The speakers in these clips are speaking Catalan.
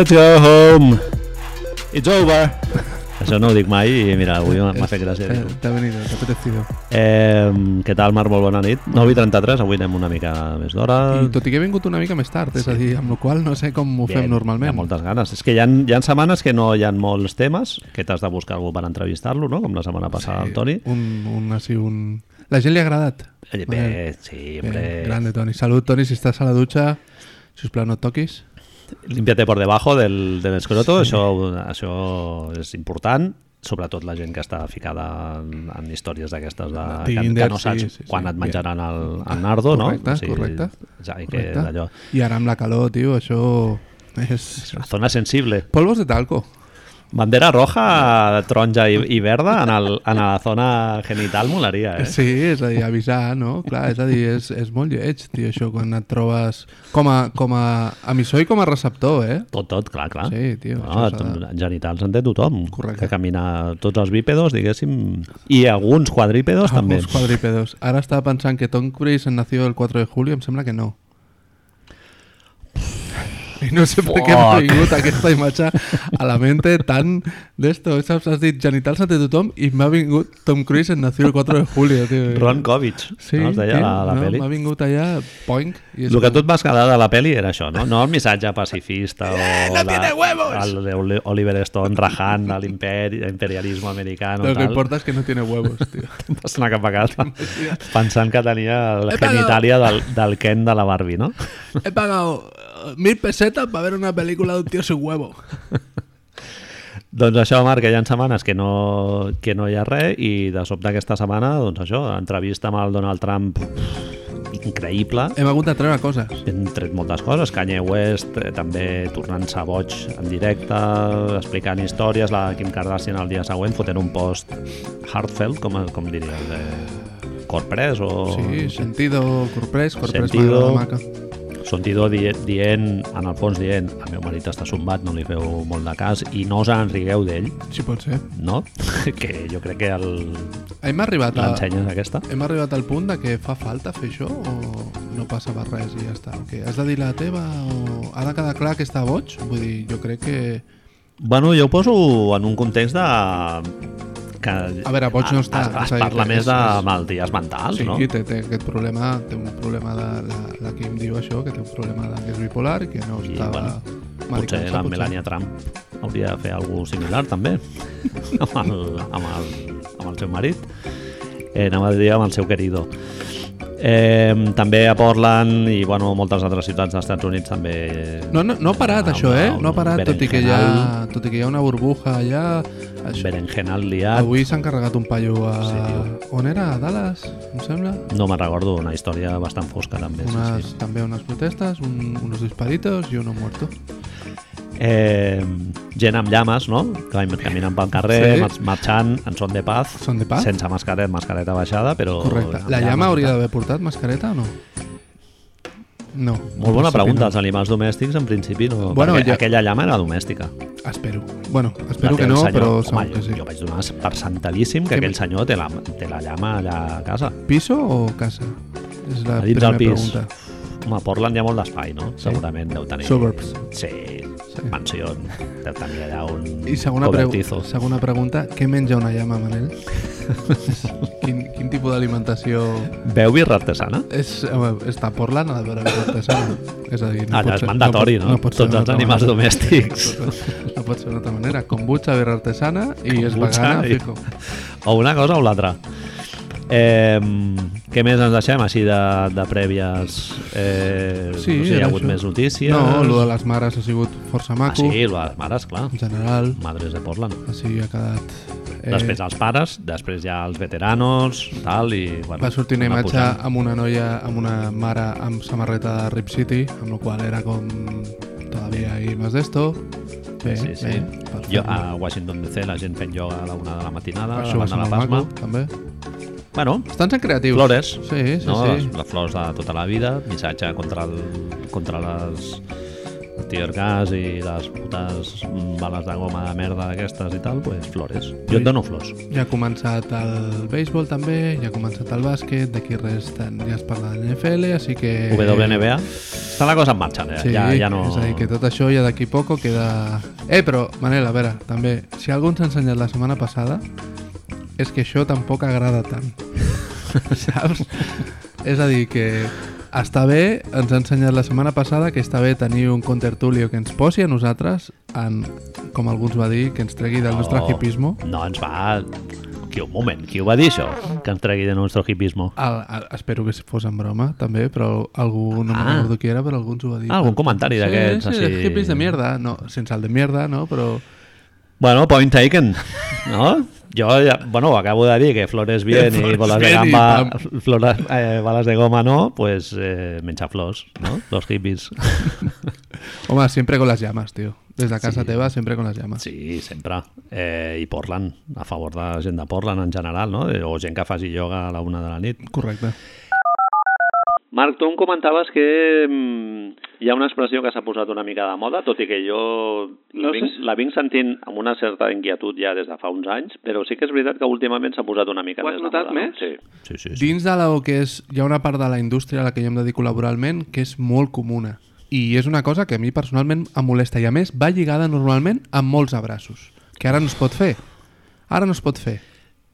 Let's go home. It's over. Això no ho dic mai i mira, avui m'ha fet gràcia Te, dir-ho. te ha venido, te ha apetecido. Eh, què tal, Marc? Molt bona nit. 9 i 33, avui anem una mica més d'hora. I tot i que he vingut una mica més tard, és a dir, amb la qual no sé com ho Bien, fem normalment. Hi ha moltes ganes. És que hi ha, hi ha setmanes que no hi ha molts temes, que t'has de buscar algú per entrevistar-lo, no? com la setmana passada el Toni. Un, un, així, un... La gent li ha agradat. Eh, Bé, Bé, sí, hombre. Bé, grande, Toni. Salut, Toni, si estàs a la dutxa, si us plau, no et toquis. Límpiate por debajo del, del escroto, això, això és important sobretot la gent que està ficada en, en històries d'aquestes de, que, Tinder, que no saps sí, sí, sí. quan et menjaran el, el nardo, correcte, no? correcte. Ja, i que Correcte. allò, I ara amb la calor, tio, això és... la zona sensible. Polvos de talco. Bandera roja, taronja i, i verda en, el, en la zona genital molaria, eh? Sí, és a dir, avisar, no? Clar, és a dir, és, és molt lleig, tio, això, quan et trobes com a, com a emissor i com a receptor, eh? Tot, tot, clar, clar. Sí, tio, No, de- genitals en té tothom. Correcte. Que camina tots els bípedos, diguéssim, i alguns quadrípedos també. Alguns quadrípedos. Ara estava pensant que Tom Cruise en nació el 4 de julio, em sembla que no. I no sé per què m'ha Fuck. vingut aquesta imatge a la mente tan d'esto. Saps? Has dit genitals ante tothom i m'ha vingut Tom Cruise en nació el 4 de julio, tio. Ron Kovic, Sí, no? es deia tio, la, la no, pel·li. M'ha vingut allà, poink. I El que tu et vas quedar de la peli era això, no? No el missatge pacifista o no tiene huevos! el de Oli- Oliver Stone rajant l'imperi- l'imperialisme americano. Lo que importa és que no tiene huevos, tio. Vas anar cap a casa pensant que tenia la genitàlia del, del Ken de la Barbie, no? He pagado eh, mil pesetas para ver una película de un tío sin huevo. Doncs això, Marc, que hi ha setmanes que no, que no hi ha res i de sobte aquesta setmana, doncs això, entrevista amb el Donald Trump increïble. Hem hagut de treure coses. Hem tret moltes coses. Kanye West eh, també tornant-se boig en directe, explicant històries. La Kim Kardashian el dia següent fotent un post heartfelt, com, com diries, eh, corprès o... Sí, sentido, corprès, corprès Sentido. m'agrada maca. Sentido dient, dient, en el fons dient, el meu marit està sombat, no li feu molt de cas, i no us en rigueu d'ell, Sí, pot ser. no? que jo crec que el... Hem arribat, a, aquesta. hem arribat al punt de que fa falta fer això o no passa per res i ja està? O què? Has de dir la teva o ha de quedar clar que està boig? Vull dir, jo crec que... Bueno, jo ho poso en un context de... Que A veure, boig no està, Es, es parla que més és- de malalties mentals, Sí, no? té, té aquest problema, té un problema de... La, la Kim diu això, que té un problema de que és bipolar i que no I, estava... bueno, Potser la potser. Melania Trump hauria de fer alguna similar també amb el, amb el, amb el seu marit eh, anava a dir amb el seu querido eh, també a Portland i bueno, moltes altres ciutats dels Estats Units també No, no, no ha parat Una- això, eh? No ha parat, tot i, que hi ha, tot i que hi ha una burbuja allà. Això. berenjenal liat Avui s'han carregat un paio a... Sí. On era? A Dallas, em sembla? no me'n recordo, una història bastant fosca també sí, Unes, sí. També unes protestes, un, unos disparitos i uno muerto. Eh, gent amb llames no? que caminen pel carrer Sí. mar- marxant en son de paz Son de paz? sense mascareta, mascareta baixada però Correcte. La llames llama i hauria d'haver portat mascareta o no? No. Molt bona pregunta. Els animals domèstics, en principi, no. Bueno, ja- Aquella llama era domèstica. Espero. Bueno, espero que no, senyor. però Home, segur que sí. jo vaig donar per santadíssim que Que aquell senyor té la, té la llama allà a casa. Piso o casa? És la primera pis. pregunta. Home, a Portland hi ha molt d'espai, no? Segurament deu tenir... Suburbs. Sí, Sí. mansió. Deu tenir allà un I segona, pregu cobertizo. segona pregunta, què menja una llama, Manel? quin, quin tipus d'alimentació... Veu birra artesana? És, home, està Portland a la vera artesana. És a dir, no Allà pot és ser, mandatori, no? pot ser Tots els animals manera. domèstics. No pot ser d'una altra manera. Kombucha, birra artesana i és Kombucha vegana, i- fijo. O una cosa o l'altra. Eh, què més ens deixem així de, de prèvies? Eh, Sí, no sé, hi ha hagut això. més notícies? No, el de les mares ha sigut força Ah, maco. sí, el de les mares, clar. En general, Madres de Portland. així ha quedat... Eh... Després els pares, després ja els veteranos, tal, i... Bueno, Va sortir una imatge posant. amb una noia, amb una mare amb samarreta de Rip City, amb la qual era com todavía hay más de esto. Bé, Sí, sí. bé, Jo, a Washington DC, la gent fent ioga a la una de la matinada, Això va davant de la Pasma. maco, també. Bueno, Estan sent creatius. flores, Sí, sí, no? sí. Les, les flors de tota la vida, missatge contra, el, contra les gas i les putes bales de goma de merda d'aquestes i tal, pues flores. Jo et dono flors. Ja ha començat el béisbol també, ja ha començat el bàsquet, d'aquí res ja es parla de NFL, així que... WNBA. Està la cosa en marxa, eh? Sí, ja, ja no... és a dir, que tot això ja d'aquí poco queda... Eh, però, Manel, a veure, també, si algú ens ha ensenyat la setmana passada, és que això tampoc agrada tant. Saps? És a dir, que està bé, ens ha ensenyat la setmana passada que està bé tenir un contertulio que ens posi a nosaltres, en, com alguns va dir, que ens tregui del nostre hipismo. No, ens va... Qui, un moment, qui ho va dir això? Que ens tregui de nostre hipismo? El, el, espero que fos en broma, també, però algú, no Ah. me'n recordo qui era, però algú ens ho va dir. Ah, algun comentari d'aquests, Sí, sí, així. hippies de mierda, no, sense el de mierda, no, però... Bueno, point taken, no? Jo, ja, bueno, acabo de dir que flores bien i Flores bolas de bien i gamba, flores, eh, balas de goma no, pues eh, menjar flors, no? Los hippies. Home, siempre con las llamas, tío. Des de casa Sí. teva, sempre con les llames. Sí, sempre. Eh, I Portland, a favor de la gent de Portland en general, no? O gent que faci ioga a la una de la nit. Correcte. Marc, tu em comentaves que mm, hi ha una expressió que s'ha posat una mica de moda, tot i que jo la, No vinc, sé la vinc sentint amb una certa inquietud ja des de fa uns anys, però sí que és veritat que últimament s'ha posat una mica Ho has més de notat moda. més? No? Sí. Sí, sí, sí. Dins de la que és... Hi ha una part de la indústria a la que jo em dedico laboralment que és molt comuna. I és una cosa que a mi personalment em molesta. I a més va lligada normalment amb molts abraços. Que ara no es pot fer. Ara no es pot fer.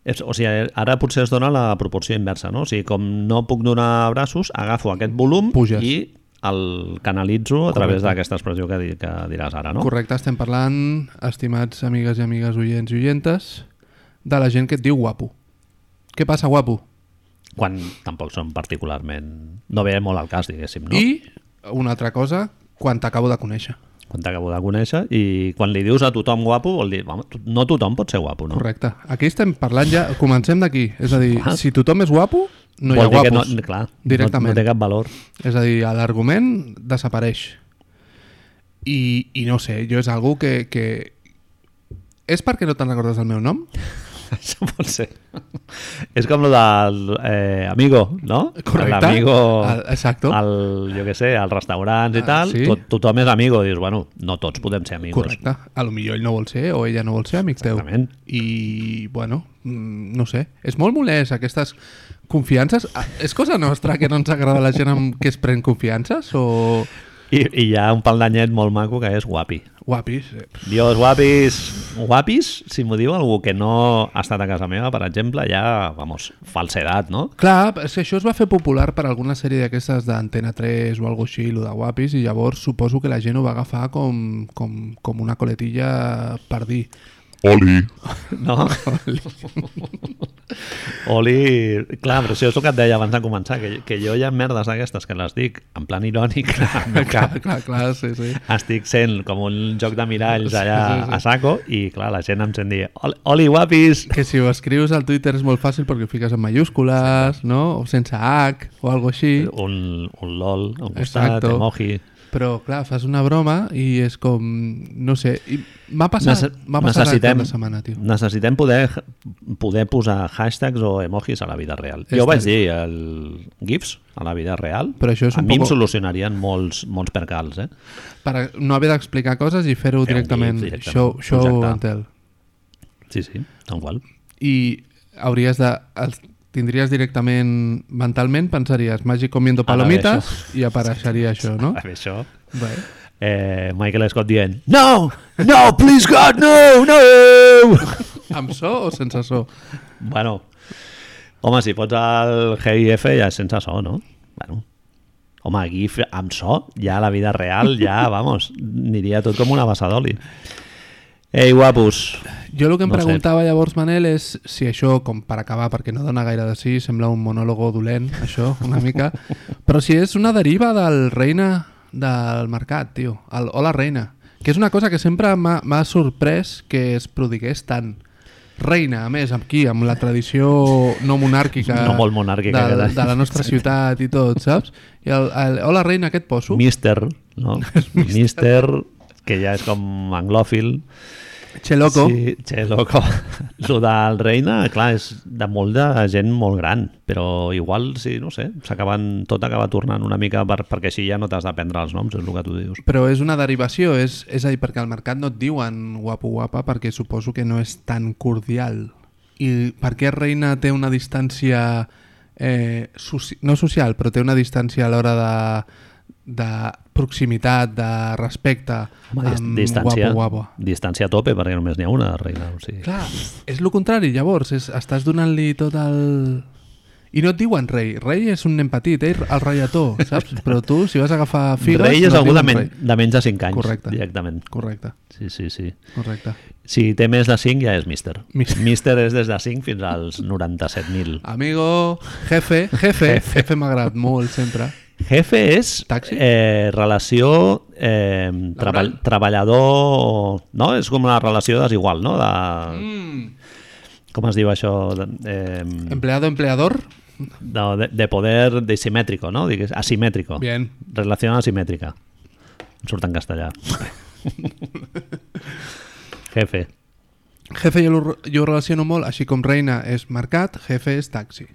És, o sigui, ara potser es dona la proporció inversa, no? O sigui, com no puc donar braços, agafo aquest volum Puges. i el canalitzo a través d'aquesta expressió que, di, que diràs ara, no? Correcte, estem parlant, estimats amigues i amigues oients i oientes, de la gent que et diu guapo. Què passa, guapo? Quan tampoc són particularment... No ve molt al cas, diguéssim, no? I una altra cosa, quan t'acabo de conèixer. Quan t'acabo de conèixer i quan li dius a tothom guapo, vol dir, home, no tothom pot ser guapo, no? Correcte. Aquí estem parlant ja... Comencem d'aquí. És a dir, Clar. si tothom és guapo, no hi ha vol dir que guapos. no, clar, Directament. No, no té cap valor. És a dir, l'argument desapareix. I, I no sé, jo és algú que, que... És perquè no te'n recordes del meu nom? Això pot ser. És com lo del eh, amigo, no? Correcte. L'amigo... El- exacto. El, jo què sé, als restaurants i Ah, tal, sí. tot, tothom és amigo. Dius, bueno, no tots podem ser amigos. Correcte. A lo millor ell no vol ser o ella no vol ser amic teu. Exactament. I, bueno, mm, no sé. És molt molest aquestes confiances. Ah, És cosa nostra que no ens agrada la gent amb que es pren confiances o I, I hi ha un pal d'anyet molt maco que és guapi. Guapis? Eh, Dios, guapis, guapis, si m'ho diu algú que no ha estat a casa meva, per exemple, ja, vamos, falsedat, no? Clar, és que això es va fer popular per alguna sèrie d'aquestes d'Antena 3 o algo així, lo de guapis, i llavors suposo que la gent ho va agafar com, com, com una coletilla per dir. Oli, No? Oli... Clar, però això és el que et deia abans de començar, que, que jo hi ha merdes d'aquestes que les dic en plan irònic, clar, cap. clar, clar, sí, sí. estic sent com un joc de miralls allà Sí, sí, sí. a saco i clar, la gent em sent dir "Oli- Oli, guapis! Que si ho escrius al Twitter és molt fàcil perquè ho fiques en mayúscules, no? O sense H, o algo així. Un, un lol, un costat, Exacto. emoji... Però, clar, fas una broma i és com... No sé, m'ha passat, m'ha passat necessitem, la setmana, tio. necessitem poder, poder posar hashtags o emojis a la vida real. Jo Este- vaig dir el GIFs a la vida real. Però això és a un mi em poco- solucionarien molts, molts percals, eh? Per no haver d'explicar coses i fer-ho directament, gif directament, show, show and tell. Sí, sí, tal qual. I hauries de... Els tindries directament mentalment, pensaries Magic comiendo palomites i apareixeria això, no? A veure, això... Bé. Eh, Michael Scott dient No! No, please God, no! No! Amb so o sense so? bueno, home, si pots el GIF ja és sense so, no? Bueno, home, GIF amb so, ja la vida real, ja, vamos, aniria tot com una bassa d'oli. Ei, guapos, Jo el que em No sé. preguntava llavors, Manel, és si això, com per acabar, perquè no dona gaire de sí, sembla un monòlogo dolent, això, una mica, però si és una deriva del reina del mercat, tio, el Hola Reina, que és una cosa que sempre m'ha sorprès que es prodigués tant. Reina, a més, aquí, amb la tradició no monàrquica, No molt monàrquica, de, que de la nostra ciutat i tot, saps? I el, el Hola Reina aquest poso, Mister, no? Mister, que ja és com anglòfil. Che loco. Sí, che loco. Lo del Reina, clar, és de molt de gent molt gran, però igual, sí, no sé, s'acaben, tot acaba tornant una mica per, perquè així ja no t'has d'aprendre els noms, és el que tu dius. Però és una derivació, és, és a dir, perquè al mercat no et diuen guapo guapa perquè suposo que no és tan cordial. I per què Reina té una distància, eh, soci no social, però té una distància a l'hora de, de proximitat, de respecte Home, amb distància, guapo guapo? distància a tope, perquè només n'hi ha una de Reina. O sigui. Clar, és el contrari, llavors, és, estàs donant-li tot el... I no et diuen rei, rei és un nen petit, eh? el reietó, saps? Però tu, si vas a agafar figues... Rei és no algú de, men rei. de menys de 5 anys, Correcte. directament. Correcte, Sí, sí, sí. correcte. Si té més de 5 ja és míster. Mister. Míster és des de 5 fins als 97.000. Amigo, jefe, jefe, jefe m'ha agradat molt sempre. Jefe és Taxi? eh, relació eh, treball, treballador... No? És com una relació desigual, no? De, Mm. com es diu això? Eh, Empleado, empleador. de, de, de poder desimétrico, no? Digues, asimètrico. Bien. Relació asimètrica. Em surt en castellà. Jefe. Jefe jo, jo relaciono molt, així com reina és mercat, jefe és taxi.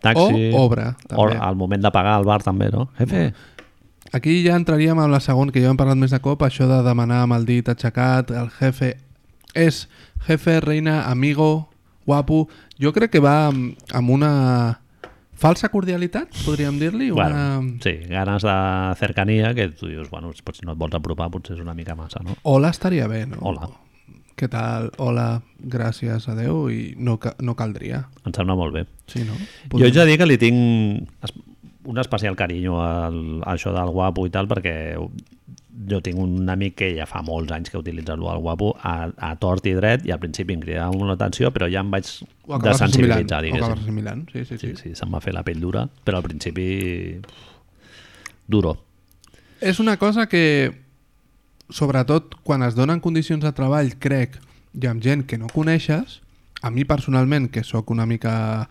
Taxi. O obra, O també. al moment de pagar al bar també, no? Jefe. Aquí ja entraríem amb la segona, que ja hem parlat més de cop, això de demanar amb el dit aixecat, el jefe és jefe, reina, amigo, guapo. Jo crec que va amb, amb una falsa cordialitat, podríem dir-li. Una... Bueno, sí, ganes de cercania que tu dius, bueno, si no et vols apropar potser és una mica massa, no? Hola estaria bé, no? Hola. Què tal? Hola, gràcies, adeu, i no, no caldria. Em sembla molt bé. Sí, no? Jo haig de dir que li tinc un especial carinyo al, a això del guapo i tal, perquè jo tinc un amic que ja fa molts anys que utilitza el guapo a, a tort i dret i al principi em cridava molt l'atenció, però ja em vaig desensibilitzar, diguéssim. sí, sí, sí. Sí, sí, se'm va fer la pell dura, però al principi... Duro. És una cosa que, sobretot quan es donen condicions de treball, crec, i amb gent que no coneixes, a mi personalment, que sóc una mica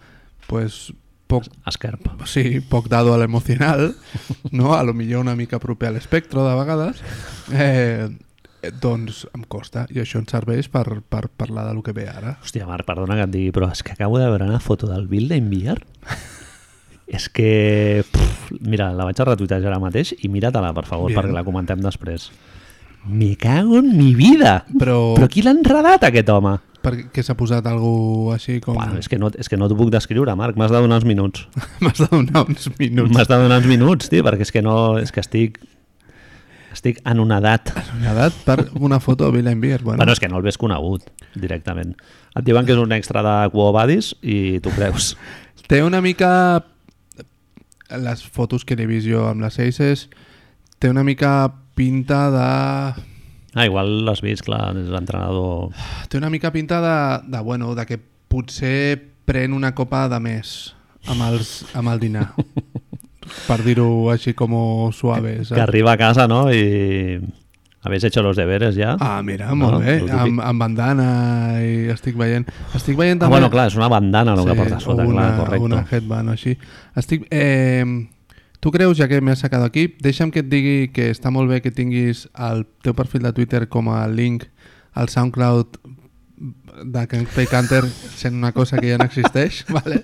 pues, poc, Esquerp. sí, poc dado a l'emocional, no? a lo millor una mica proper a l'espectro de vegades, eh, eh, doncs em costa, i això ens serveix per, per parlar de lo que ve ara. Hòstia, Marc, perdona que et digui, però és que acabo de veure una foto del Bill d'enviar. és que... Pff, mira, la vaig a retuitejar ara mateix i mira-te-la, per favor, Bien. perquè la comentem després. Me cago en mi vida! Però, Però qui l'ha enredat, aquest home? per què s'ha posat algú així com... Bueno, és que no, és que no t'ho puc descriure, Marc, m'has de donar uns minuts. M'has de donar uns minuts. M'has de donar uns minuts, tio, perquè és que no... És que estic... Estic en una edat... Una edat per una foto de Bill Beer. Bueno, Bueno, és que no el ves conegut, directament. Et diuen que és un extra de Quo Vadis i tu creus. Té una mica... Les fotos que he vist jo amb les Aces té una mica pinta de... Ah, igual l'has vist, clar, és l'entrenador... Té una mica pinta de, de, bueno, de que potser pren una copa de més amb, els, amb el dinar. per dir-ho així com suave. Que Saps? arriba a casa, no? I... Habéis hecho los deberes ja? Ah, mira, molt No, bé. Amb, amb bandana i estic veient... Estic veient Ah, també... bueno, clar, és una bandana el que porta sota, una, clar, correcte. Una headband o així. Estic... Eh, tu creus, ja que m'he sacat aquí, deixa'm que et digui que està molt bé que tinguis el teu perfil de Twitter com a link al SoundCloud de Can't Play Canter sent una cosa que ja no existeix, vale?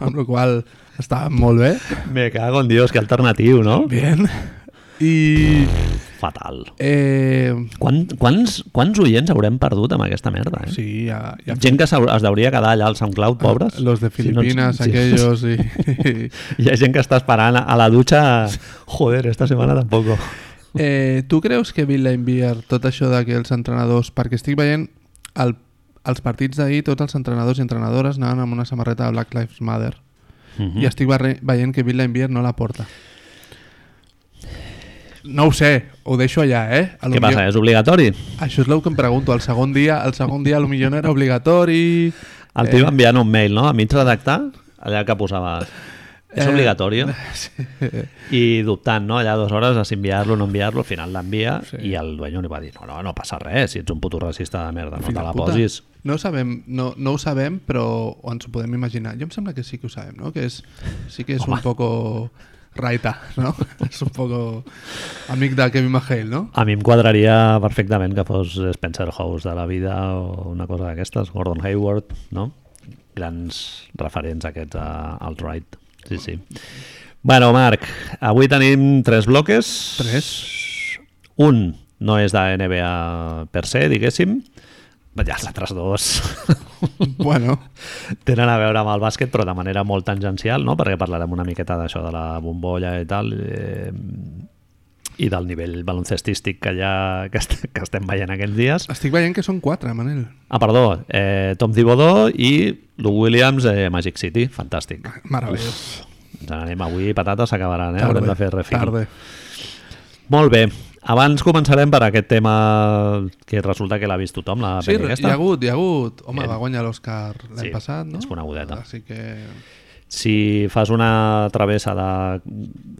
amb la qual està molt bé. Me cago en Dios, que alternatiu, no? Bien. I... Fatal. Eh, Quan, quants, quants oients haurem perdut amb aquesta merda, eh? sí, ja, ja Gent que es deuria quedar allà al SoundCloud, pobres. Los de Si no Filipinas, sí. aquellos y... y- Hi ha gent que està esperant a la dutxa... Joder, esta setmana tampoc. Eh, tu creus que Bill Laimbeer, tot això de que els entrenadors... Perquè estic veient el, els partits d'ahir, tots els entrenadors i entrenadores anaven amb una samarreta de Black Lives Matter. Mm I estic veient que Bill Laimbeer no la porta. No ho sé, ho deixo allà, eh? A Què passa, és obligatori? Això és el que em pregunto. El segon dia, el segon dia millor no era obligatori... El Eh. tio va enviant un mail, no? A mig redactar, allà que posava... És Eh, obligatori. Sí. I dubtant, no? Allà dues hores a si enviar-lo o no enviar-lo, al final l'envia Sí. i el dueño li va dir no, no, no passa res, si ets un puto racista de merda, no Fill te la puta. posis. No, sabem, no, no ho sabem, però ens ho podem imaginar. Jo em sembla que sí que ho sabem, no? Que és, sí que és Home. un poco Raita, ¿no? es un poco amic de Kevin McHale, ¿no? A mi em quadraria perfectament que fos Spencer House de la vida o una cosa d'aquestes, Gordon Hayward, no? Grans referents aquests a alt-right. Sí, sí. Bueno, Marc, avui tenim tres bloques. Tres. Un no és de NBA per se, diguéssim. Ja els altres dos Bueno, tenen a veure amb el bàsquet, però de manera molt tangencial, no? perquè parlarem una miqueta d'això de la bombolla i tal, eh, i del nivell baloncestístic que, ja, que, est que estem veient aquests dies. estic veient que són quatre, Manel. Ah, perdó, eh, Tom Thibodeau i Lou Williams de Magic City, fantàstic. Meravellós. Ens n'anem avui, patates s'acabaran, eh? Haurem de fer refil. tarde. Molt bé, abans començarem per aquest tema que resulta que l'ha vist tothom, la Sí, pel·li hi ha aquesta. hagut, hi ha hagut. Home, Bien. va guanyar l'Oscar l'any Sí, passat, no? és conegudeta. Així que... Si fas una travessa de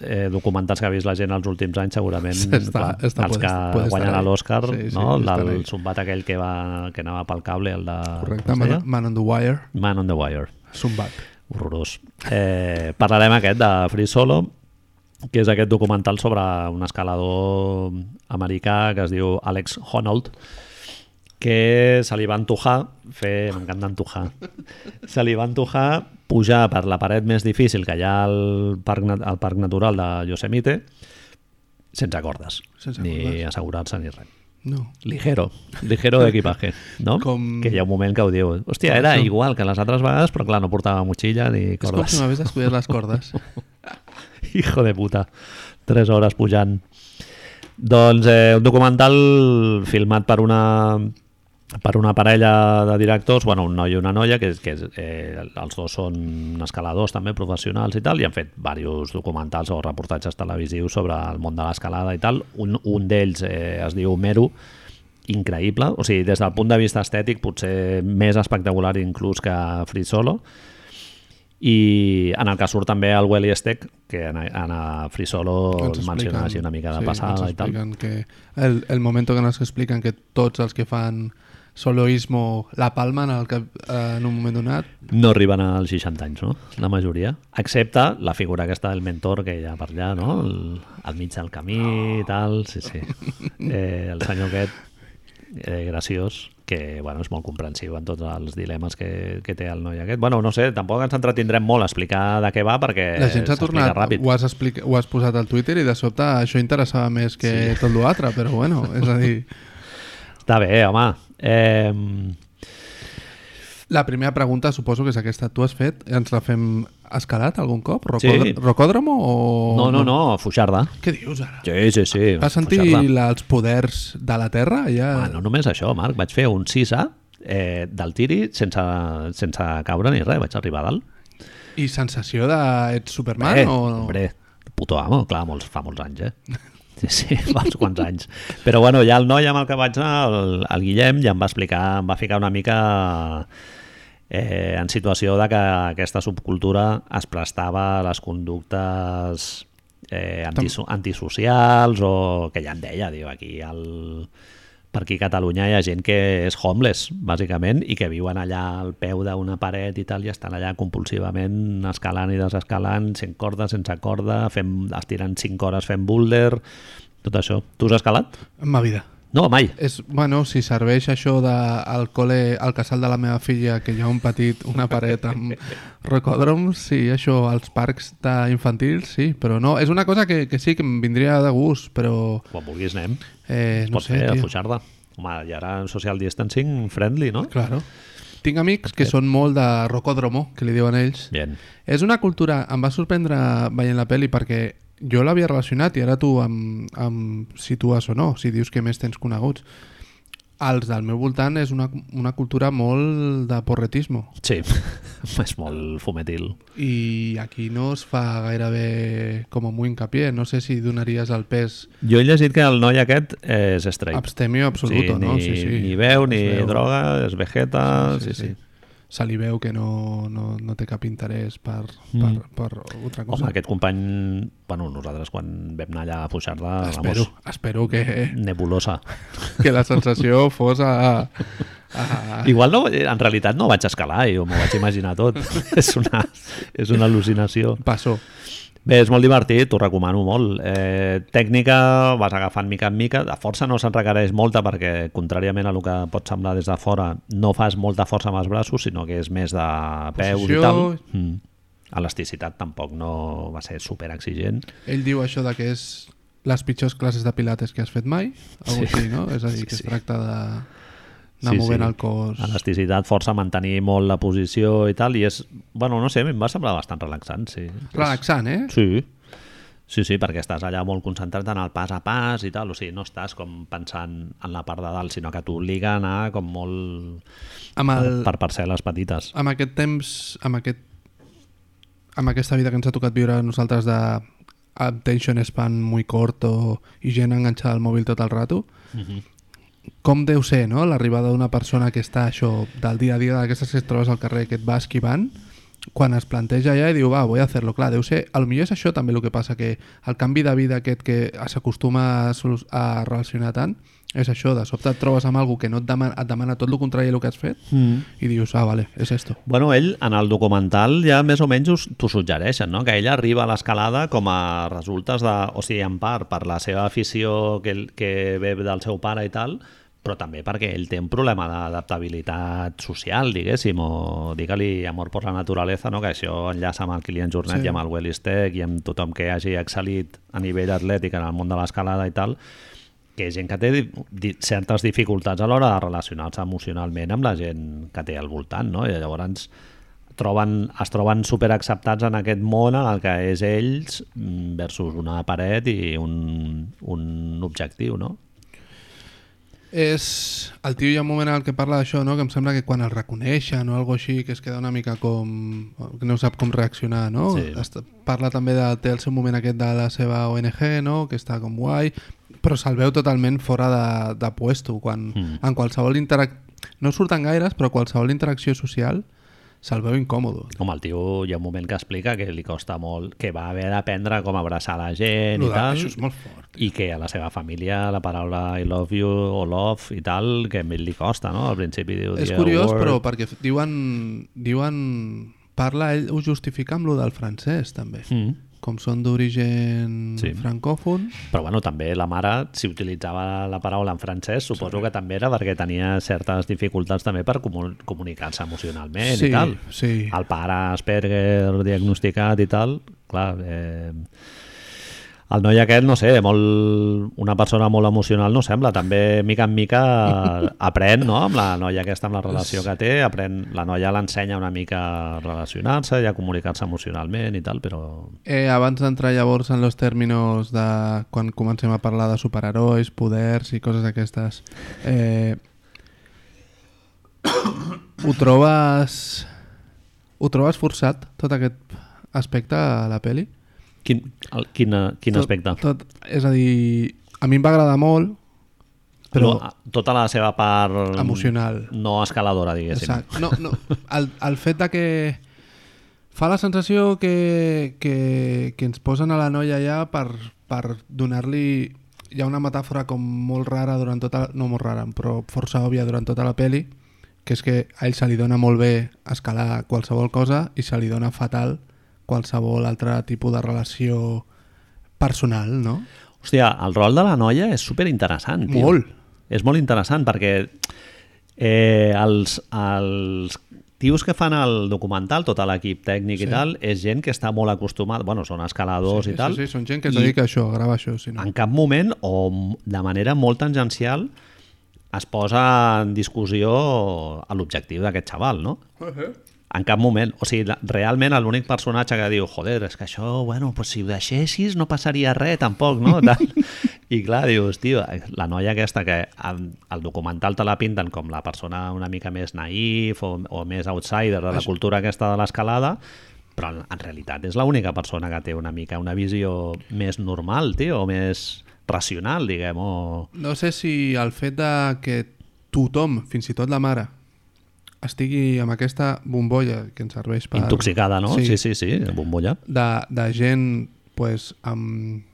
eh, documentals que ha vist la gent els últims anys, segurament Està- està- els que puede guanyen l'Oscar, Sí, sí, no? el zumbat aquell que, va, que anava pel cable, el de... Correcte? Man, Man on the Wire, Man on the Wire. Zumbat. horrorós. Eh, parlarem aquest de Free Solo, que és aquest documental sobre un escalador americà que es diu Alex Honnold, que se li va antojar fer, m'encanta antojar, se li va antojar pujar per la paret més difícil que hi ha al Parc, al parc Natural de Yosemite sense cordes, Sense ni cordes. assegurar-se ni res. No. Ligero, ligero d'equipaje, no? Com- Que hi ha un moment que ho diu. Hòstia, era igual que les altres vegades, però clar, no portava motxilla ni És com cordes. si m'hagués descuidat les cordes. Hijo de puta. Tres hores pujant. Doncs eh, un documental filmat per una per una parella de directors, bueno, un noi i una noia, que, que eh, els dos són escaladors també professionals i tal, i han fet diversos documentals o reportatges televisius sobre el món de l'escalada i tal. Un, un d'ells eh, es diu Meru, increïble, o sigui, des del punt de vista estètic potser més espectacular inclús que Free Solo, i en el que surt també el Welly Steck, que en, en a Free Solo Ens el menciona així una mica de sí, passada i tal. Que el, el moment que ens expliquen que tots els que fan soloismo la palmen al cap, eh, en un moment donat No arriben als 60 anys, no? La majoria. Excepte la figura aquesta del mentor que hi ha per allà, no? El, al mig del camí i tal, sí, sí. Eh, el senyor aquest, eh, graciós, que bueno, és molt comprensiu en tots els dilemes que, que té el noi aquest. Bueno, no sé, tampoc ens entretindrem molt a explicar de què va perquè la gent s'ha tornat ràpid. ho has, explica, ho has posat al Twitter i de sobte això interessava més que sí. tot l'altre però bueno, és a dir Està bé, home. Eh, la primera pregunta suposo que és aquesta tu has fet, ens la fem escalat algun cop? Rocod Sí. Rocòdromo o... no, no, no, Fuixarda. Què dius ara? Sí, sí, sí. Vas sentir la, els poders de la Terra? Ja... Ah, no només això, Marc. Vaig fer un 6A eh, del tiri sense, sense caure ni res. Vaig arribar a dalt. I sensació de... Ets Superman eh, o... Hombre, puto amo. Clar, molts, fa molts anys, eh? Sí, sí, fa uns quants anys. Però bueno, ja el noi amb el que vaig anar, el, el Guillem, ja em va explicar, em va ficar una mica eh, en situació de que aquesta subcultura es prestava a les conductes eh, antiso antisocials o que ja em deia, diu, aquí al, per aquí a Catalunya hi ha gent que és homeless, bàsicament, i que viuen allà al peu d'una paret i tal, i estan allà compulsivament escalant i desescalant, sense corda, sense corda, fent, estirant 5 hores fent boulder, tot això. Tu has escalat? En ma vida. No, mai. És, bueno, si serveix això de, al col·le, al casal de la meva filla, que hi ha un petit, una paret amb rocòdroms, sí, això, als parcs de infantils, sí, però no, és una cosa que, que sí que em vindria de gust, però Quan vulguis anem. eh, Es no pot sé, fer a tio. Fuixarda. Home, i ara social distancing friendly, no? Claro. Tinc amics que són molt de rocòdromo, que li diuen ells. Bien. És una cultura... Em va sorprendre veient la pel·li perquè jo l'havia relacionat i ara tu em, em situes o no, si dius que més tens coneguts. Els del meu voltant és una, una cultura molt de porretismo Sí, és molt fumetil. i aquí no es fa gairebé com a muy hincapié. No sé si donaries el pes Jo he llegit que el noi aquest és straight. abstemio absoluto, sí, no? Ni, Sí, sí. ni veu, ni Es veu. droga, és vegeta... Sí, sí. Se li veu que no, no, no té cap interès per, Mm. per, per altra cosa. Home, aquest company... Bueno, nosaltres quan vam anar allà a pujar-la, espero, vamos, espero que, nebulosa. que la sensació fos a, Ah, Igual no, en realitat no vaig escalar, jo m'ho vaig imaginar tot. és, una, és una al·lucinació. passó. Bé, és molt divertit, t'ho recomano molt. Eh, tècnica vas agafant mica en mica, de força no se'n requereix molta perquè, contràriament a el que pot semblar des de fora, no fas molta força amb els braços, sinó que és més de peus Posició. i tal. Mm. Elasticitat tampoc no va ser super exigent. Ell diu això de que és les pitjors classes de pilates que has fet mai, Sí. així, no? És a dir, Sí, que es sí. tracta de anar movent el cos. Elasticitat, força mantenir molt la posició i tal, i és, bueno, no sé, em va semblar bastant relaxant, sí. Relaxant, eh? Sí, sí, sí, perquè estàs allà molt concentrat en el pas a pas i tal, o sigui, no estàs com pensant en la part de dalt, sinó que t'obliga a anar com molt Amb, el, per parcel·les petites. amb aquest temps, amb aquest amb aquesta vida que ens ha tocat viure nosaltres de attention span muy corto i gent enganxada al mòbil tot el rato, Mhm. Com deu ser, no?, l'arribada d'una persona que està això del dia a dia, d'aquestes que et trobes al carrer, que et va esquivant, quan es planteja ja i diu, va, a hacerlo, clar, deu ser, a lo millor és això també el que passa, que el canvi de vida aquest que s'acostuma a, a relacionar tant, és això, de sobte et trobes amb algú que no et demana, et demana tot el contrari del que has fet Mm. i dius, ah, vale, és esto. Bueno, ell, en el documental, ja més o menys us- t'ho suggereixen, no? que ell arriba a l'escalada com a resultes de... O sigui, en part, per la seva afició que, que ve del seu pare i tal, però també perquè ell té un problema d'adaptabilitat social, diguéssim, o digue-li amor per la naturalesa, no? que això enllaça amb el Kilian Jornet Sí. sí. i amb el Willis Tech i amb tothom que hagi excel·lit a nivell atlètic en el món de l'escalada i tal, que gent que té di- certes dificultats a l'hora de relacionar-se emocionalment amb la gent que té al voltant, no? I llavors troben, es troben superacceptats en aquest món en el que és ells versus una paret i un, un objectiu, no? És... El tio hi ha un moment en el que parla d'això, no? que em sembla que quan el reconeixen o algo així, que es queda una mica com... que no sap com reaccionar, no? Sí. Parla també de... té el seu moment aquest de la seva ONG, no? que està com guai, però se'l veu totalment fora de, de puesto, quan Mm. en qualsevol interac... No surten gaires, però qualsevol interacció social se'l veu incòmodo. Com el tio hi ha un moment que explica que li costa molt, que va haver d'aprendre com abraçar la gent Lo i tal, Això és molt fort. i que a la seva família la paraula I love you o love i tal, que a li costa, no? Al principi diu... És "Dear curiós, word". però perquè diuen... diuen parla, ell ho justifica amb lo del francès, també. Mm. Com són d'origen Sí. francòfon, Però bueno, també la mare, si utilitzava la paraula en francès, suposo que també era perquè tenia certes dificultats també per comu comunicar-se emocionalment sí, i tal. sí. El pare Asperger diagnosticat i tal, clar, eh, el noi aquest, no sé, molt, una persona molt emocional no sembla, també mica en mica aprèn, no?, amb la noia aquesta, amb la relació que té, aprèn, la noia l'ensenya una mica a relacionar-se i a comunicar-se emocionalment i tal, però... Eh, abans d'entrar llavors en los términos de quan comencem a parlar de superherois, poders i coses d'aquestes, eh, ho trobes... Ho trobes forçat, tot aquest aspecte a la peli? Quin, el, quin, quin tot, aspecte? Tot, és a dir, a mi em va agradar molt, però... no, tota la seva part Emocional. no escaladora, diguéssim. Exacte. No, no. El, el fet de que fa la sensació que, que, que ens posen a la noia ja per, per donar-li... Hi ha una metàfora com molt rara durant tota... No molt rara, però força òbvia durant tota la peli, que és que a ell se li dona molt bé escalar qualsevol cosa i se li dona fatal qualsevol altre tipus de relació personal, no? Hòstia, el rol de la noia és super interessant, tio. Molt. És molt interessant perquè eh, els, els tios que fan el documental, tot l'equip tècnic Sí. i tal, és gent que està molt acostumada, bueno, són escaladors sí, i tal, Sí, sí, són gent que es dedica a això, a gravar això. Si no. en cap moment o de manera molt tangencial es posa en discussió l'objectiu d'aquest xaval, no? En cap moment. O sigui, realment l'únic personatge que diu joder, és que això, bueno, pues si ho deixessis no passaria res tampoc, no? Tal. I clar, dius, tio, la noia aquesta que el documental te la pinten com la persona una mica més naïf o, o més outsider de la cultura aquesta de l'escalada, però en, en realitat és l'única persona que té una mica una visió més normal, tio, o més racional, diguem, o... No sé si el fet de que tothom, fins i tot la mare, estigui amb aquesta bombolla que ens serveix per... Intoxicada, no? Sí, Sí, sí, sí, bombolla. De, de gent pues, amb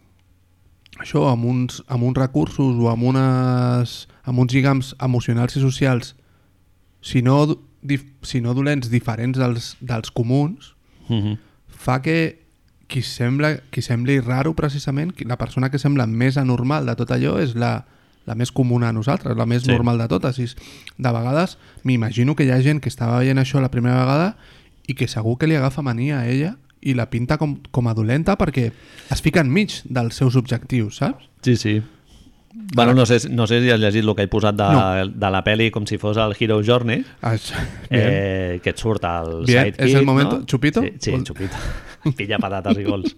això, amb uns, amb uns recursos o amb, unes, amb uns lligams emocionals i socials si no, dif, si no dolents diferents dels, dels comuns, Mm -hmm. fa que qui, sembla, qui sembli raro precisament, la persona que sembla més anormal de tot allò és la, la més comuna a nosaltres, la més Sí. normal de totes. I de vegades m'imagino que hi ha gent que estava veient això la primera vegada i que segur que li agafa mania a ella i la pinta com, com a dolenta perquè es fica enmig dels seus objectius, saps? Sí, sí. Bueno, no sé, no sé si has llegit el que he posat de, No. de la pel·li com si fos el Hero Journey, bien. eh, que et surt el Bien, sidekick, és el momento- no? Chupito? Sí, sí Chupito. Pilla patates i gols.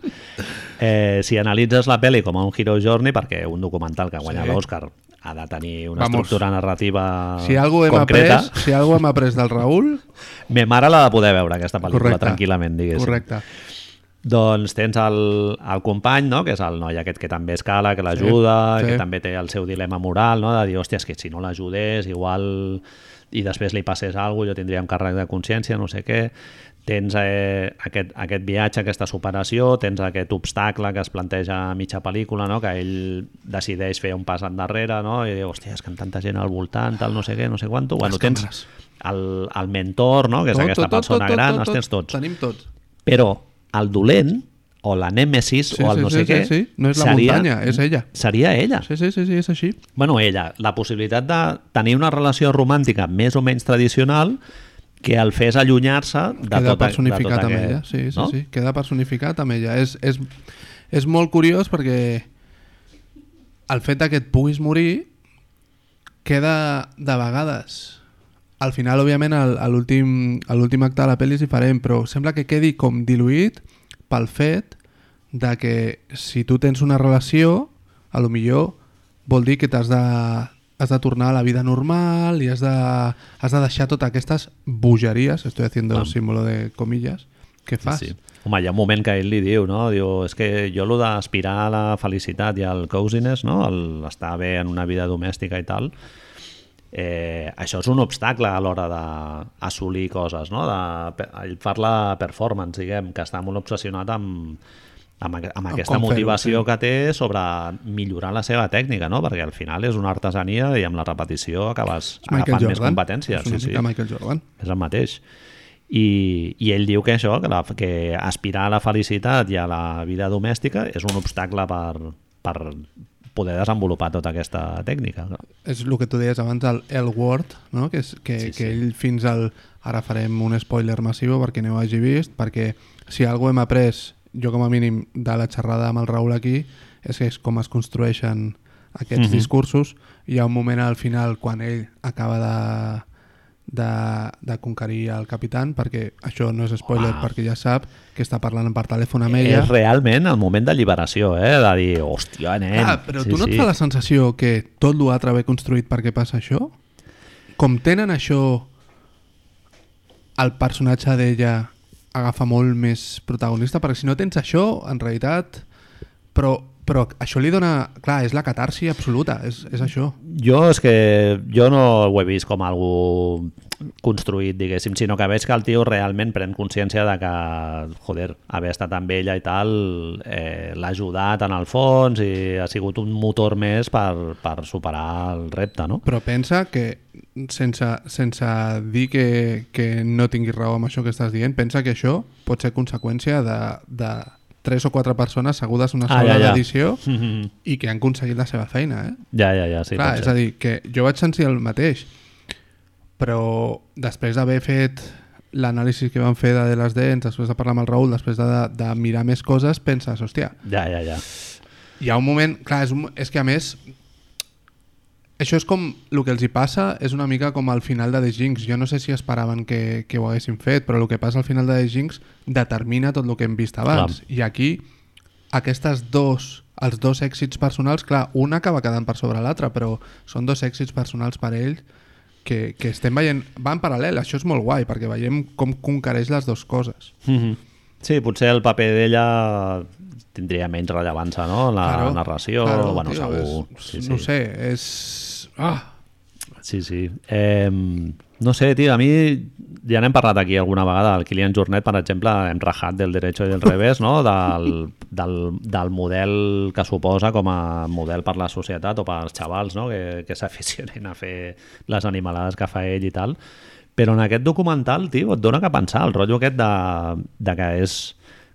Eh, si analitzes la pel·li com a un Hero Journey, perquè un documental que guanya Sí. l'Oscar ha de tenir una Vamos. estructura narrativa si algú hem concreta, après, si algú hem après del Raül, me mare l'ha de poder veure, aquesta pel·lícula, correcte. tranquil·lament, diguéssim. Correcte. Doncs tens el, el company, no? que és el noi aquest que també escala, que l'ajuda, Sí, sí. que també té el seu dilema moral, no? de dir, hòstia, és que si no l'ajudés, igual... i després li passés alguna cosa, jo tindria un càrrec de consciència, no sé què. Tens eh, aquest, aquest viatge, aquesta superació, tens aquest obstacle que es planteja a mitja pel·lícula, no? que ell decideix fer un pas endarrere no? i diu, hòstia, és que amb tanta gent al voltant, tal, no sé què, no sé quanto. Bueno, tens el, el mentor, no? que és aquesta persona gran, els tens tots. Tenim tots. Però el dolent, o la nèmesis, Sí, o el sí, no sí, sé sí, què... sí. No és la muntanya, és ella. Seria ella. Sí, sí, sí, sí, és així. Bueno, ella, la possibilitat de tenir una relació romàntica més o menys tradicional que el fes allunyar-se de Queda tot, personificat de tot amb aquest, ella. Sí, sí, no? sí. Queda personificat amb ella. És, és, és molt curiós perquè el fet que et puguis morir queda de vegades al final, òbviament, al- a l'últim acte de la pel·li és diferent, però sembla que quedi com diluït pel fet de que si tu tens una relació, a lo millor vol dir que t'has de, has de tornar a la vida normal i has de, has de deixar totes aquestes bogeries, estoy haciendo el símbolo de comillas, que fas. Sí. Home, hi ha un moment que ell li diu, no? Diu, és que jo el d'aspirar a la felicitat i al coziness, no? El estar bé en una vida domèstica i tal, eh, això és un obstacle a l'hora d'assolir coses, no? De, ell parla de performance, diguem, que està molt obsessionat amb, amb, aqu- amb aquesta motivació sí. que té sobre millorar la seva tècnica, no? Perquè al final és una artesania i amb la repetició acabes És Michael agafant més competències. És una Sí, sí Michael Jordan. és el mateix. I, i ell diu que això, que, la, que aspirar a la felicitat i a la vida domèstica és un obstacle per, per poder desenvolupar tota aquesta tècnica. És el que tu deies abans, el L word, no? que, és, que, Sí, sí, que ell fins al... Ara farem un spoiler massiu perquè no ho hagi vist, perquè si algú hem après, jo com a mínim, de la xerrada amb el Raül aquí, és que és com es construeixen aquests Mhm. discursos. Hi ha un moment al final quan ell acaba de, de, de conquerir el capitán, perquè això no és spoiler, Uau. perquè ja sap que està parlant per telèfon amb ella. És realment el moment de lliberació, eh? de dir, hòstia, nen. Ah, però tu no et fa la sensació que tot l'altre ve construït perquè passa això? Com tenen això, el personatge d'ella agafa molt més protagonista, perquè si no tens això, en realitat... Però, però això li dona... Clar, és la catarsi absoluta, és, és això. Jo és que jo no ho he vist com algú construït, diguéssim, sinó que veig que el tio realment pren consciència de que, joder, haver estat amb ella i tal eh, l'ha ajudat en el fons i ha sigut un motor més per, per superar el repte, no? Però pensa que, sense, sense dir que, que no tinguis raó amb això que estàs dient, pensa que això pot ser conseqüència de, de tres o quatre persones segudes una Ah, sala ja, ja. d'edició Mhm. i que han aconseguit la seva feina, eh? Ja, ja, ja, sí. Clar, és ser. a dir, que jo vaig sentir el mateix, però després d'haver fet l'anàlisi que vam fer de The Last Dance, després de parlar amb el Raül, després de, de mirar més coses, penses, hòstia, Ja, ja, ja. hi ha un moment... Clar, és, un, és que a més, això és com... El que els hi passa és una mica com al final de The Jinx. Jo no sé si esperaven que, que ho haguessin fet, però el que passa al final de The Jinx determina tot el que hem vist abans. I aquí, aquestes dos els dos èxits personals, clar, un acaba quedant per sobre l'altre, però són dos èxits personals per ell que, que estem veient... Va en paral·lel, això és molt guai, perquè veiem com conquereix les dues coses. Mhm. Sí, potser el paper d'ella tindria menys rellevància, no? En la Claro, narració, claro, bueno, tio, segur. És, sí, sí. No sé, és... Ah, Sí, sí. Eh, no sé, tio, a mi ja n'hem parlat aquí alguna vegada, el Kilian Jornet, per exemple, hem rajat del derecho i del revés, no? del, del, del model que suposa com a model per la societat o pels xavals no? que, que s'aficionen a fer les animalades que fa ell i tal. Però en aquest documental, tio, et dona que pensar el rotllo aquest de, de que és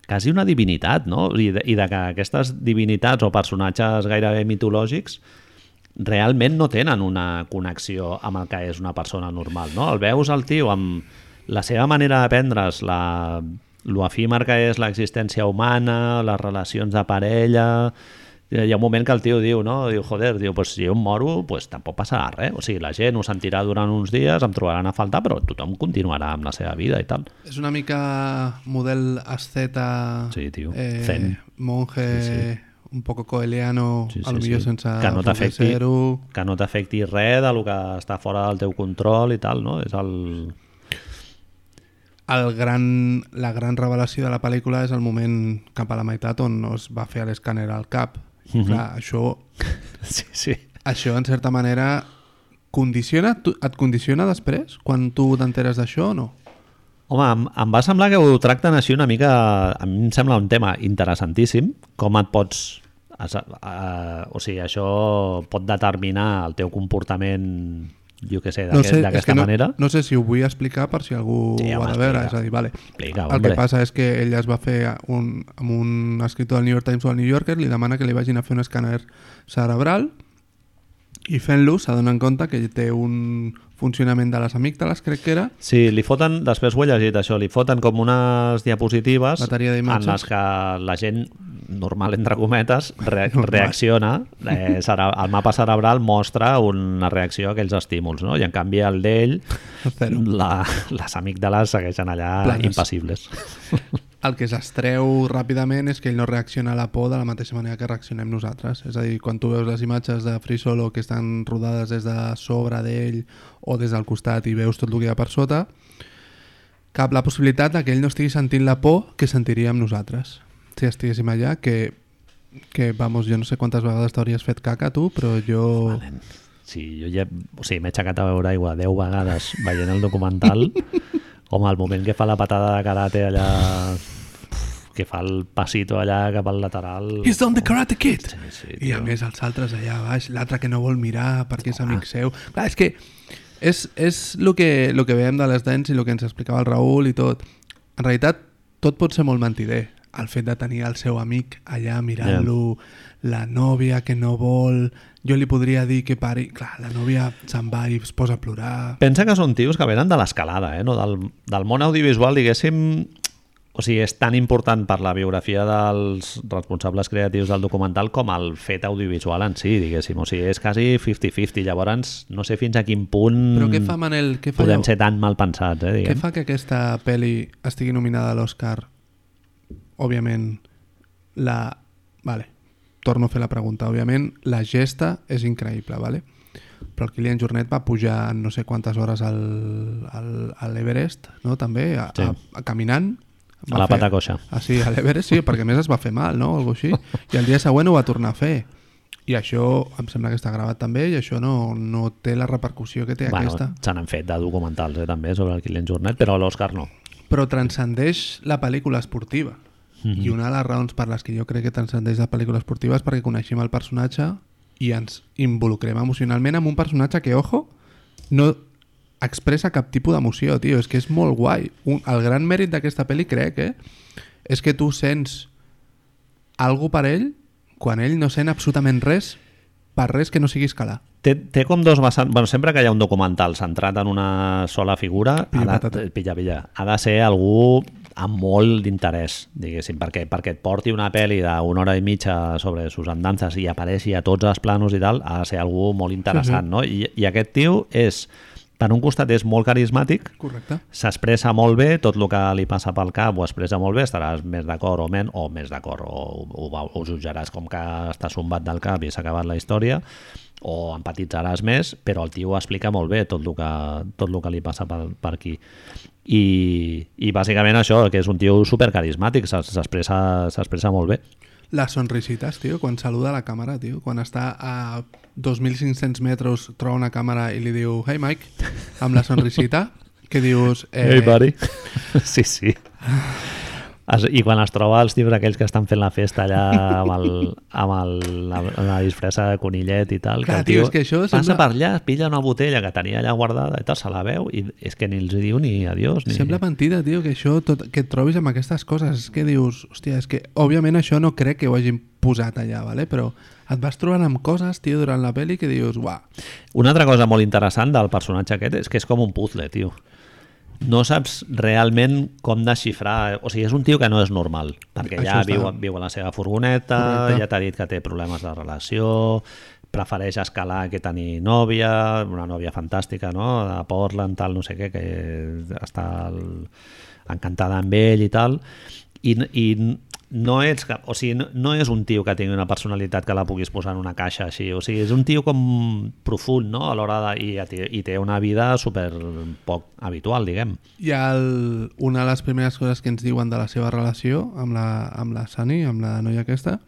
quasi una divinitat, no? I de, I de que aquestes divinitats o personatges gairebé mitològics realment no tenen una connexió amb el que és una persona normal, no? El veus el tio amb la seva manera de prendre's, la, lo efímer que és l'existència humana, les relacions de parella... Hi ha un moment que el tio diu, no? Diu, joder, diu, pues, si jo em moro, pues, tampoc passarà res. O sigui, la gent ho sentirà durant uns dies, em trobaran a faltar, però tothom continuarà amb la seva vida i tal. És una mica model asceta, Sí, tio. eh, Zen. monje, Sí, un poco coeliano, Sí, sí, a lo millor sí. sense Que no t'afecti que no t'afecti res de lo que està fora del teu control i tal, no? És el... El gran, la gran revelació de la pel·lícula és el moment cap a la meitat on es va fer l'escàner al cap. I, Mhm. clar, això, Sí, sí. això, en certa manera, condiciona, tu- et condiciona després, quan tu t'enteres d'això o no? Home, em, em va semblar que ho tracten així una mica... A mi em sembla un tema interessantíssim, com et pots... o sigui, això pot determinar el teu comportament, jo què sé, No d'aquest- sé, d'aquesta que no, manera. no sé si ho vull explicar per si algú Sí, ho ha de veure. explica. És a dir, vale, Explica, el hombre. que passa és que ell es va fer un, amb un escriptor del New York Times o del New Yorker, li demana que li vagin a fer un escàner cerebral i fent-lo s'adona en compte que té un funcionament de les amígdales, crec que era, Sí, li foten, després ho he llegit això, li foten com unes diapositives en les que la gent normal, entre cometes, re Normal. reacciona, eh, cere el mapa cerebral mostra una reacció a aquells estímuls, no? i en canvi el d'ell, la, les amígdales segueixen allà Planes. impassibles. el que s'estreu ràpidament és que ell no reacciona a la por de la mateixa manera que reaccionem nosaltres. És a dir, quan tu veus les imatges de Free Solo que estan rodades des de sobre d'ell o des del costat i veus tot el que hi ha per sota, cap la possibilitat de que ell no estigui sentint la por que sentiríem nosaltres. Si estiguéssim allà, que, que vamos, jo no sé quantes vegades t'hauries fet caca tu, però jo... Nen, Sí, jo ja, o sigui, m'he aixecat a beure aigua 10 vegades veient el documental. Home, el moment que fa la patada de karate allà que fa el passito allà cap al lateral He's on the Karate Kid! Sí, sí, I a més els altres allà baix, l'altre que no vol mirar perquè és amic seu. Clar, és que és, és el que, el que veiem de les dents i el que ens explicava el Raül i tot. En realitat, tot pot ser molt mentider. El fet de tenir el seu amic allà mirant-lo, la nòvia que no vol... Jo li podria dir que pari... Clar, la nòvia se'n va i es posa a plorar... Pensa que són tios que venen de l'escalada, eh? no? del, del món audiovisual, diguéssim, o sigui, és tan important per la biografia dels responsables creatius del documental com el fet audiovisual en si, diguéssim. O sigui, és quasi 50-50. Llavors, no sé fins a quin punt Però què fa Manel? Què fa, podem llavors? ser tan mal pensats, eh? Què Diguem. fa que aquesta pel·li estigui nominada a l'Oscar? Òbviament, la... Vale, torno a fer la pregunta. Òbviament, la gesta és increïble, vale? però el Kilian Jornet va pujar no sé quantes hores al, al, a l'Everest, no? també, a, Sí. a, a caminant. A la pata coixa. Ah, sí, a l'Everest sí, perquè més es va fer mal, no? Algo així. I el dia següent ho va tornar a fer. I això em sembla que està gravat també i això no, no té la repercussió que té Bueno, aquesta. se n'han fet de documentals eh, també sobre el Kilian Jornet, però l'Òscar no. però transcendeix la pel·lícula esportiva. Mhm. I una de les raons per les que jo crec que transcendeix la pel·lícula esportiva és perquè coneixem el personatge i ens involucrem emocionalment amb un personatge que, ojo, no expressa cap tipus d'emoció, tio. És que és molt guai. Un, el gran mèrit d'aquesta pel·li, crec, eh, és que tu sents algo per ell quan ell no sent absolutament res per res que no sigui escalar. Té, té com dos vessants... Bueno, sempre que hi ha un documental centrat en una sola figura, Pilla ha de, pilla, pilla, ha de ser algú amb molt d'interès, diguéssim, perquè, perquè et porti una pel·li d'una hora i mitja sobre sus andances i apareixi a tots els planos i tal, ha de ser algú molt interessant, Sí, sí. no? I, I aquest tio és, per un costat és molt carismàtic, s'expressa molt bé, tot el que li passa pel cap ho expressa molt bé, estaràs més d'acord o men o més d'acord, o, o, o, ho jutjaràs com que està sombat del cap i s'ha acabat la història, o empatitzaràs més, però el tio explica molt bé tot el que, tot el que li passa per, per aquí. I, I bàsicament això, que és un tio supercarismàtic, s'expressa molt bé. Les sonrisites, tio, quan saluda la càmera, tio, quan està a 2.500 metres, troba una càmera i li diu Hey Mike, amb la sonrisita, que dius... Eh, buddy. sí, sí. Es, I quan es troba els tios aquells que estan fent la festa allà amb, el, amb el, la, la disfressa de conillet i tal, Clar, que el tio, tio, és que això passa sembla- per allà, pilla una botella que tenia allà guardada i tal, se la veu i és que ni els diu ni adiós. Ni... Sembla mentida, tio, que això tot, que et trobis amb aquestes coses. És que dius, hòstia, és que òbviament això no crec que ho hagin posat allà, ¿vale? però et vas trobant amb coses, tio, durant la pel·li que dius, uah, Una altra cosa molt interessant del personatge aquest és que és com un puzzle, tio. No saps realment com desxifrar... O sigui, és un tio que no és normal, perquè Això ja està- viu, viu a la seva furgoneta, Correcte. ja t'ha dit que té problemes de relació, prefereix escalar que tenir nòvia, una nòvia fantàstica, no?, de Portland, tal, no sé què, que està el... encantada amb ell i tal, i, i no ets cap, o sigui, no, no és un tio que tingui una personalitat que la puguis posar en una caixa així, o sigui, és un tio com profund, no?, a l'hora de... I, i té una vida super poc habitual, diguem. Ha el, una de les primeres coses que ens diuen de la seva relació amb la, amb la Sunny, amb la noia aquesta,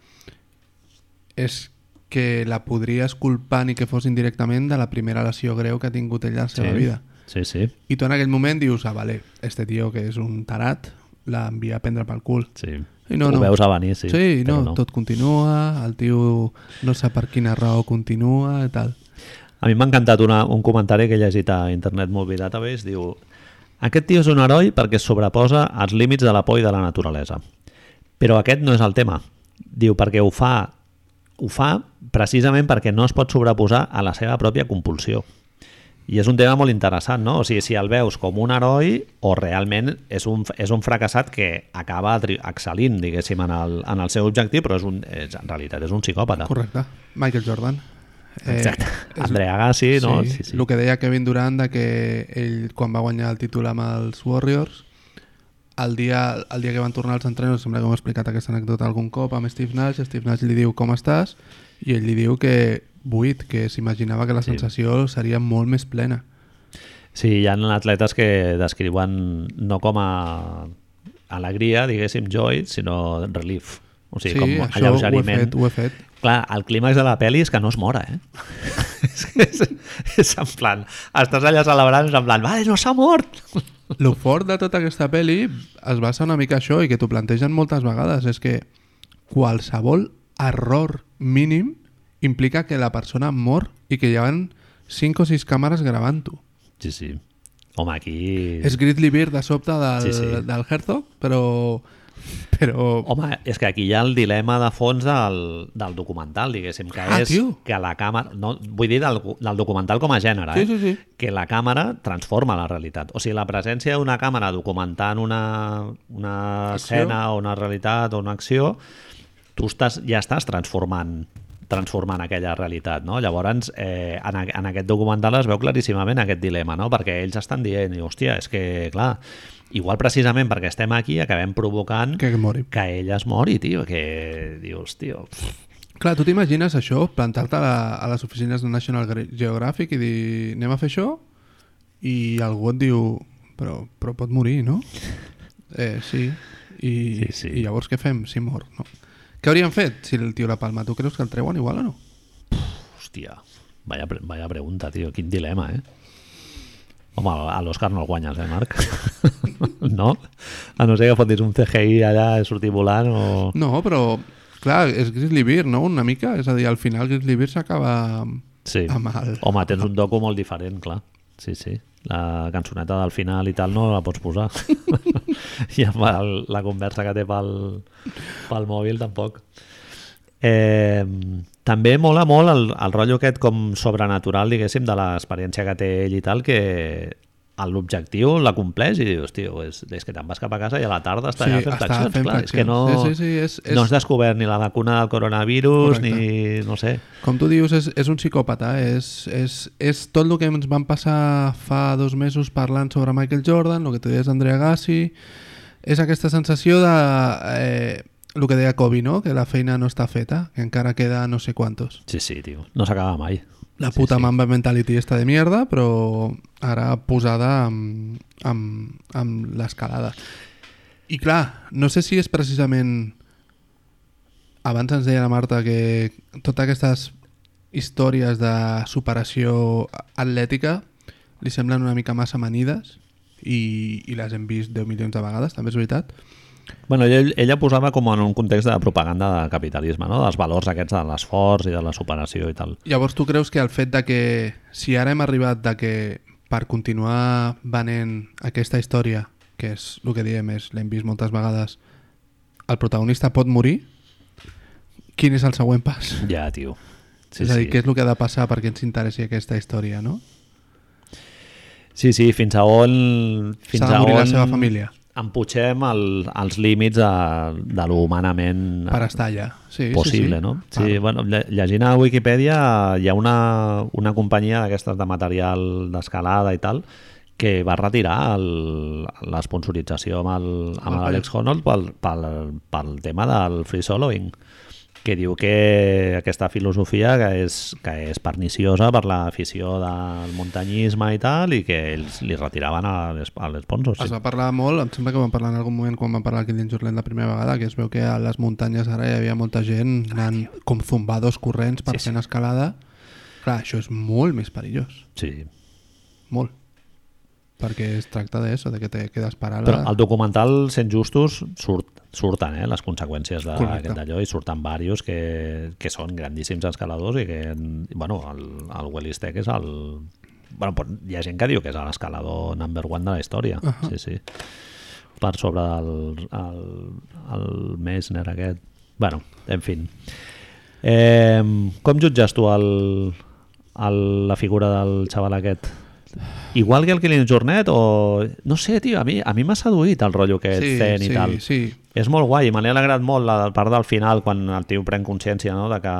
és que la podries culpar ni que fos indirectament de la primera lesió greu que ha tingut ella a la seva sí. vida. Sí, sí, I tu en aquell moment dius, ah, vale, este tio que és un tarat, l'envia a prendre pel cul. sí. I no, Ho no. veus a venir, sí. sí però no, tot continua, el tio no sap per quina raó continua i tal. A mi m'ha encantat una, un comentari que he llegit a Internet Movie Database, diu aquest tio és un heroi perquè sobreposa als límits de la por i de la naturalesa. Però aquest no és el tema. Diu perquè ho fa ho fa precisament perquè no es pot sobreposar a la seva pròpia compulsió. I és un tema molt interessant, no? O sigui, si el veus com un heroi o realment és un, és un fracassat que acaba excel·lint, diguéssim, en el, en el seu objectiu, però és un, és, en realitat és un psicòpata. Correcte. Michael Jordan. Exacte. és- Andrea Agassi, no? Sí, sí. El que deia Kevin Durant de que ell, quan va guanyar el títol amb els Warriors, el dia, el dia que van tornar als entrenos, sembla que m'ho he explicat aquesta anècdota algun cop, amb Steve Nash, Steve Nash li diu com estàs, i ell li diu que buit, que s'imaginava que la Sí. sensació seria molt més plena. Sí, hi ha atletes que descriuen no com a alegria, diguéssim, joy, sinó relief. O sigui, com això ho he alleugeriment. fet, ho he fet. Clar, el clímax de la pel·li és que no es mora, eh? és, és, és en plan, estàs allà celebrant, és en plan, vale, no s'ha mort! Lo fort de tota aquesta pel·li es basa una mica això i que t'ho plantegen moltes vegades, és que qualsevol error mínim implica que la persona mor i que hi ha 5 o 6 càmeres gravant-ho. Sí, sí. Home, aquí... És Grizzly Bear de sobte del, Sí, sí. del Herzog, però... però Home, és que aquí hi ha el dilema de fons del, del documental, diguéssim, que Ah, és tio. que la càmera... No, vull dir del, del documental com a gènere, Sí, eh? sí, sí. que la càmera transforma la realitat. O sigui, la presència d'una càmera documentant una, una Acció. escena o una realitat o una acció, tu estàs, ja estàs transformant transformant aquella realitat, no? Llavors, eh, en, en aquest documental es veu claríssimament aquest dilema, no? Perquè ells estan dient, hòstia, és que, clar, igual precisament perquè estem aquí acabem provocant que mori. que ella es mori, tio, que dius, tio... pff, Clar, tu t'imagines això, plantar-te a, a les oficines de National Geographic i dir anem a fer això? I algú et diu però, però pot morir, no? Eh, sí. I, Sí, sí. I llavors què fem si mor? No? Què haurien fet si el tio la palma? Tu creus que el treuen igual o no? Hòstia, vaya, pre- vaya pregunta, tio, quin dilema, eh? Home, a l'Òscar no el guanyes, eh, Marc? no? A no ser que fotis un CGI allà i sortir volant o... No, però clar, és Grizzly Bear, no? Una mica, és a dir, al final Grizzly Bear s'acaba Sí. amb el... Home, tens un docu molt diferent, clar. Sí, sí. La cançoneta del final i tal no la pots posar. I amb el, la conversa que té pel, pel mòbil tampoc. Eh, també mola molt el, el rotllo aquest com sobrenatural, diguéssim, de l'experiència que té ell i tal, que l'objectiu la compleix i dius, tio, és, és que te'n vas cap a casa i a la tarda està Sí, fent flexions. fent clar, és que no. Sí, sí, sí, és- és- no has descobert ni la vacuna del coronavirus Correcte. ni, no sé, Com tu dius, és, és un psicòpata, és, és, és tot el que ens van passar fa dos mesos parlant sobre Michael Jordan, el que tu deies d'Andrea Gassi, és aquesta sensació de... Eh, el que deia Kobe, no? Que la feina no està feta, que encara queda no sé quantos. Sí, sí, tio. No s'acaba mai. La Sí, puta sí. mamba mentality està de mierda, però ara posada amb, amb, amb l'escalada. I clar, no sé si és precisament... Abans ens deia la Marta que totes aquestes històries de superació atlètica li semblen una mica massa manides i, i les hem vist 10 milions de vegades, també és veritat. Bueno, ell, ella posava com en un context de propaganda de capitalisme, no? dels valors aquests de l'esforç i de la superació i tal. Llavors tu creus que el fet de que si ara hem arribat de que per continuar venent aquesta història, que és el que diem, és l'hem vist moltes vegades, el protagonista pot morir, quin és el següent pas? Ja, tio. Sí, és a dir, sí. què és el que ha de passar perquè ens interessi aquesta història, no? Sí, sí, fins a on... S'ha de morir on la seva família emputxem el, els límits de, de lo humanament per estar allà. Sí, possible, sí, sí. no? Sí, bueno, lle- llegint a Wikipedia hi ha una, una companyia d'aquestes de material d'escalada i tal que va retirar l'esponsorització amb el l'Àlex Honnold pel, pel, pel tema del free soloing que diu que aquesta filosofia que és, que és perniciosa per l'afició del muntanyisme i tal i que ells li retiraven a l'es- a l'esponsor. Es Sí. va parlar molt, em sembla que vam parlar en algun moment quan vam parlar aquí dins Jorlet la primera vegada, que es veu que a les muntanyes ara hi havia molta gent anant com zumbados corrents per Sí, sí, fent escalada. Clar, això és molt més perillós, sí. molt. Perquè es tracta d'això, de que te quedes parat. Però al documental, sent justos, surt, surten eh, les conseqüències d'allò i surten varios que, que són grandíssims escaladors i que, bueno, el, el Willis Tech és el... Bueno, hi ha gent que diu que és l'escalador number one de la història. Uh. -huh. Sí, sí. Per sobre del el, el Messner aquest. Bueno, en fi. Eh, com jutges tu el, el, la figura del xaval aquest? Igual que el Killing Jornet o... No sé, tio, a mi a mi m'ha seduït el rotllo aquest sí, zen sí, i tal. sí. És molt guai, me l'he alegrat molt la part del final quan el tio pren consciència no? de que,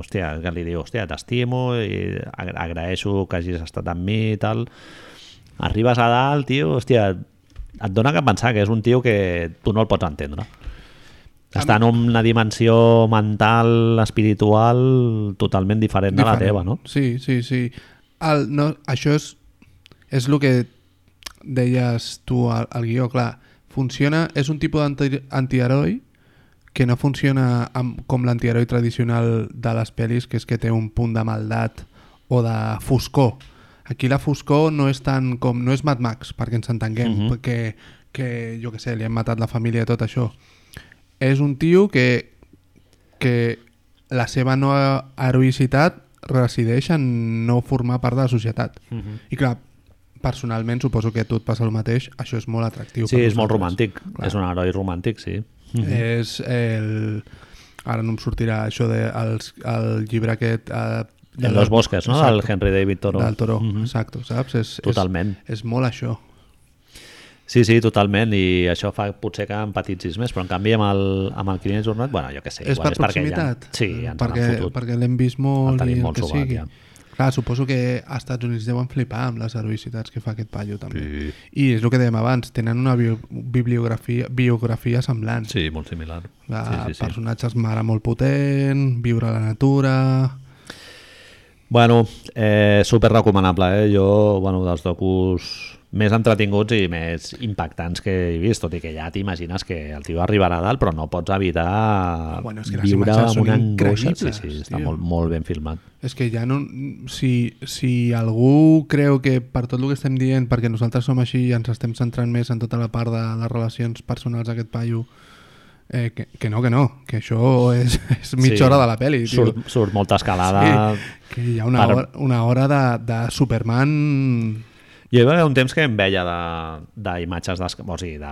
hòstia, que li diu, hòstia, t'estimo i agra- agraeixo que hagis estat amb mi i tal. Arribes a dalt, tio, hòstia, et dona que pensar que és un tio que tu no el pots entendre. Està en una dimensió mental, espiritual, totalment diferent, de la Diferent. teva, no? Sí, sí, sí. El, no, això és, és el que deies tu al, al guió, clar. Funciona, és un tipus d'anti- antiheroi que no funciona amb, com l'antiheroi tradicional de les pel·lis, que és que té un punt de maldat o de foscor. Aquí la foscor no és tant com... No és Mad Max, perquè ens entenguem, Mhm. que, que, jo que sé, li han matat la família i tot això. És un tio que, que la seva no heroïcitat resideix en no formar part de la societat. I clar, personalment suposo que a tu et passa el mateix, això és molt atractiu. Sí, és molt romàntic. Clar. És un heroi romàntic, sí. És el... Ara no em sortirà això de els, el llibre aquest... Eh, En los bosques, no? Exacto. Del Henry David Thoreau. Del Toro, Mhm. exacto, saps? És, Totalment. És, és molt això. Sí, sí, totalment, i això fa potser que empatitzis més, però en canvi amb el, amb el Client Jornat, bueno, jo què sé, és igual per és perquè ja, proximitat? sí, ens perquè, perquè l'hem vist molt El i el molt que sigui. ja. Clar, suposo que als Estats Units deuen flipar amb les heroïcitats que fa aquest paio també. Sí. I és el que dèiem abans, tenen una bio, bibliografia, biografia semblant. Sí, molt similar. La, sí, sí, sí. Personatges mare molt potent, viure a la natura... Bueno, eh, super recomanable, eh? Jo, bueno, dels docus més entretinguts i més impactants que he vist, tot i que ja t'imagines que el tio arribarà a dalt, però no pots evitar Bueno, és que viure amb una angoixa. Sí, sí, està tio. molt, molt ben filmat. És que ja no... Si, si algú creu que per tot el que estem dient, perquè nosaltres som així i ens estem centrant més en tota la part de les relacions personals d'aquest paio, eh, que, que no, que no, que això és, és mitja Sí. hora de la pel·li, tio. Surt, surt molta escalada... Sí, que hi ha una, Per- hora, una hora de, de Superman... Hi va haver un temps que em veia de- d'imatges, d'esca- o sigui, de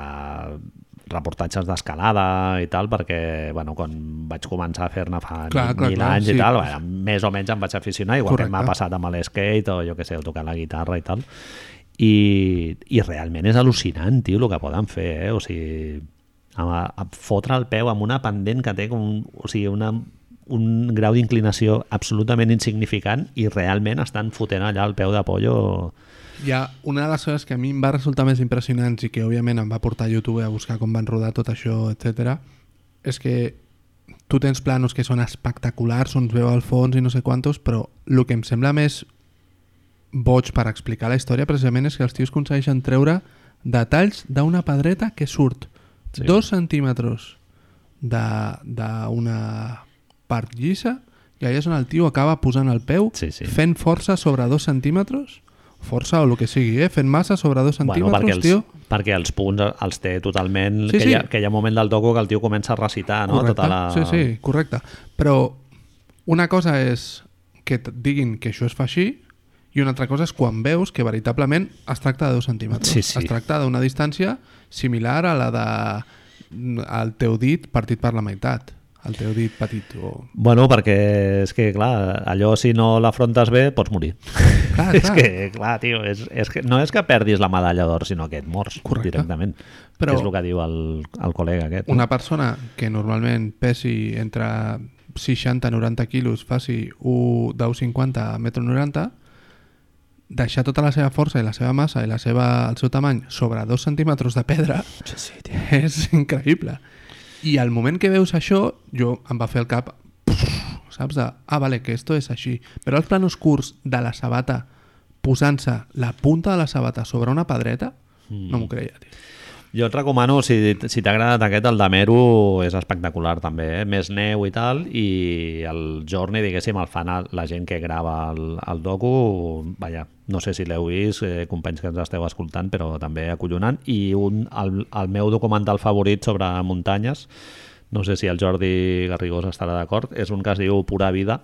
reportatges d'escalada i tal, perquè bueno, quan vaig començar a fer-ne fa Clar, clar, mil clar, anys sí. i tal, bueno, més o menys em vaig aficionar, igual que m'ha Correcte. passat amb l'skate o jo que sé, o tocar la guitarra i tal. I, i realment és al·lucinant, tio, el que poden fer, eh? O sigui, a, a fotre el peu amb una pendent que té com, o sigui, una, un grau d'inclinació absolutament insignificant i realment estan fotent allà el peu de pollo Hi ha una de les coses que a mi em va resultar més impressionants i que òbviament em va portar a YouTube a buscar com van rodar tot això, etc. és que tu tens planos que són espectaculars, on es veu al fons i no sé quantos, però el que em sembla més boig per explicar la història precisament és que els tios aconsegueixen treure detalls d'una pedreta que surt Sí. dos centímetres d'una part llisa i allà és on el tio acaba posant el peu Sí, sí. fent força sobre dos centímetres força o el que sigui, eh? fent massa sobre dos Bueno, centímetres, perquè els, tio. perquè els punts els té totalment... Sí, que, sí. Hi ha, que hi ha un moment del docu que el tio comença a recitar, no? Correcte. Tota la... Sí, sí, correcte. Però una cosa és que et diguin que això es fa així i una altra cosa és quan veus que veritablement es tracta de dos centímetres. Sí, sí. Es tracta d'una distància similar a la de el teu dit partit per la meitat. El teu dit petit. O... Bueno, perquè és que, clar, allò si no l'afrontes bé, pots morir. Clar, és clar. que, clar, tio, és, és que, no és que perdis la medalla d'or, sinó que et mors Correcte. directament. Però- és el que diu el, el col·lega aquest. Una persona que normalment pesi entre 60 i 90 quilos, faci un 10,50 a 1,90 m, deixar tota la seva força i la seva massa i la seva, el seu tamany sobre dos centímetres de pedra Sí, sí, tio. és increïble. I al moment que veus això, jo em va fer el cap, saps? De, ah, vale, que esto és així. Però els planos curts de la sabata posant-se la punta de la sabata sobre una pedreta, no m'ho creia, tio. Jo et recomano, si, si t'ha agradat aquest, el de Meru és espectacular també, eh? més neu i tal, i el Journey, diguéssim, el fan la gent que grava el, el docu, vaja, no sé si l'heu vist, eh, companys que ens esteu escoltant, però també acollonant, i un, el, el meu documental favorit sobre muntanyes, no sé si el Jordi Garrigós estarà d'acord, és un que es diu Pura Vida,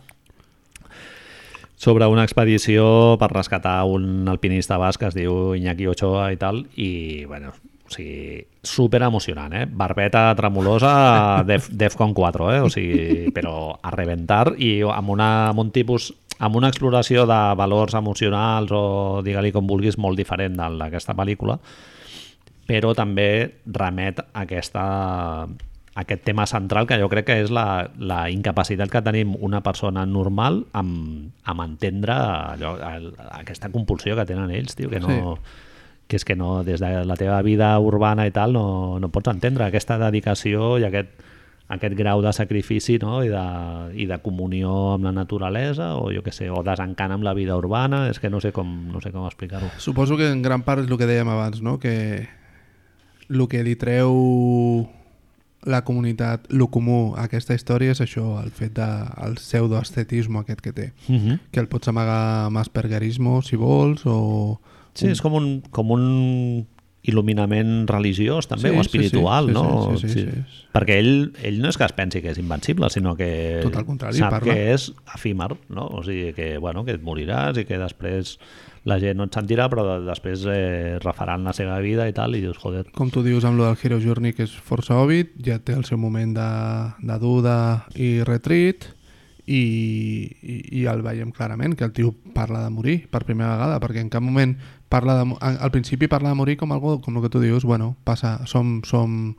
sobre una expedició per rescatar un alpinista basc que es diu Iñaki Ochoa i tal, i, bueno, o sigui, super emocionant, eh? Barbeta tremolosa, Def, Defcon 4, eh? O sigui, però a reventar i amb, una, amb un tipus amb una exploració de valors emocionals o digue-li com vulguis molt diferent d'aquesta pel·lícula però també remet a aquesta, aquest tema central que jo crec que és la, la incapacitat que tenim una persona normal amb, amb entendre allò, el, aquesta compulsió que tenen ells, tio, que no... que és que no, des de la teva vida urbana i tal no, no pots entendre aquesta dedicació i aquest, aquest grau de sacrifici no? I, de, i de comunió amb la naturalesa o jo que sé, o desencant amb la vida urbana és que no sé com, no sé com explicar-ho Suposo que en gran part és el que dèiem abans, no? que el que li treu la comunitat, el comú a aquesta història és això, el fet de, el pseudoestetisme aquest que té. uh -huh. Que el pots amagar amb aspergerismo, si vols, o... Sí, és com un, com un il·luminament religiós també, Sí, o sí, espiritual, sí, sí, no? sí, sí, sí. Perquè ell, ell no és que es pensi que és invencible, sinó que Tot al contrari, sap parla. que és efímer, no? O sigui, que, bueno, que et moriràs i que després la gent no et sentirà, però de- després eh, refaran la seva vida i tal, i dius, joder, Com tu dius amb lo del Hero Journey, que és força òbvid, ja té el seu moment de, de duda i retreat, i, i, i el veiem clarament, que el tio parla de morir per primera vegada, perquè en cap moment parla de, al principi parla de morir com algo, com el que tu dius, bueno, passa, som, som,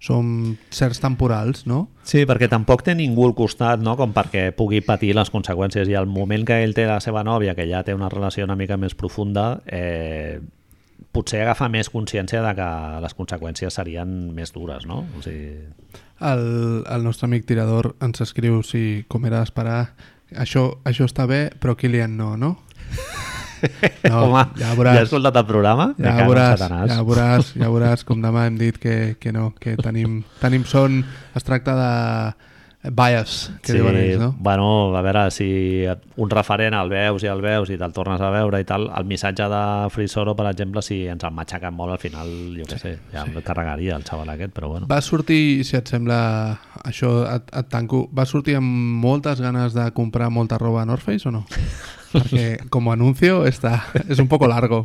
som certs temporals, no? Sí, perquè tampoc té ningú al costat no? com perquè pugui patir les conseqüències i al moment que ell té la seva nòvia, que ja té una relació una mica més profunda, eh, potser agafa més consciència de que les conseqüències serien més dures, no? O sigui, El, el nostre amic tirador ens escriu si, com era d'esperar, això, això està bé, però Kilian no, no? No, Home, ja ja veuràs. has escoltat el programa? Ja veuràs, ja veuràs, ja veuràs com demà hem dit que, que no, que tenim, tenim son, es tracta de bias, que diuen ells, no? bueno, a veure, si un referent el veus i el veus i te'l tornes a veure i tal, el missatge de Frisoro, per exemple, si ens el matxaquen molt, al final, jo què sé, ja em carregaria el xaval aquest, però bueno. Va sortir, si et sembla, això et, et tanco, va sortir amb moltes ganes de comprar molta roba a North Face o no? Perquè com a anuncio està, és un poco largo.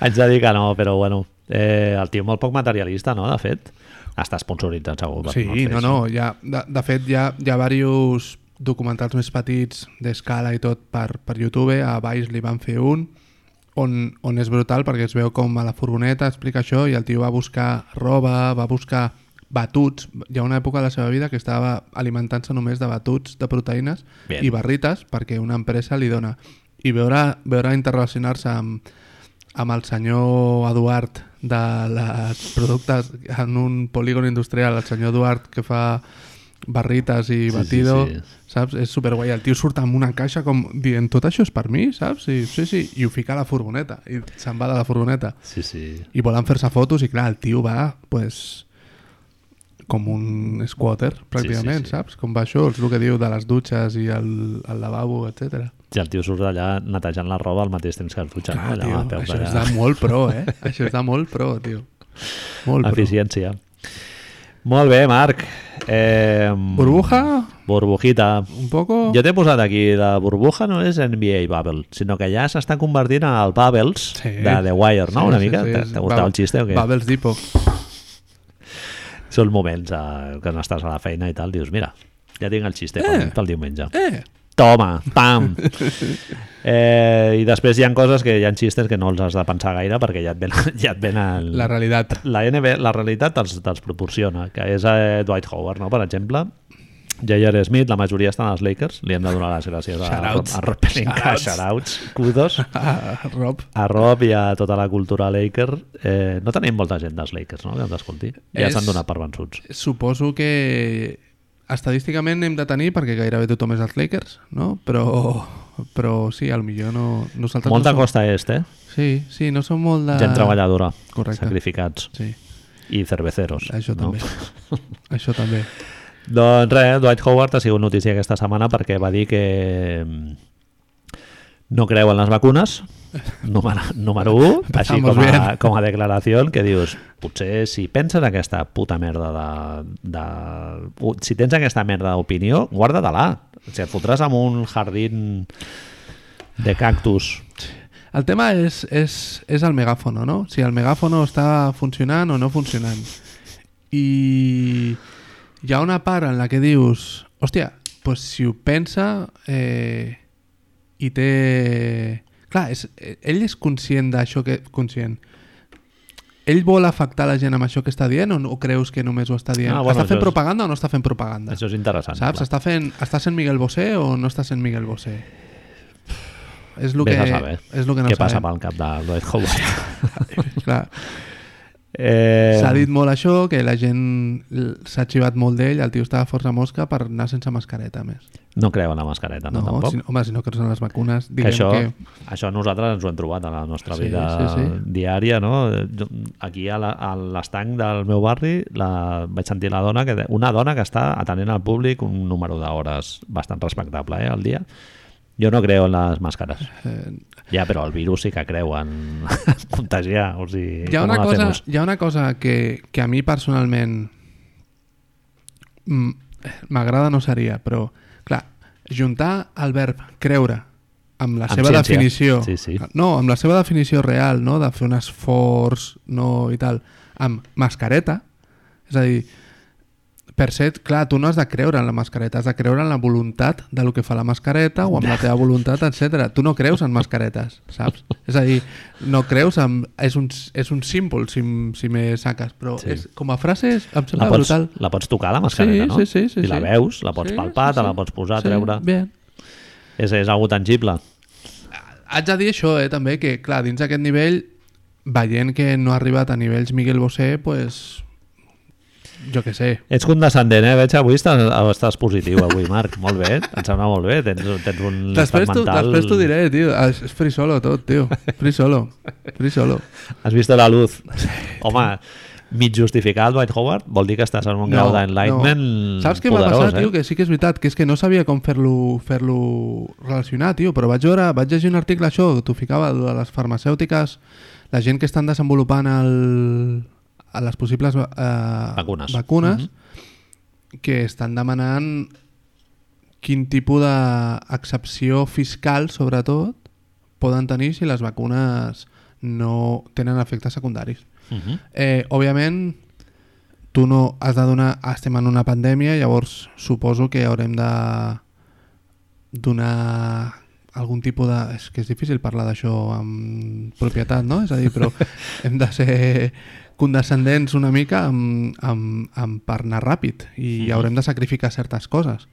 Haig de dir que no, però bueno, eh, el tio molt poc materialista, no?, de fet. Està sponsoritzat segur. per Sí, no, no, ja, de, de fet hi ha, hi ha diversos documentals més petits d'escala i tot per, per YouTube, a baix li van fer un on, on és brutal perquè es veu com a la furgoneta explica això i el tio va buscar roba, va buscar batuts, hi ha una època de la seva vida que estava alimentant-se només de batuts de proteïnes Bien. i barrites perquè una empresa li dona i veure, veure interrelacionar-se amb, amb el senyor Eduard de les productes en un polígon industrial, el senyor Eduard que fa barrites i Sí, sí, batido, sí. saps? És superguai. El tio surt amb una caixa com dient tot això és per mi, saps? I, sí, sí, i ho fica a la furgoneta i se'n va de la furgoneta. Sí, sí. I volen fer-se fotos i clar, el tio va, pues, com un squatter, pràcticament, sí. saps? Com va això, és el que diu de les dutxes i el, el lavabo, etc. I el tio surt allà netejant la roba al mateix temps que dutxa. Clar, no? Allà, tio, a peus això és allà. de molt pro, eh? això és de molt pro, tio. Molt pro. Eficiència. Molt bé, Marc. Eh, Burbuja, Burbujita. un poco... Jo t'he posat aquí, la burbuja no és NBA Bubble, sinó que ja s'està convertint en el Bubbles Sí. de The Wire, no? Sí, Una sí, mica? sí, és t'ha gustat el xiste o què? Bubbles Depot. Són moments eh, que no estàs a la feina i tal, dius, mira, ja tinc el xiste Eh. pel diumenge. Eh, Toma, pam! eh, I després hi ha coses que hi ha xistes que no els has de pensar gaire perquè ja et ven, ja et ven el, la realitat. la, NB, la realitat te'ls te proporciona, que és eh, Dwight Howard, no? per exemple. J.R. Smith, la majoria estan als Lakers, li hem de donar les gràcies a, Shoutouts. a Rob Pelinka, Shoutouts. kudos, Ah, Rob. a Rob i a tota la cultura Laker. Eh, no tenim molta gent dels Lakers, no?, que ens escolti. Ja s'han donat per vençuts. Suposo que estadísticament hem de tenir, perquè gairebé tothom és als Lakers, no? Però, però sí, al millor no... Nosaltres Molta no som... costa est, eh? Sí, sí, no som molt de... Gent treballadora, Correcte. sacrificats Sí, i cerveceros. això no? també. Això també. Doncs res, Dwight Howard ha sigut notícia aquesta setmana perquè va dir que mm, no creu en les vacunes, número, número 1, així com a, bien. com a declaració, que dius, potser si penses aquesta puta merda de... de si tens aquesta merda d'opinió, guarda-te-la. Si et fotràs amb un jardín de cactus El tema és, és, és el megàfono, no? Si el megàfono està funcionant o no funcionant. I hi ha una part en la que dius, hòstia, pues si ho pensa eh, i té... Clar, és, ell és conscient d'això que... Conscient. Ell vol afectar la gent amb això que està dient o, no, o creus que només ho està dient? Ah, bueno, està fent és- propaganda o no està fent propaganda? Això és interessant. Saps? clar. Està, fent, està sent Miguel Bosé o no està sent Miguel Bosé? És el que, és lo que no què passa sabem. pel cap de Dwight Howard. Clar, eh, S'ha dit molt això, que la gent s'ha xivat molt d'ell, el tio estava força mosca per anar sense mascareta, més. no creu en la mascareta, no, No, tampoc? si, no- home, si no creus en les vacunes, que diguem això, que... això nosaltres ens ho hem trobat a la nostra Sí, vida sí, sí. diària, no? Jo- Aquí a l'estanc del meu barri la, vaig sentir la dona que, una dona que està atenent al públic un número d'hores bastant respectable eh, al dia. Jo no creo en les màscares. Eh, Ja, però el virus sí que creu en contagiar. O sigui, hi, ha una cosa, hacemos? hi ha una cosa que, que a mi personalment m'agrada no seria, però clar, juntar el verb creure amb la Amb seva ciència. definició Sí, sí. no, amb la seva definició real no? de fer un esforç no, i tal, amb mascareta és a dir per ser, clar, tu no has de creure en la mascareta, has de creure en la voluntat de lo que fa la mascareta o amb la teva voluntat, etc. Tu no creus en mascaretes, saps? És a dir, no creus en... És un, és un símbol, si, si me saques, però Sí. és, com a frase és, em La sembla pots, brutal. la pots tocar, la mascareta, Sí, no? sí, sí, sí, I la sí. veus, la pots Sí, palpar, sí, te la sí. pots posar, Sí, treure... Bé. És, és algo tangible. Haig de dir això, eh, també, que clar, dins d'aquest nivell, veient que no ha arribat a nivells Miguel Bosé, pues, jo que sé, Ets condescendent, eh? Veig avui estàs, estàs positiu, avui, Marc. Molt bé, em sembla molt bé. Tens, tens un Després estat t'ho mental... després t'ho diré, tio. És free solo tot, tio. Free solo. Free solo. Has vist la luz. Home, mig justificat Dwight Howard vol dir que estàs en un grau d'enlightenment Saps què m'ha poderós, passat, tio? eh? Que sí que és veritat, que és que no sabia com fer-lo fer relacionar, tio, però vaig veure, vaig llegir un article això, que t'ho ficava, de les farmacèutiques, la gent que estan desenvolupant el, a les possibles eh, Vacunes. vacunes Mhm. que estan demanant quin tipus d'excepció fiscal, sobretot, poden tenir si les vacunes no tenen efectes secundaris. Mhm. Eh, òbviament, tu no has de donar... Estem en una pandèmia, llavors suposo que haurem de donar algun tipus de... És que és difícil parlar d'això amb propietat, no? És a dir, però hem de ser condescendents una mica amb, amb, amb per anar ràpid i Mhm. haurem de sacrificar certes coses.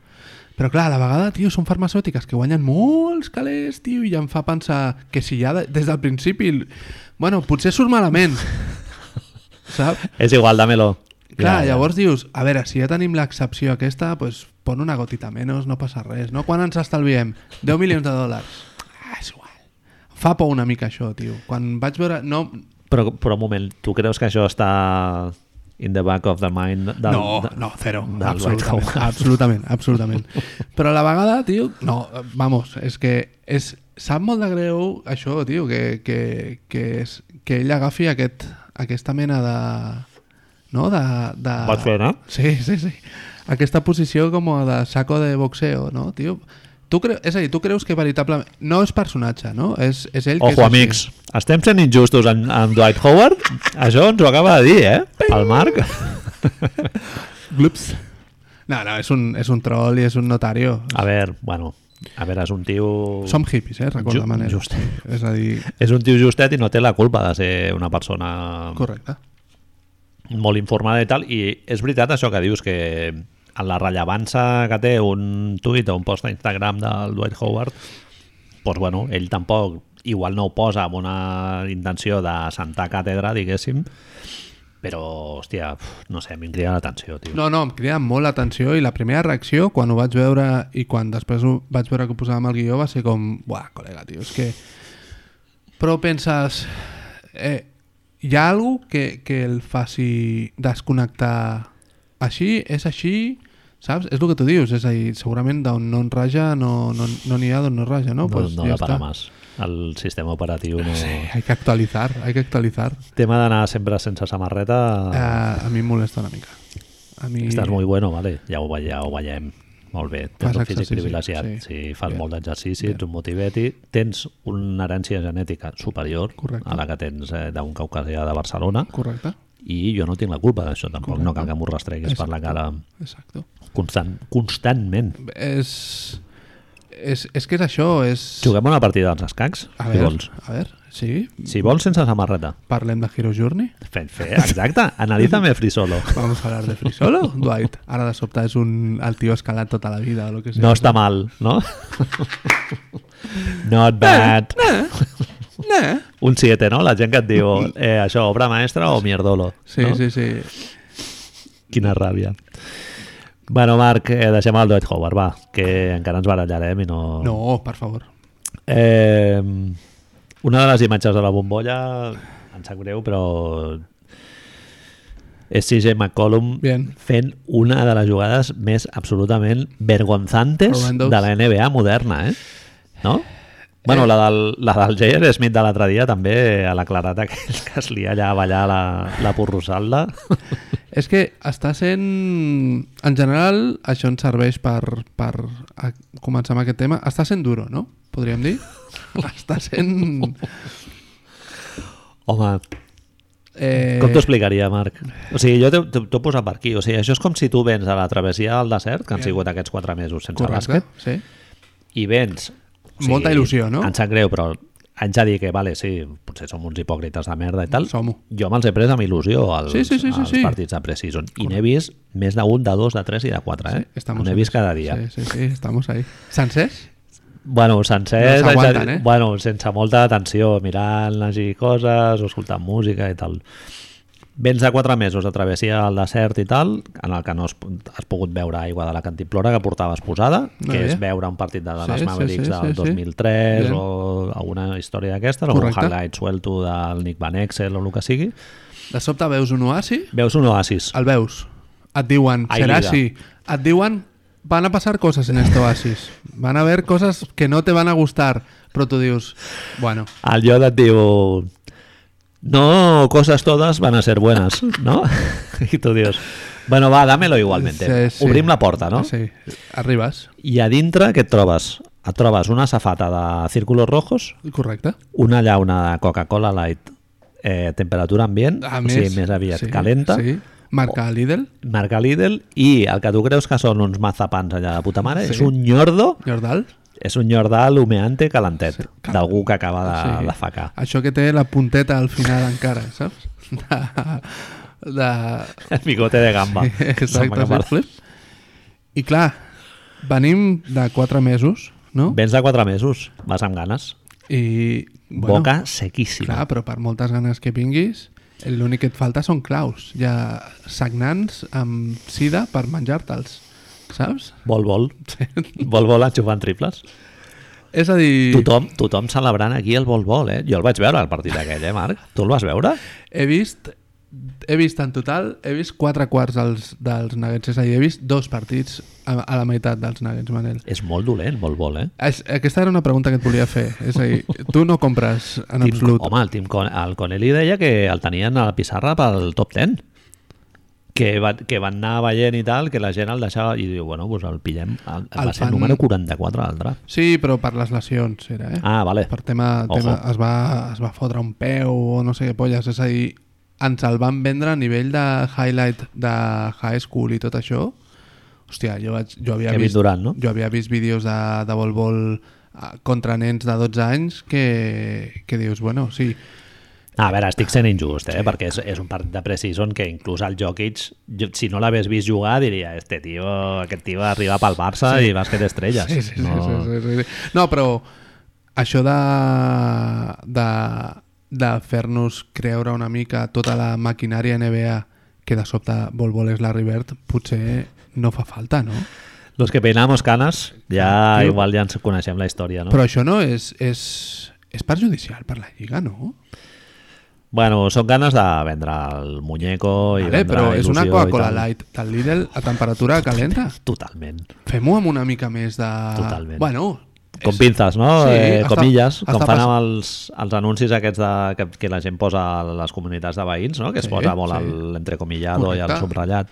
Però clar, a la vegada, tio, són farmacèutiques que guanyen molts calés, tio, i em fa pensar que si ja de, des del principi... Bueno, potser surt malament, saps? És igual, dámelo. Clar, Ja, ja. llavors dius, a veure, si ja tenim l'excepció aquesta, pues, pon una gotita menys, no passa res, no? Quan ens estalviem? 10 milions de dòlars. Ah, és igual. Fa por una mica això, tio. Quan vaig veure... No, Però, però un moment, tu creus que això està in the back of the mind del, no, de- no, zero. Absolutament, absolutament, absolutament. Però a la vegada, tio, no, vamos, és que és, sap molt de greu això, tio, que, que, que, és, que ell agafi aquest, aquesta mena de... No? De, de... Pots fer, no? Sí, sí, sí. Aquesta posició com de saco de boxeo, no, tio? Tu cre... És a dir, tu creus que veritablement... No és personatge, no? És, és ell que és Ojo, així. amics, estem sent injustos amb, amb Dwight Howard? Això ens ho acaba de dir, eh? El Marc. Glups. No, no, és un, és un troll i és un notario. A veure, bueno, a veure, és un tio... Som hippies, eh? Recorda, Ju- Manel. just. És a dir, És un tio justet i no té la culpa de ser una persona correcte. molt informada i tal, i és veritat això que dius, que la rellevància que té un tuit o un post a Instagram del Dwight Howard, doncs bueno, ell tampoc igual no ho posa amb una intenció de sentar càtedra, diguéssim, però, hòstia, no sé, a mi em crida l'atenció, tio. No, no, em crida molt l'atenció i la primera reacció, quan ho vaig veure i quan després ho vaig veure que ho posàvem al guió, va ser com, buah, col·lega, tio, és que... Però penses, eh, hi ha algú que, que el faci desconnectar així, és així, saps? És el que tu dius, és a dir, segurament d'on no en raja no n'hi no, no ha d'on no raja, no? no, pues no ja da para más. El sistema operatiu no... Sí, hay que actualizar, hay que actualizar. Tema d'anar sempre sense samarreta... Uh, a mi em molesta una mica. A mi... Estàs muy bueno, vale, ja ho, ja ho veiem. Molt bé, tens Fas un físic privilegiat, sí. si fas Bé. molt d'exercici, ets un motiveti, tens una herència genètica superior Correcte. a la que tens eh, d'un caucasià de Barcelona Correcte, i jo no tinc la culpa d'això tampoc, Correcte. no cal que m'ho rastreguis per la cara exacte. Constant, constantment. És, és, és que és això, és... Juguem una partida dels escacs, A si veure, vols. a veure, sí, Si vols sense samarreta. parlem de Hero Journey. Fet, fer, exacte, analízame free solo. Vamos a hablar de Free Solo, Dwight. Ara de sobte és un, el tio escalat tota la vida o lo que sea. No està mal, no? Not bad. No, Un 7, no? La gent que et diu eh, això, obra maestra o mierdolo. sí, no? sí, sí. Quina ràbia. Bueno, Marc, eh, deixem el Dwight Howard, va, que encara ens barallarem i no... No, per favor. Eh, una de les imatges de la bombolla, em sap greu, però és CJ McCollum Bien. fent una de les jugades més absolutament vergonzantes de la NBA moderna, eh? No? Bueno, la del, la del J.R. Smith de l'altre dia també a la clarata que es lia allà a ballar la, la porrossalda. És que està sent... En general, això ens serveix per, per començar amb aquest tema. Està sent duro, no? Podríem dir? està sent... Home, Eh, com t'ho explicaria, Marc? O sigui, jo t'ho he posat per aquí. O sigui, això és com si tu vens a la travessia del desert, que han sigut aquests quatre mesos sense Correcte, bàsquet, sí. i vens... Molta il·lusió, no? Em sap greu, però haig de dir que, vale, sí, potser som uns hipòcrites de merda i tal. Som-ho. Jo me'ls he pres amb il·lusió als, Sí, sí, sí, sí, als sí. partits de preseason. I n'he vist més d'un, de dos, de tres i de quatre, eh? Sí, N'he vist cada dia. Sí, sí, sí, estamos ahí. ¿Sencers? Bueno, sencer, No dir- eh? bueno, sense molta atenció, mirant així coses, o escoltant música i tal. Vens de quatre mesos de travessia al desert i tal, en el que no has, has pogut veure aigua de la cantimplora que portaves posada, que bé. és veure un partit de Sí, Dallas sí, Mavericks sí, del sí, sí. 2003 Bien. o alguna història d'aquesta, o un highlight suelto del Nick Van Exel o el que sigui. De sobte veus un oasi, Veus un oasis. el veus. Et diuen, será liga. así. Et diuen, van a pasar cosas en este oasis. Van a haber cosas que no te van a gustar. Però tu dius, bueno, El Yoda et diu no cosas todas van a ser buenas, ¿no? I tu dius, bueno, va, dámelo igualmente. Sí, sí. Obrim la porta, no? Sí, arribes. I a dintre què et trobes? Et trobes una safata de círculos rojos, Correcte. una llauna de Coca-Cola Light eh, temperatura ambient, A o més, sigui, més aviat sí, calenta, Sí. Marca Lidl, marca Lidl, i el que tu creus que són uns mazapans allà de puta mare Sí. és un ñordo, Jordal. És un ñordal humeante calentet, Sí, cal- d'algú que acaba de, Sí. de facar. Això que té la punteta al final encara, saps? De... de... El bigote de gamba. Exacte, va agafar. sí, flip. I clar, venim de quatre mesos, no? Vens de quatre mesos, vas amb ganes. I, Boca sequíssima. Clar, però per moltes ganes que vinguis, l'únic que et falta són claus. Ha sagnants amb sida per menjar-te'ls, saps? Vol, vol. Vol, vol enxufant triples. És a dir, Tothom, tothom celebrant aquí el vol, vol, eh? Jo el vaig veure al partit aquell, eh, Marc? Tu el vas veure? he vist he vist en total, he vist quatre quarts dels, dels Nuggets, és a dir, he vist dos partits a, a la meitat dels Nuggets, Manel. És molt dolent, molt vol, eh? És, aquesta era una pregunta que et volia fer. És a dir, tu no compres en Tim, absolut. home, el, Tim Con el Connelly deia que el tenien a la pissarra pel top 10 que, va, que van anar veient i tal, que la gent el deixava i diu, bueno, doncs el pillem el, el va ser fan- número 44 del draft Sí, però per les lesions era, eh? ah, vale, Per tema, Ojo. tema es, va, es va fotre un peu o no sé què polles, és a dir, ens el van vendre a nivell de highlight de high school i tot això. Hòstia, jo, vaig, jo havia Kevin vist... Durant, no? Jo havia vist vídeos de, de vol-vol eh, contra nens de 12 anys que, que dius, bueno, sí, a veure, estic sent injust, eh? perquè és, és un partit de preseason que inclús el Jokic, jo, si no l'hagués vist jugar, diria, este tio, aquest tio arriba pel Barça Sí. i bàsquet estrelles. Sí, sí, sí, no... sí, sí, sí, sí. No, però això de, de, de fer-nos creure una mica tota la maquinària NBA que de sobte vol vol és Larry Bird, potser no fa falta, no? Los que peinamos canes, ja Tio. igual ja ens coneixem la història, no? Però això no és, és, és perjudicial per la Lliga, no? Bueno, són ganes de vendre el muñeco i Vale, vendre però és una Coca-Cola tal. Light del Lidl a temperatura calenta. Totalment. Fem-ho amb una mica més de... Totalment. Bueno, Com és- pinces, no? Sí, eh, està- comilles, està com fan pas- amb els, els anuncis aquests de, que, que la gent posa a les comunitats de veïns, no? que es Sí, posa molt sí. l'entrecomillado i el subratllat.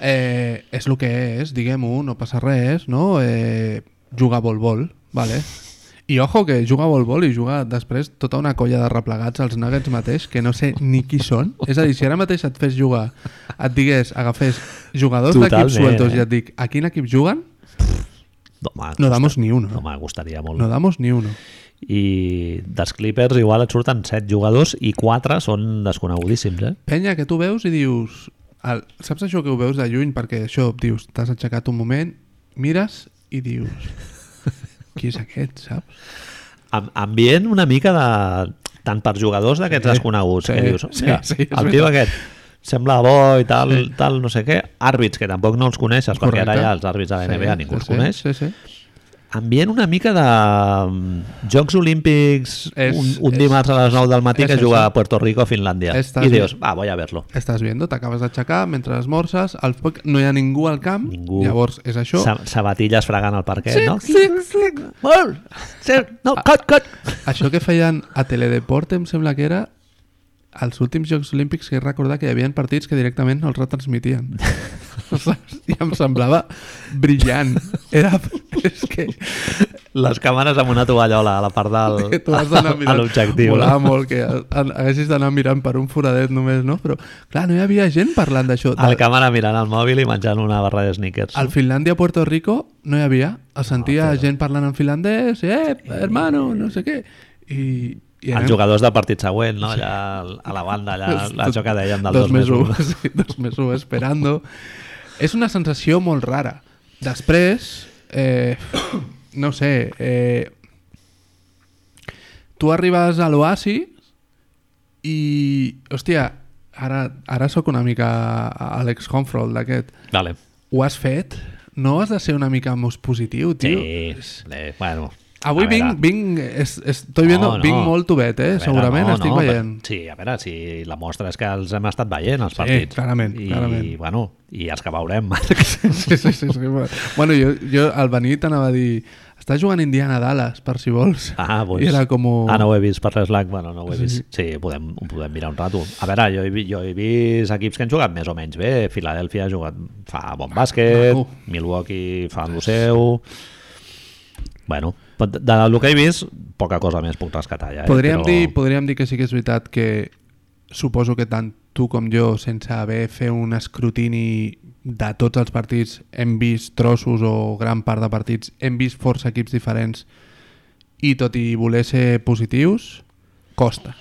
Eh, és el que és, diguem-ho, no passa res, no? Eh, jugar vol-vol, vale? I ojo que juga vol-vol i juga després tota una colla de replegats als Nuggets mateix que no sé ni qui són. És a dir, si ara mateix et fes jugar, et digués, agafés jugadors d'equips sueltos eh? i et dic, a quin equip juguen? No, home, No damos ni uno. no, me gustaria molt. No damos ni uno. I dels Clippers igual et surten 7 jugadors i 4 són desconegudíssims, eh? Penya, que tu veus i dius... El, saps això que ho veus de lluny? Perquè això, dius, t'has aixecat un moment, mires i dius... Qui és aquest, saps? Am- ambient una mica de... tant per jugadors d'aquests Sí, desconeguts sí, que dius, sí, mira, sí, és el tio aquest sembla bo i tal, Sí. tal, no sé què àrbits que tampoc no els coneixes perquè ara Correcte. ja els àrbits de la NBA ningú els sí, coneix Sí, sí. Ambient una mica de mm, Jocs Olímpics És- un, un és- dimarts a les 9 del matí és que juga això. a Puerto Rico a Finlàndia Estàs i dius, va, voy a verlo Estàs viendo, t'acabes d'aixecar mentre esmorces, al poc no hi ha ningú al camp, Ningú. llavors és això. Sa sabatilles fregant el parquet, no? sí, sí. Sí, no, cut, cut! Això que feien a Teledeporte em sembla que era als últims Jocs Olímpics que he recordar que hi havia partits que directament no els retransmitien. Saps? I em semblava brillant. Era... És que Les càmeres amb una tovallola a la part del... que tu has d'anar a l'objectiu. Molava No? molt que ha- haguessis d'anar mirant per un foradet només, no? Però, clar, no hi havia gent parlant d'això. El De- càmera mirant el mòbil i menjant una barra de sneakers. Al Finlàndia-Puerto Rico no hi havia. Es sentia gent parlant en finlandès, eh, hermano, no sé què. I, i Els jugadors del partit següent, no? Allà a la banda, allà, això que dèiem del 2 més 1. Sí, dos més un, esperando. És una sensació molt rara. Després, eh, no sé, eh, tu arribes a l'oasi i, hòstia, ara, ara sóc una mica Alex Honfrold d'aquest. Vale. Ho has fet? No has de ser una mica més positiu, tio? Sí, eh, bueno. Avui a vinc, vinc, es, estoy viendo, No, no. vinc molt tubet, eh? Veure, Segurament no, estic no, veient. però- Sí, a veure, si la mostra és que els hem estat veient, els Sí, partits. clarament, I, clarament. bueno, i els que veurem. Sí, sí, sí. sí. Bueno, jo, jo al venir t'anava a dir està jugant Indiana Dallas, per si vols. Ah, doncs... I era com... Ah, no ho he vist per l'Slack, bueno, no ho he vist. Sí, podem, ho podem mirar un rato. A veure, jo he, jo he vist equips que han jugat més o menys bé. Filadèlfia ha jugat, fa bon bàsquet, Maco. Milwaukee fa el seu... Bueno, però de, del que he vist, poca cosa més puc rescatar ja. Eh? Podríem, Però... dir, podríem dir que sí que és veritat que suposo que tant tu com jo, sense haver fet un escrutini de tots els partits, hem vist trossos o gran part de partits, hem vist força equips diferents i tot i voler ser positius, costa.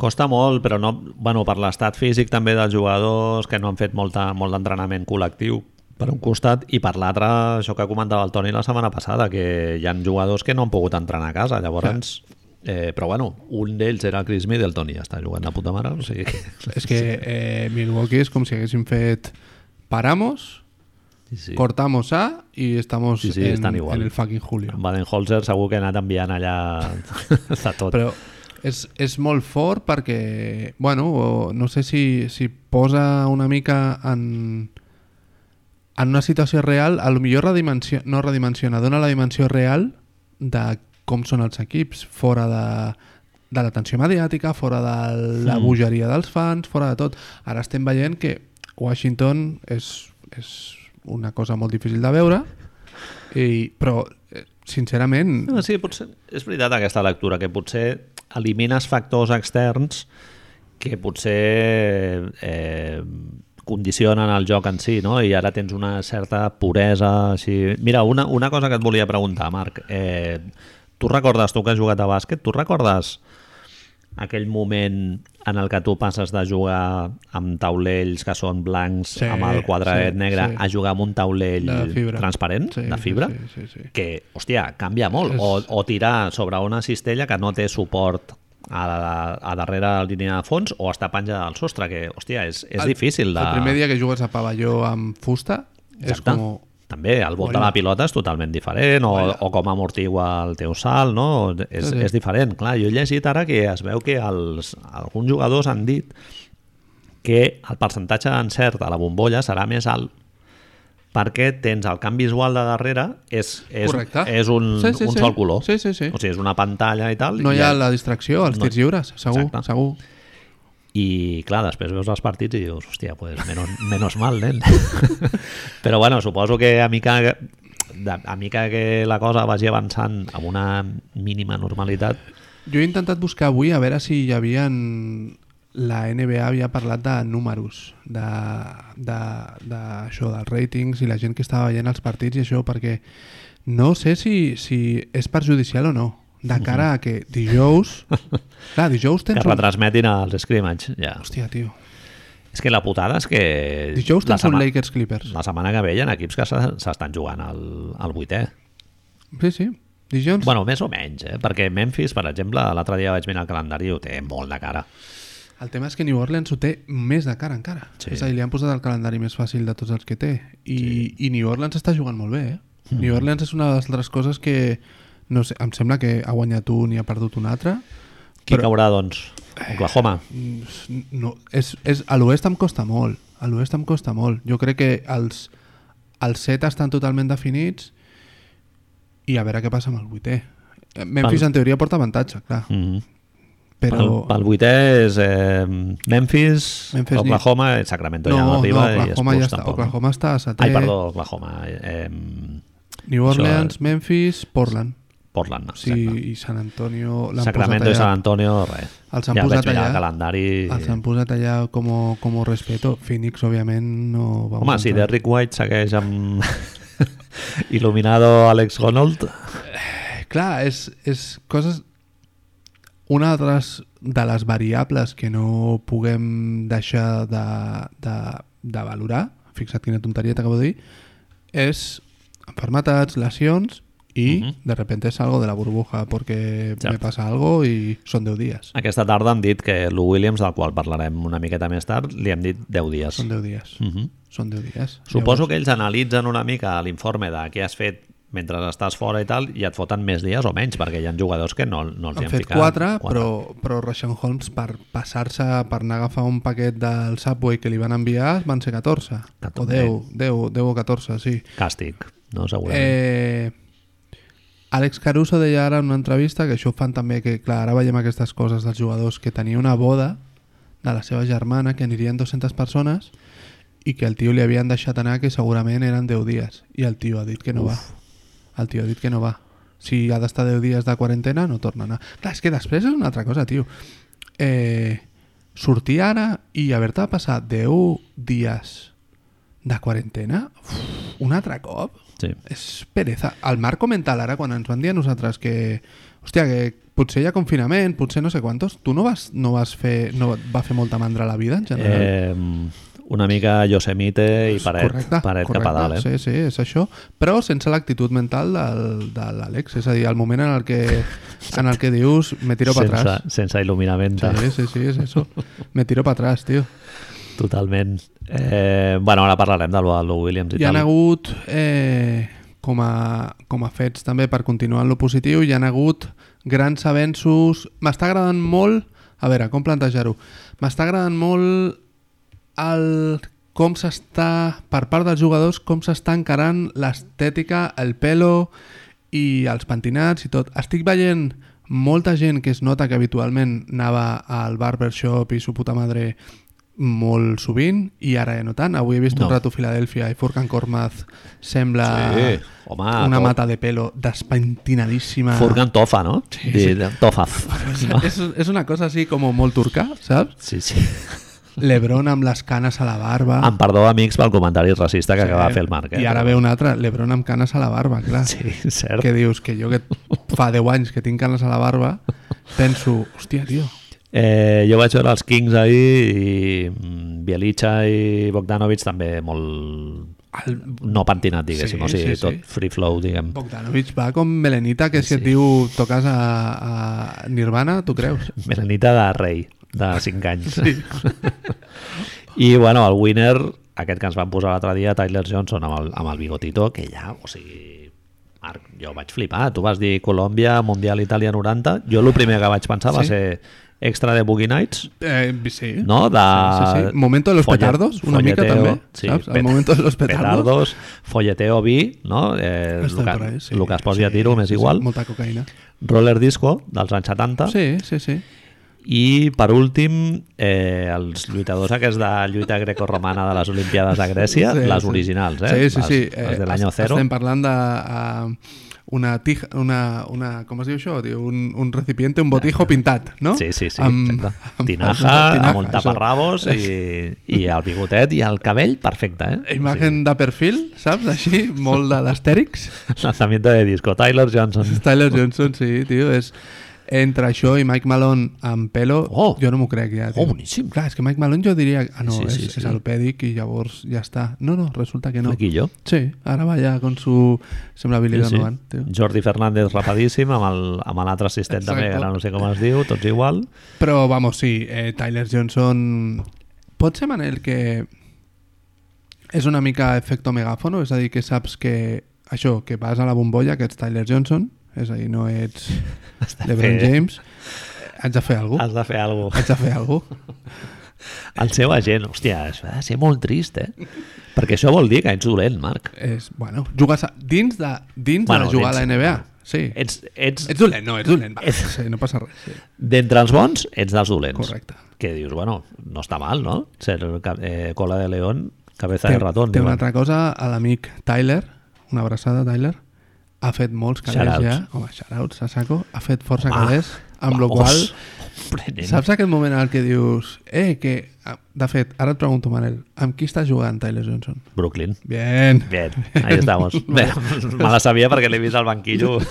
Costa molt, però no, bueno, per l'estat físic també dels jugadors que no han fet molta, molt d'entrenament col·lectiu per un costat i per l'altre, això que comentava el Toni la setmana passada, que hi han jugadors que no han pogut entrenar a casa, llavors... Eh, però bueno, un d'ells era Chris Middleton i ja està jugant de puta mare, o sigui que... És que eh, Milwaukee és com si haguéssim fet paramos, Sí, sí. cortamos A y estamos Sí, sí, en, estan igual. en el fucking Julio. Baden-Holzer segur que ha anat enviant allà de tot. Però És, és molt fort perquè, bueno, no sé si, si posa una mica en, en una situació real, a lo millor redimensió, no redimensiona, dona la dimensió real de com són els equips, fora de, de l'atenció mediàtica, fora de la Mm. bogeria dels fans, fora de tot. Ara estem veient que Washington és, és una cosa molt difícil de veure, i, però, eh, sincerament, No, sí, potser és veritat aquesta lectura, que potser elimines factors externs que potser eh, condicionen el joc en si, no? I ara tens una certa puresa així... Mira, una, una cosa que et volia preguntar, Marc. Eh, tu recordes, tu que has jugat a bàsquet, tu recordes aquell moment en el que tu passes de jugar amb taulells que són blancs Sí, amb el quadradet sí, negre sí. a jugar amb un taulell De fibra. transparent, Sí, de fibra? sí, sí, sí. que, hòstia, canvia molt. És- O, o tirar sobre una cistella que no té suport a, a, a darrere la línia de fons o estar penjada al sostre, que, hòstia, és, és el, difícil de... El primer dia que jugues a pavelló amb fusta és Exacte. com... També, el bot de la pilota és totalment diferent, o, o com amortigua el teu salt, no? És, Sí, sí. és diferent. Clar, jo he llegit ara que es veu que els, alguns jugadors han dit que el percentatge d'encert a la bombolla serà més alt perquè tens el camp visual de darrere és, és, Correcte. és un, Sí, sí, un sí. sol color. Sí, sí, sí. O sigui, és una pantalla i tal. No i hi ha la distracció, els No. tirs lliures, segur, Exacte. segur. I clar, després veus els partits i dius, hòstia, pues menos, menos mal, nen. Però bueno, suposo que a mica, de, a mica que la cosa vagi avançant amb una mínima normalitat, Jo he intentat buscar avui a veure si hi havia... La NBA havia parlat de números, de, de, de això, dels ratings i la gent que estava veient els partits i això, perquè no sé si, si és perjudicial o no, de cara a que dijous... Clar, dijous que tens un... retransmetin els scrimmage. Ja. Hòstia, tio. És que la putada és que... Dijous tens un setma- Lakers Clippers. La setmana que ve hi ha equips que s'e- s'estan jugant al, al vuitè. Sí, sí. Dijous... Bueno, més o menys, eh? perquè Memphis, per exemple, l'altre dia vaig mirar el calendari i ho té molt de cara. El tema és que New Orleans ho té més de cara encara. Sí. És a dir, li han posat el calendari més fàcil de tots els que té. I, sí. i New Orleans està jugant molt bé, eh? Mm. New Orleans és una de les altres coses que... No sé, em sembla que ha guanyat un i ha perdut un altre. Qui Però- caurà, doncs? Oklahoma. Mm, No, és, és, a l'oest em costa molt. A l'oest em costa molt. Jo crec que els, els set estan totalment definits i a veure què passa amb el vuitè. Eh, Memphis Pel- en teoria porta avantatge, clar. Mm -hmm. Però... Pel, pel vuitè és eh, Memphis, Memphis, Oklahoma, i Sacramento no, ja no no, arriba i Oklahoma ja Spurs està. tampoc. Oklahoma està a setè. Ai, perdó, Oklahoma. Eh, New Això- Orleans, Memphis, Portland. Portland, Sí, exacte. i San Antonio... Sacramento i San. Antonio, res. Els han ja posat allà. el calendari. Els han posat allà com, com respeto. Phoenix, òbviament, no va Home, si entrar. Derrick White segueix amb il·luminado Alex Honnold, Clar, és, és coses... Una de les, de les variables que no puguem deixar de, de, de valorar, fixa't quina tonteria t'acabo de dir, és enfermetats, lesions i Mhm. de repente salgo de la burbuja porque Ja. me pasa algo y son 10 días. aquesta tarda han dit que Lou Williams, del qual parlarem una miqueta més tard, li hem dit 10 dies. Son 10 días. Mhm. Son 10 días. Suposo que ells analitzen una mica l'informe de què has fet mentre estàs fora i tal, i et foten més dies o menys, perquè hi ha jugadors que no, no els hi han han fet ficat. 4, però, però Rashawn Holmes per passar-se, per anar a agafar un paquet del Subway que li van enviar van ser 14. O 10, 10, 10 o 14, sí. Càstig, no? Segurament. Eh, Àlex Caruso deia ara en una entrevista que això ho fan també, que clar, ara veiem aquestes coses dels jugadors, que tenia una boda de la seva germana, que anirien 200 persones, i que el tio li havien deixat anar que segurament eren 10 dies. I el tio ha dit que no Uf. va. El tio ha dit que no va. Si ha d'estar 10 dies de quarantena, no torna a anar. Clar, és que després és una altra cosa, tio. Eh, sortir ara i haver-te de passar 10 dies de quarantena, uf, un altre cop, Sí. és pereza. El marco mental ara, quan ens van dir a nosaltres que, hòstia, que potser hi ha confinament, potser no sé quantos, tu no vas, no vas fer, no va fer molta mandra a la vida en general? Eh, una mica Yosemite i paret, correcte, paret correcte. cap a dalt, eh? Sí, sí, és això. Però sense l'actitud mental del, de l'Àlex. És a dir, el moment en el que, en el que dius me tiro sense, atrás. sense il·luminament. Sí, sí, sí, és eso. Me tiro para atrás, tio. Totalment. Eh, bueno, ara parlarem del Lou Williams i Hi ha tal. hagut, eh, com, a, com a fets també per continuar en lo positiu, hi han hagut grans avenços... M'està agradant molt... A veure, com plantejar-ho? M'està agradant molt el com s'està, per part dels jugadors, com s'està encarant l'estètica, el pelo i els pentinats i tot. Estic veient molta gent que es nota que habitualment anava al barbershop i su puta madre molt sovint i ara ja no tant. Avui he vist No. un rato Filadèlfia i Furkan Kormaz sembla Sí, home, una tot. mata de pelo despentinadíssima. Furgan Tofa, no? Sí, sí. de-. No? És, és una cosa així com molt turca, saps? Sí, sí. Lebron amb les canes a la barba. Em perdó, amics, pel comentari racista que acaba de fer el Marc. Eh? I ara ve un altre, Lebron amb canes a la barba, clar. Sí, cert. Que dius que jo que fa 10 anys que tinc canes a la barba, penso, hòstia, tio, Eh, jo vaig veure els Kings ahir i mm, Bielicha i Bogdanovic també molt el no pentinat, diguéssim, Sí, o sigui, sí, sí. tot free flow, diguem. Bogdanovic va com Melenita, que si et Sí. diu toques a, a Nirvana, tu creus? Melanita de rei, de 5 anys. Sí. I, bueno, el winner, aquest que ens van posar l'altre dia, Tyler Johnson, amb el, amb el bigotito, que ja, o sigui... Marc, jo vaig flipar. Tu vas dir Colòmbia, Mundial Itàlia 90. Jo el primer que vaig pensar va Sí. ser extra de Boogie Nights, Eh, sí. no? De... Sí, sí, sí. Momento de los Folle- petardos, una mica folleteo, també, saps? El momento de los petardos. Petardos, folleteo vi, no? Eh, el, que, ahí, sí. el que es posi a Sí, tiro m'és sí, sí, igual. Molta cocaïna. Roller disco, dels anys 70. Sí, sí, sí. I, per últim, eh, els lluitadors aquests de lluita grecorromana de les Olimpiades de Grècia, Sí, les sí. originals, eh? Sí, sí, sí. Les, les de Eh, l'any est- zero. Estem parlant de uh, una tija, una, una, com es diu això? Tio? Un, un recipiente, un botijo pintat, no? Sí, sí, sí, Amb- exacte. amb- Tinaja, tinaja, amb un taparrabos i, i el bigotet i el cabell, perfecte, eh? Imagen de perfil, saps? Així, molt de l'Astèrix. Sí. Lanzamiento de disco, Tyler Johnson. Tyler Johnson, sí, tio, és... Entre això i Mike Malone amb pelo, Oh! jo no m'ho crec ja. Tio. Oh, boníssim. Clar, és que Mike Malone jo diria... Ah, no, Sí, és, sí, sí. és alopèdic i llavors ja està. No, no, resulta que no. Flequillo. Sí, ara va ja con su... Sembla Billy Sí, sí. Donovan, tio. Jordi Fernández rapadíssim amb l'altre assistent Exacte. també, que ara no sé com es diu, tots igual. Però, vamos, sí, eh, Tyler Johnson... Pot ser, Manel, que és una mica efecto megàfono? És a dir, que saps que això, que vas a la bombolla, que ets Tyler Johnson, és a dir, no ets LeBron fer- James, haig de fer alguna Has de fer alguna Haig de fer alguna El seu agent, hòstia, ha de ser molt trist, eh? Perquè això vol dir que ets dolent, Marc. És, bueno, jugues a, dins de, dins Bueno, de jugar a la NBA. Sí. Ets, ets, Ets dolent, no, ets dolent. Va, Ets- sí, no passa res. Sí. d'entre els bons, ets dels dolents. Correcte. Que dius, bueno, no està mal, no? Ser eh, cola de león, cabeza Té, de ratón. té una altra cosa, a l'amic Tyler, una abraçada, Tyler, ha fet molts calés Shoutouts. ja. Home, shoutouts a saco. Ha fet força Home, calés, amb la qual. Saps aquest moment en el que dius eh, que... ah, De fet, ara et pregunto, Manel, amb qui està jugant Tyler Johnson? Brooklyn. Bien. Bien, ahí estamos. Bé, me la sabia perquè l'he vist al banquillo.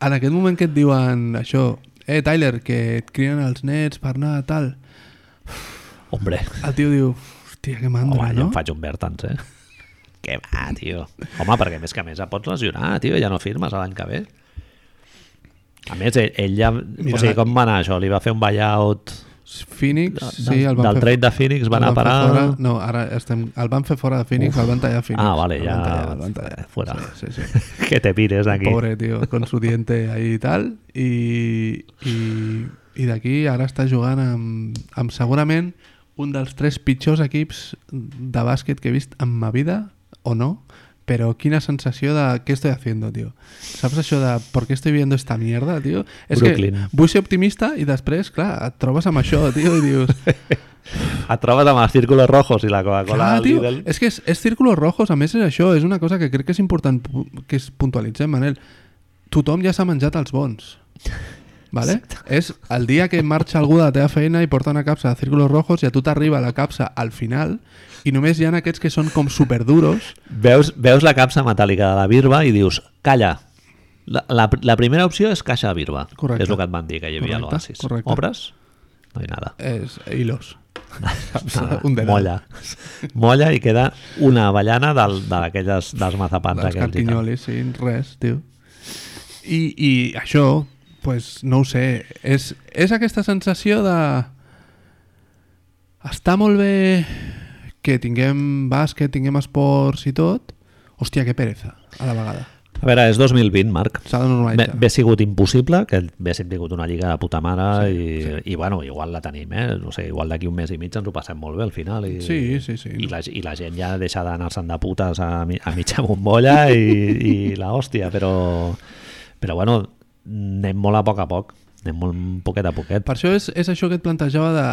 En aquest moment que et diuen això, eh, Tyler, que et criden els nets per anar tal, Hombre, el tio diu, hòstia, que mandra, home, jo no? em faig un Bertans, eh? Què va, tio? Home, perquè a més que a més et pots lesionar, tio, ja no firmes l'any que ve. A més, ell, ell ja... Mira, o sigui, com va anar això? Li va fer un buyout Phoenix, del, sí, el van del fer... trade de Phoenix, va anar a parar... Fora, no, ara estem, el van fer fora de Phoenix, el van tallar a Phoenix. Ah, vale, el ja- Van tallar, el van tallar. fuera. Sí, sí, sí. que te pires aquí. Pobre, tío, con su diente ahí i tal. I, i, i d'aquí ara està jugant amb, amb segurament un dels tres pitjors equips de bàsquet que he vist en ma vida, o no, però quina sensació de què estoy haciendo, tío. Saps això de por qué estoy viendo esta mierda, tío? És Brooklyn. que vull ser optimista i després, clar, et trobes amb això, tío, i dius... Et trobes amb els círculos rojos i la Coca-Cola Clar, tio, Lidl. és que és, és círculos rojos, a més és això, és una cosa que crec que és important que es puntualitzem, Manel. Tothom ja s'ha menjat els bons. Vale? És el dia que marxa algú de la teva feina i porta una capsa de círculos rojos i a tu t'arriba la capsa al final i només hi ha aquests que són com superduros Veus, veus la capsa metàl·lica de la birba i dius, calla, la, la, la primera opció és caixa de birba. Correcte. És el que et van dir que hi havia a Correcte, l'Oasis. Obres? No hi ha nada. és hilos. Nada. Un dedal. Molla. Molla i queda una avellana del, d'aquelles dels mazapans dels carquinyolis, sí, res, tio. I, I això, pues, no ho sé, és, és aquesta sensació de... Està molt bé que tinguem bàsquet, tinguem esports i tot, hòstia, que pereza, a la vegada. A veure, és 2020, Marc. S'ha de Bé, normalitzar. bé sigut impossible, que haguéssim tingut una lliga de puta mare sí, i, sí. i, bueno, igual la tenim, eh? No sé, igual d'aquí un mes i mig ens ho passem molt bé al final. I, Sí, sí, sí. I la, I la gent ja deixa d'anar-se'n de putes a, a mitja bombolla i, i la hòstia, però, però bueno, anem molt a poc a poc, anem molt poquet a poquet. Per això és, és això que et plantejava de...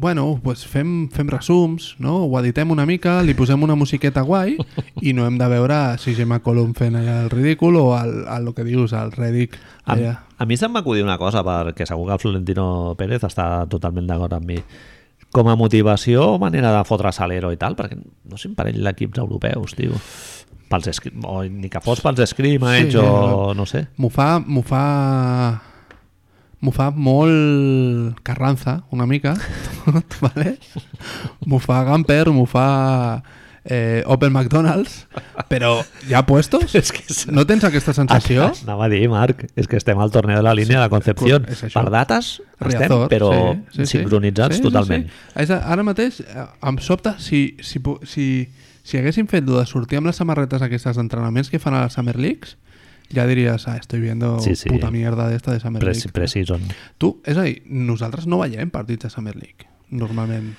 Bueno, pues fem, fem resums, no? Ho editem una mica, li posem una musiqueta guai i no hem de veure si Gemma Colom fent allà el ridícul o el, el, el que dius, el Redick A, allà. a mi se'm va acudir una cosa, perquè segur que el Florentino Pérez està totalment d'acord amb mi. Com a motivació, manera de fotre salero i tal, perquè no sé, un parell d'equips europeus, tio. Pels o ni que fos pels scrimmage Sí, o no sé. M'ho fa... M'ho fa... M'ho fa molt Carranza, una mica, tot, vale? M'ho fa Gamper, m'ho fa eh, Open McDonald's, però ja puestos? És que és- No tens aquesta sensació? Anava a dir, Marc, és que estem al torneo de la línia de Concepción. és això. Per dates estem, Riazor, però sí, sí, sí. sincronitzats Sí, sí, totalment. Sí, És a- Ara mateix em sobta si, si, si, si haguéssim fet de sortir amb les samarretes aquestes d'entrenaments que fan a les Summer Leagues, ja diries, ah, estoy viendo Sí, sí. puta mierda d'esta de Summer League. Precision. Tu, és a dir, nosaltres no veiem partits de Summer League, normalment,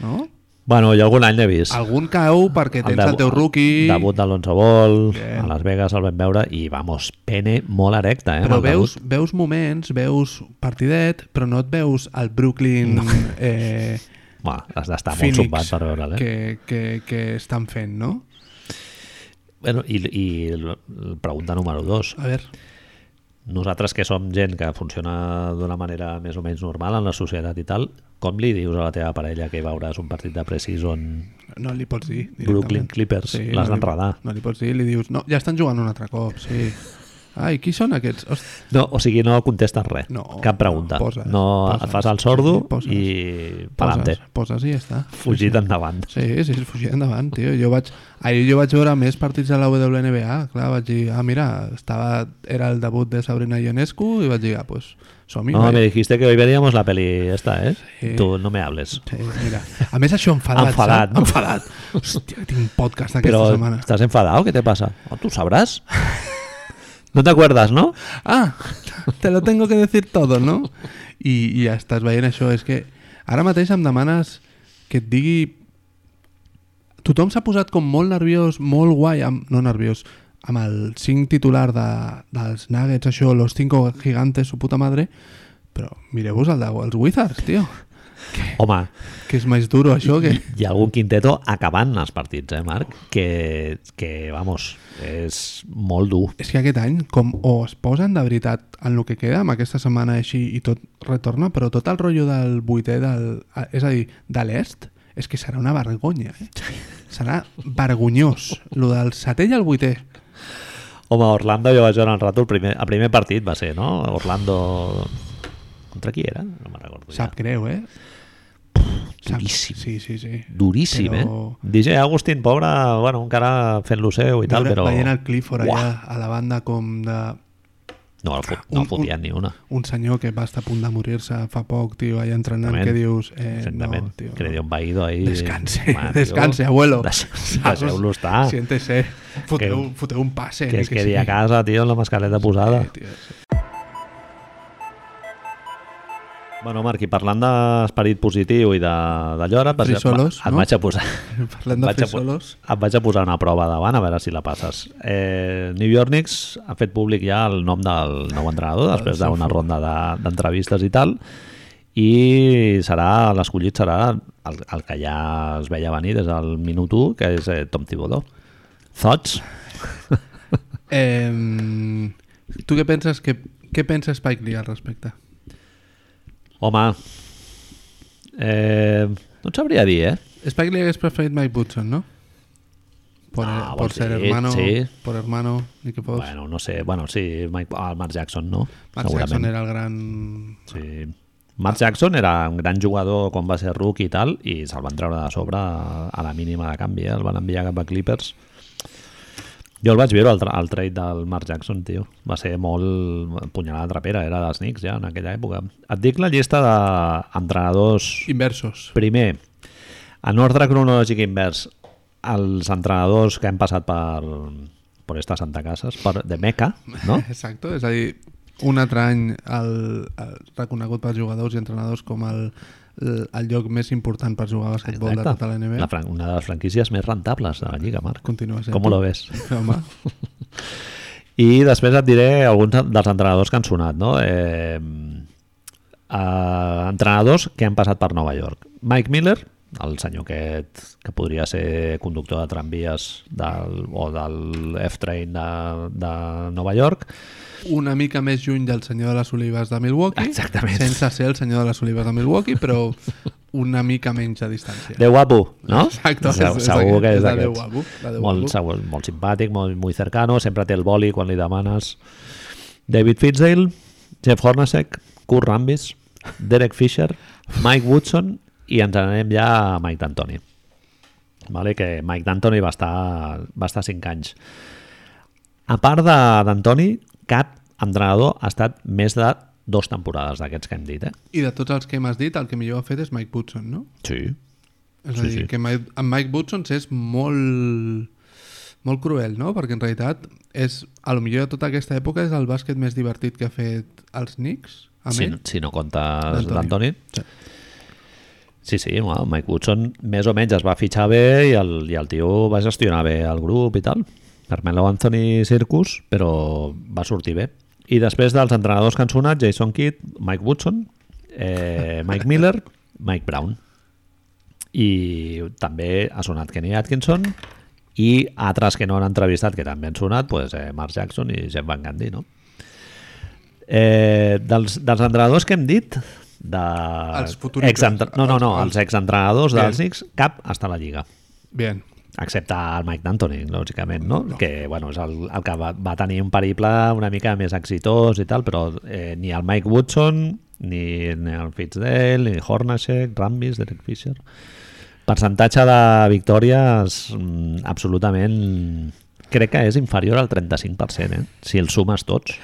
no? Bueno, jo algun any l'he vist. Algun cau perquè tens el, debu- teu rookie... debut d'Alonso Ball, Bien. a Las Vegas el vam veure i, vamos, pene molt erecta, eh? Però el veus, debut. veus moments, veus partidet, però no et veus al Brooklyn eh, Bueno, has d'estar molt zumbat per veure'l, eh? que, que, que estan fent, no? Bueno, i, I la pregunta número dos. A veure, Nosaltres que som gent que funciona d'una manera més o menys normal en la societat i tal, com li dius a la teva parella que veuràs un partit de Precision no li pots dir. Brooklyn. Clippers? L'has no d'enredar. No li pots dir, li dius, no, ja estan jugant un altre cop, sí. Ai, qui són aquests? Host... No, o sigui, no contestes res. No, Cap pregunta. no, poses, no poses. et fas el sordo Sí, poses. i pa'lante. Poses, poses i ja està. Fugit endavant. Sí, sí, sí, fugir endavant, tio. Jo vaig, ahir jo vaig veure més partits de la WNBA, clar, vaig dir, ah, mira, estava, era el debut de Sabrina Ionescu i vaig dir, ah, pues, som-hi. No, me dijiste que hoy veríamos la peli esta, ¿eh? Sí. Tú no me hables. Sí, mira. A més, això enfadat, Enfadat, no? Enfadat. Hòstia, tinc un podcast aquesta Pero, setmana. ¿estás enfadado? ¿Qué te pasa? Oh, ¿Tú sabrás? No te acuerdas, ¿no? Ah, te lo tengo que decir todo, no? I, i ja estàs veient això. És que ara mateix em demanes que et digui... Tothom s'ha posat com molt nerviós, molt guai, amb, no nerviós, amb el 5 titular de, dels Nuggets, això, los 5 gigantes, su puta madre, però mireu-vos el dels Wizards, tio. Home, Que és més duro això que... hi ha algun quinteto acabant els partits, eh, Marc? Que, que vamos, és molt dur. És que aquest any, com o es posen de veritat en el que queda, amb aquesta setmana així i tot retorna, però tot el rotllo del vuitè, del, és a dir, de l'est, és que serà una vergonya, eh? Serà vergonyós, lo del setè i el vuitè. Home, Orlando jo vaig veure un rato, el primer, el primer partit va ser, no? Orlando... Contra qui era? No me'n recordo ja. Sap greu, eh? Duríssim. Sí, sí, sí. Duríssim, Però- eh? DJ Agustín, pobre, bueno, encara fent lo seu i tal, però... Veient el Clifford allà Uah, a la banda com de No, el fot, no un- fotien ni una. un senyor que va estar a punt de morir-se fa poc, tio, allà entrenant, Exactament. que dius... Eh, no, Exactament. tio, que no. dio un vaído ahí. Descanse, tio, descanse, abuelo. Deixeu-lo estar. Siéntese. Foteu, foteu un passe. Que ni es quedi sigui. a casa, tio, amb la mascareta posada. Sí, tio, sí. Bueno, Marc, i parlant d'esperit positiu i de, d'allò, ara et, vaig- Frisolos, et no? vaig a posar... Parlem de vaig a, frisolos. et vaig a posar una prova davant a veure si la passes. Eh, New York Knicks ha fet públic ja el nom del nou entrenador després d'una ronda de- d'entrevistes i tal i serà l'escollit serà el, el que ja es veia venir des del minut 1 que és eh, Tom Thibodeau Thoughts? Eh, tu què penses, que, què pensa Spike Lee al respecte? Home eh, no et sabria dir, eh? Spike Lee hagués preferit Mike Woodson, ¿no? Por, Ah, por ser dir, hermano, sí. por hermano, ni que fos. Bueno, no sé, bueno, sí, Mike, ah, el Mark Jackson, no? Mark Jackson era el gran... Sí. Mark Jackson era un gran jugador quan va ser rookie i tal, i se'l van treure de sobre a, a la mínima de canvi, eh? el van enviar cap a Clippers. Jo el vaig veure, el, el trade del Mark Jackson, tio. Va ser molt punyalada trapera, era dels Knicks ja en aquella època. Et dic la llista d'entrenadors... Inversos. Primer, en ordre cronològic invers, els entrenadors que han passat per, per esta Santa Casas, per, de Meca, no? Exacto, és a dir, un altre any el, el reconegut pels jugadors i entrenadors com el, el, el lloc més important per jugar a basquetbol de tota la NBA. La una de les franquícies més rentables de la Lliga, Marc. Continua sent. Com lo ves? Home, I després et diré alguns dels entrenadors que han sonat, no? Eh, eh, entrenadors que han passat per Nova York. Mike Miller, el senyor aquest que podria ser conductor de tramvies del, o del F-Train de, de Nova York. una mica més lluny del senyor de les olives de Milwaukee, Exactament. sense ser el senyor de les olives de Milwaukee, però una mica menys a distància. De guapo, no? Exacte, és- Segur, és segur que és és d'aquests. guapo, Molt, segur, molt simpàtic, molt, molt cercano, sempre té el boli quan li demanes. David Fitzdale, Jeff Hornacek, Kurt Rambis, Derek Fisher, Mike Woodson i ens anem ja a Mike D'Antoni. Vale, que Mike D'Antoni va estar, va estar 5 anys. A part d'Antoni, cap entrenador ha estat més de dos temporades d'aquests que hem dit, eh? I de tots els que m'has dit, el que millor ha fet és Mike Woodson, no? Sí. És Sí, a dir, sí. que Mike, amb Mike Woodson és molt molt cruel, no? Perquè en realitat és, a lo millor de tota aquesta època és el bàsquet més divertit que ha fet els Knicks, amb si, si no comptes d'Antoni. Sí. Sí, sí, bueno, Mike Woodson més o menys es va fitxar bé i el, i el tio va gestionar bé el grup i tal. Carmelo Anthony Circus, però va sortir bé. I després dels entrenadors que han sonat, Jason Kidd, Mike Woodson, eh, Mike Miller, Mike Brown. I també ha sonat Kenny Atkinson i altres que no han entrevistat, que també han sonat, pues, eh, Mark Jackson i Jeff Van Gundy, no? Eh, dels, dels entrenadors que hem dit de Els futuribles. exentre- no, no, no, Els- exentrenadors dels Knicks cap està a la Lliga Bien. excepte el Mike D'Antoni, lògicament, no? que bueno, és el, el que va, va tenir un periple una mica més exitós i tal, però eh, ni el Mike Woodson, ni, ni el Fitzdale, ni Hornacek, Rambis, Derek Fisher... Percentatge de victòries mm, absolutament... Crec que és inferior al 35%, eh? si els sumes tots.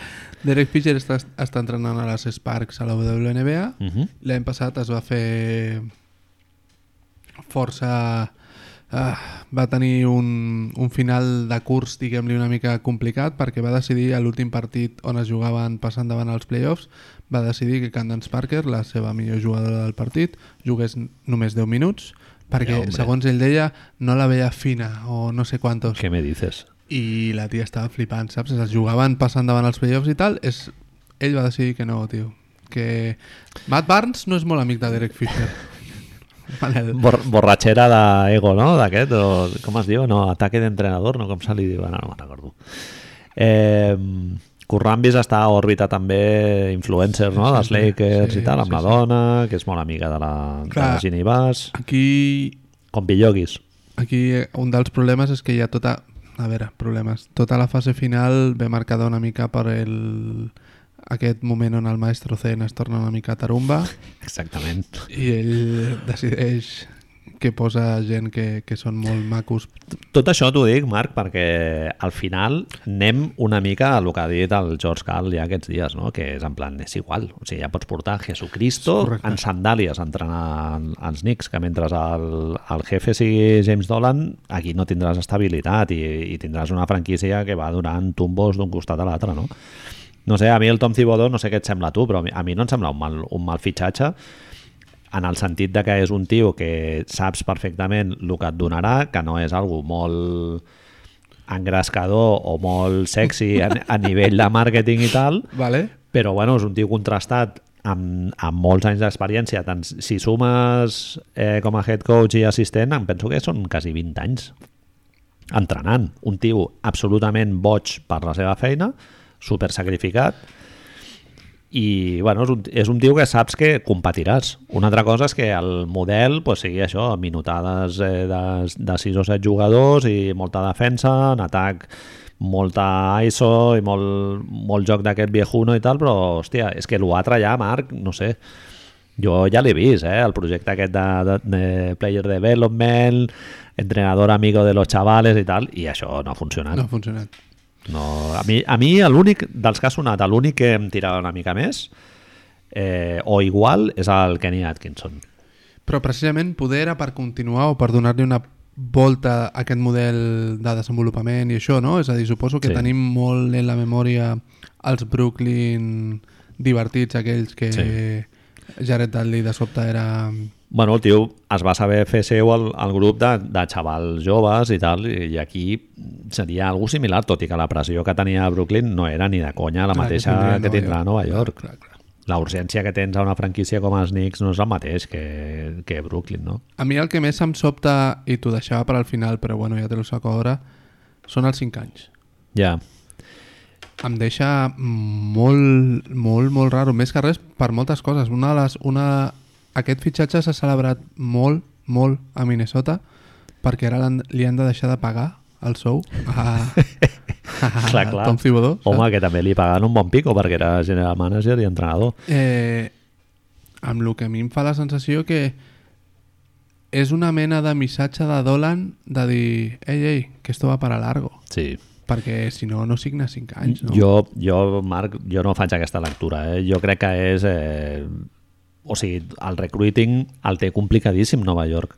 Derek Fisher està, està entrenant a les Sparks a la WNBA. Uh -huh. L'any passat es va fer força... Ah, va tenir un, un final de curs, diguem-li, una mica complicat perquè va decidir a l'últim partit on es jugaven passant davant als playoffs va decidir que Candace Parker, la seva millor jugadora del partit, jugués només 10 minuts perquè, Ja, segons ell deia, no la veia fina o no sé quantos. Què me dices? I la tia estava flipant, saps? Es jugaven passant davant els playoffs i tal. És... Ell va decidir que no, tio. Que Matt Barnes no és molt amic de Derek Fisher. vale. Bor borratxera d'ego, no? D'aquest, o com es diu? No, ataque d'entrenador, no? Com se li diu? No, no me'n recordo. Eh, Currambis està a òrbita també influencer, no? Dels Lakers sí, i tal, amb sí, la dona, que és molt amiga de la, de Clar. la Ginny Bass, Aquí, com Pilloguis. aquí un dels problemes és que hi ha tota... A veure, problemes. Tota la fase final ve marcada una mica per el... aquest moment on el maestro Zen es torna una mica tarumba Exactament. i ell decideix que posa gent que, que són molt macos. Tot això t'ho dic, Marc, perquè al final anem una mica a el que ha dit el George Carl ja aquests dies, no? que és en plan, és igual, o sigui, ja pots portar Jesucristo Correcte. en sandàlies a entrenar als Knicks, que mentre el, el jefe sigui James Dolan, aquí no tindràs estabilitat i, i tindràs una franquícia que va donant tumbos d'un costat a l'altre, no? No sé, a mi el Tom Thibodeau, no sé què et sembla a tu, però a mi, a mi no em sembla un mal, un mal fitxatge, en el sentit de que és un tio que saps perfectament el que et donarà, que no és algo molt engrescador o molt sexy a, a nivell de màrqueting i tal, Vale? però bueno, és un tio contrastat amb, amb molts anys d'experiència. Tant si sumes eh, com a head coach i assistent, em penso que són quasi 20 anys entrenant. Un tio absolutament boig per la seva feina, super sacrificat, i bueno, és un, és un tio que saps que competiràs. Una altra cosa és que el model pues, sigui això, minutades eh, de, de 6 o 7 jugadors i molta defensa, en atac molta ISO i molt, molt joc d'aquest viejuno i tal, però hòstia, és que l'altre ja, Marc, no sé, jo ja l'he vist, eh? el projecte aquest de, de, de player development, entrenador amigo de los chavales i tal, i això no ha funcionat. No ha funcionat. No, a mi, a mi l'únic dels que ha sonat, l'únic que em tirava una mica més eh, o igual és el Kenny Atkinson. Però precisament poder era per continuar o per donar-li una volta aquest model de desenvolupament i això, no? És a dir, suposo que Sí. tenim molt en la memòria els Brooklyn divertits, aquells que sí. Jared Dudley de sobte era... Bueno, el tio es va saber fer seu el, el grup de, de xavals joves i tal, i, i aquí seria algo similar, tot i que la pressió que tenia a Brooklyn no era ni de conya la Clar, mateixa tindria que, tindrà a Nova York. Clar, clar, clar. La urgència que tens a una franquícia com els Knicks no és el mateix que, que Brooklyn, no? A mi el que més em sobta, i t'ho deixava per al final, però bueno, ja te lo saco ara, són els 5 anys. Ja, Em deixa molt, molt, molt raro. Més que res per moltes coses. Una de les, una... Aquest fitxatge s'ha celebrat molt, molt a Minnesota perquè ara l'han- li han de deixar de pagar el sou a, a clar, clar. Tom Thibodeau. Home, saps? que també li pagaven un bon pico perquè era general manager i entrenador. Eh, amb el que a mi em fa la sensació que és una mena de missatge de Dolan de dir, ei, ei, que esto va para largo. Sí. Perquè si no, no signa 5 anys, no? Jo, jo, Marc, jo no faig aquesta lectura. Eh? Jo crec que és... Eh, o sigui, el recruiting el té complicadíssim Nova York.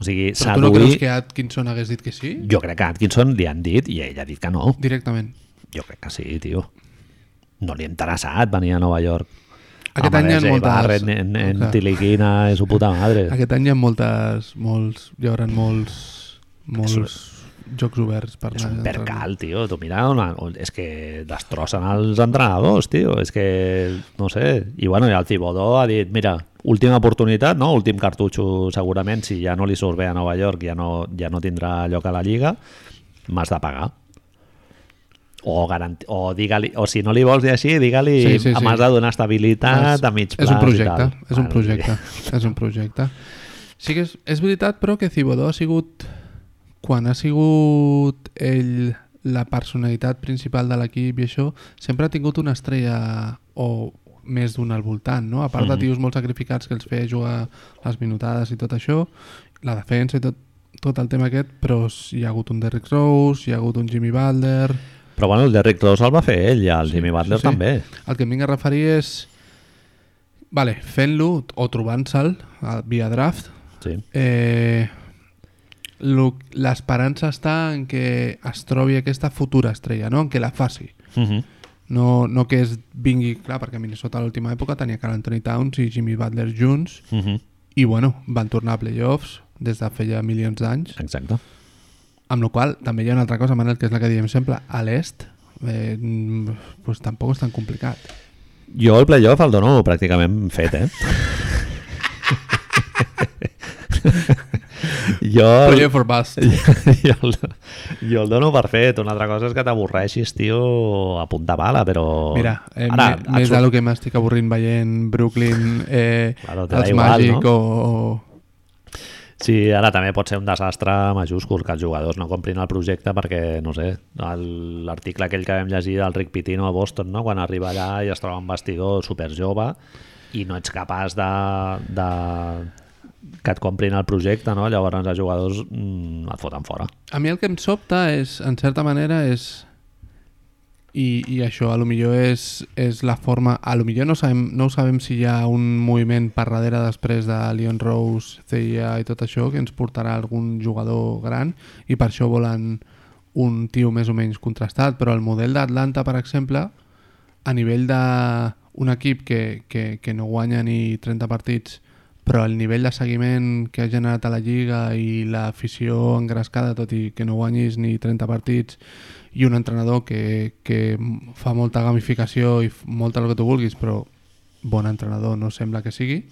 O sigui, Però tu no creus que Atkinson hagués dit que sí? Jo crec que Atkinson li han dit i ell ha dit que no. Directament. Jo crec que sí, tio. No li ha interessat venir a Nova York. Aquest Home, any hi ha Jay moltes- Barrett, en, en Clar. Tiliquina i su puta madre. Aquest any hi ha moltes, molts, hi haurà molts, molts jocs oberts per És un percal, tio. Tu mira, una, és que destrossen els entrenadors, tio. És que, no sé. I bueno, i el Cibodó ha dit, mira, última oportunitat, no? últim cartutxo segurament, si ja no li surt bé a Nova York, ja no, ja no tindrà lloc a la Lliga, m'has de pagar. O, garanti o, o si no li vols dir així, digue-li Sí, sí, sí. m'has de donar estabilitat És- a mig plaç és un projecte, és un projecte, és un projecte. Sí que és, és veritat, però, que Cibodó ha sigut, quan ha sigut ell la personalitat principal de l'equip i això, sempre ha tingut una estrella o més d'un al voltant, no? A part de Mhm. tios molt sacrificats que els feia jugar les minutades i tot això, la defensa i tot, tot el tema aquest, però hi ha hagut un Derrick Rose, hi ha hagut un Jimmy Butler... Però bueno, el Derrick Rose el va fer ell, i el Sí, Jimmy Butler sí, sí. també. El que em vinc a referir és vale, fent-lo o trobant-se'l via draft Sí. eh, l'esperança està en que es trobi aquesta futura estrella, no? en que la faci Uh -huh. no, no que es vingui, clar, perquè Minnesota a l'última època tenia Carl Anthony Towns i Jimmy Butler junts Uh -huh. i bueno, van tornar a playoffs des de feia milions d'anys Exacte. amb la qual també hi ha una altra cosa, Manel, que és la que diem sempre a l'est eh, pues tampoc és tan complicat Jo el playoff el dono pràcticament fet, eh? jo, Project for Bust jo, el, jo el dono per fet. Una altra cosa és que t'avorreixis, tio, a punta bala, però... Mira, eh, Ara, me- més surt- del que m'estic avorrint veient Brooklyn, eh, Claro, els igual, Magic no? o... Sí, ara també pot ser un desastre majúscul que els jugadors no comprin el projecte perquè, no sé, l'article aquell que vam llegir del Rick Pitino a Boston, no? quan arriba allà i es troba un vestidor super jove i no ets capaç de, de que et comprin el projecte, no? llavors els jugadors mm, et foten fora. A mi el que em sobta és, en certa manera, és... I, i això, a lo millor és, és la forma... A lo millor no, sabem, no ho sabem si hi ha un moviment per darrere després de Leon Rose, CIA i tot això que ens portarà algun jugador gran i per això volen un tio més o menys contrastat, però el model d'Atlanta, per exemple, a nivell de un equip que, que, que no guanya ni 30 partits però el nivell de seguiment que ha generat a la Lliga i l'afició engrescada, tot i que no guanyis ni 30 partits, i un entrenador que, que fa molta gamificació i molta el que tu vulguis, però bon entrenador no sembla que sigui.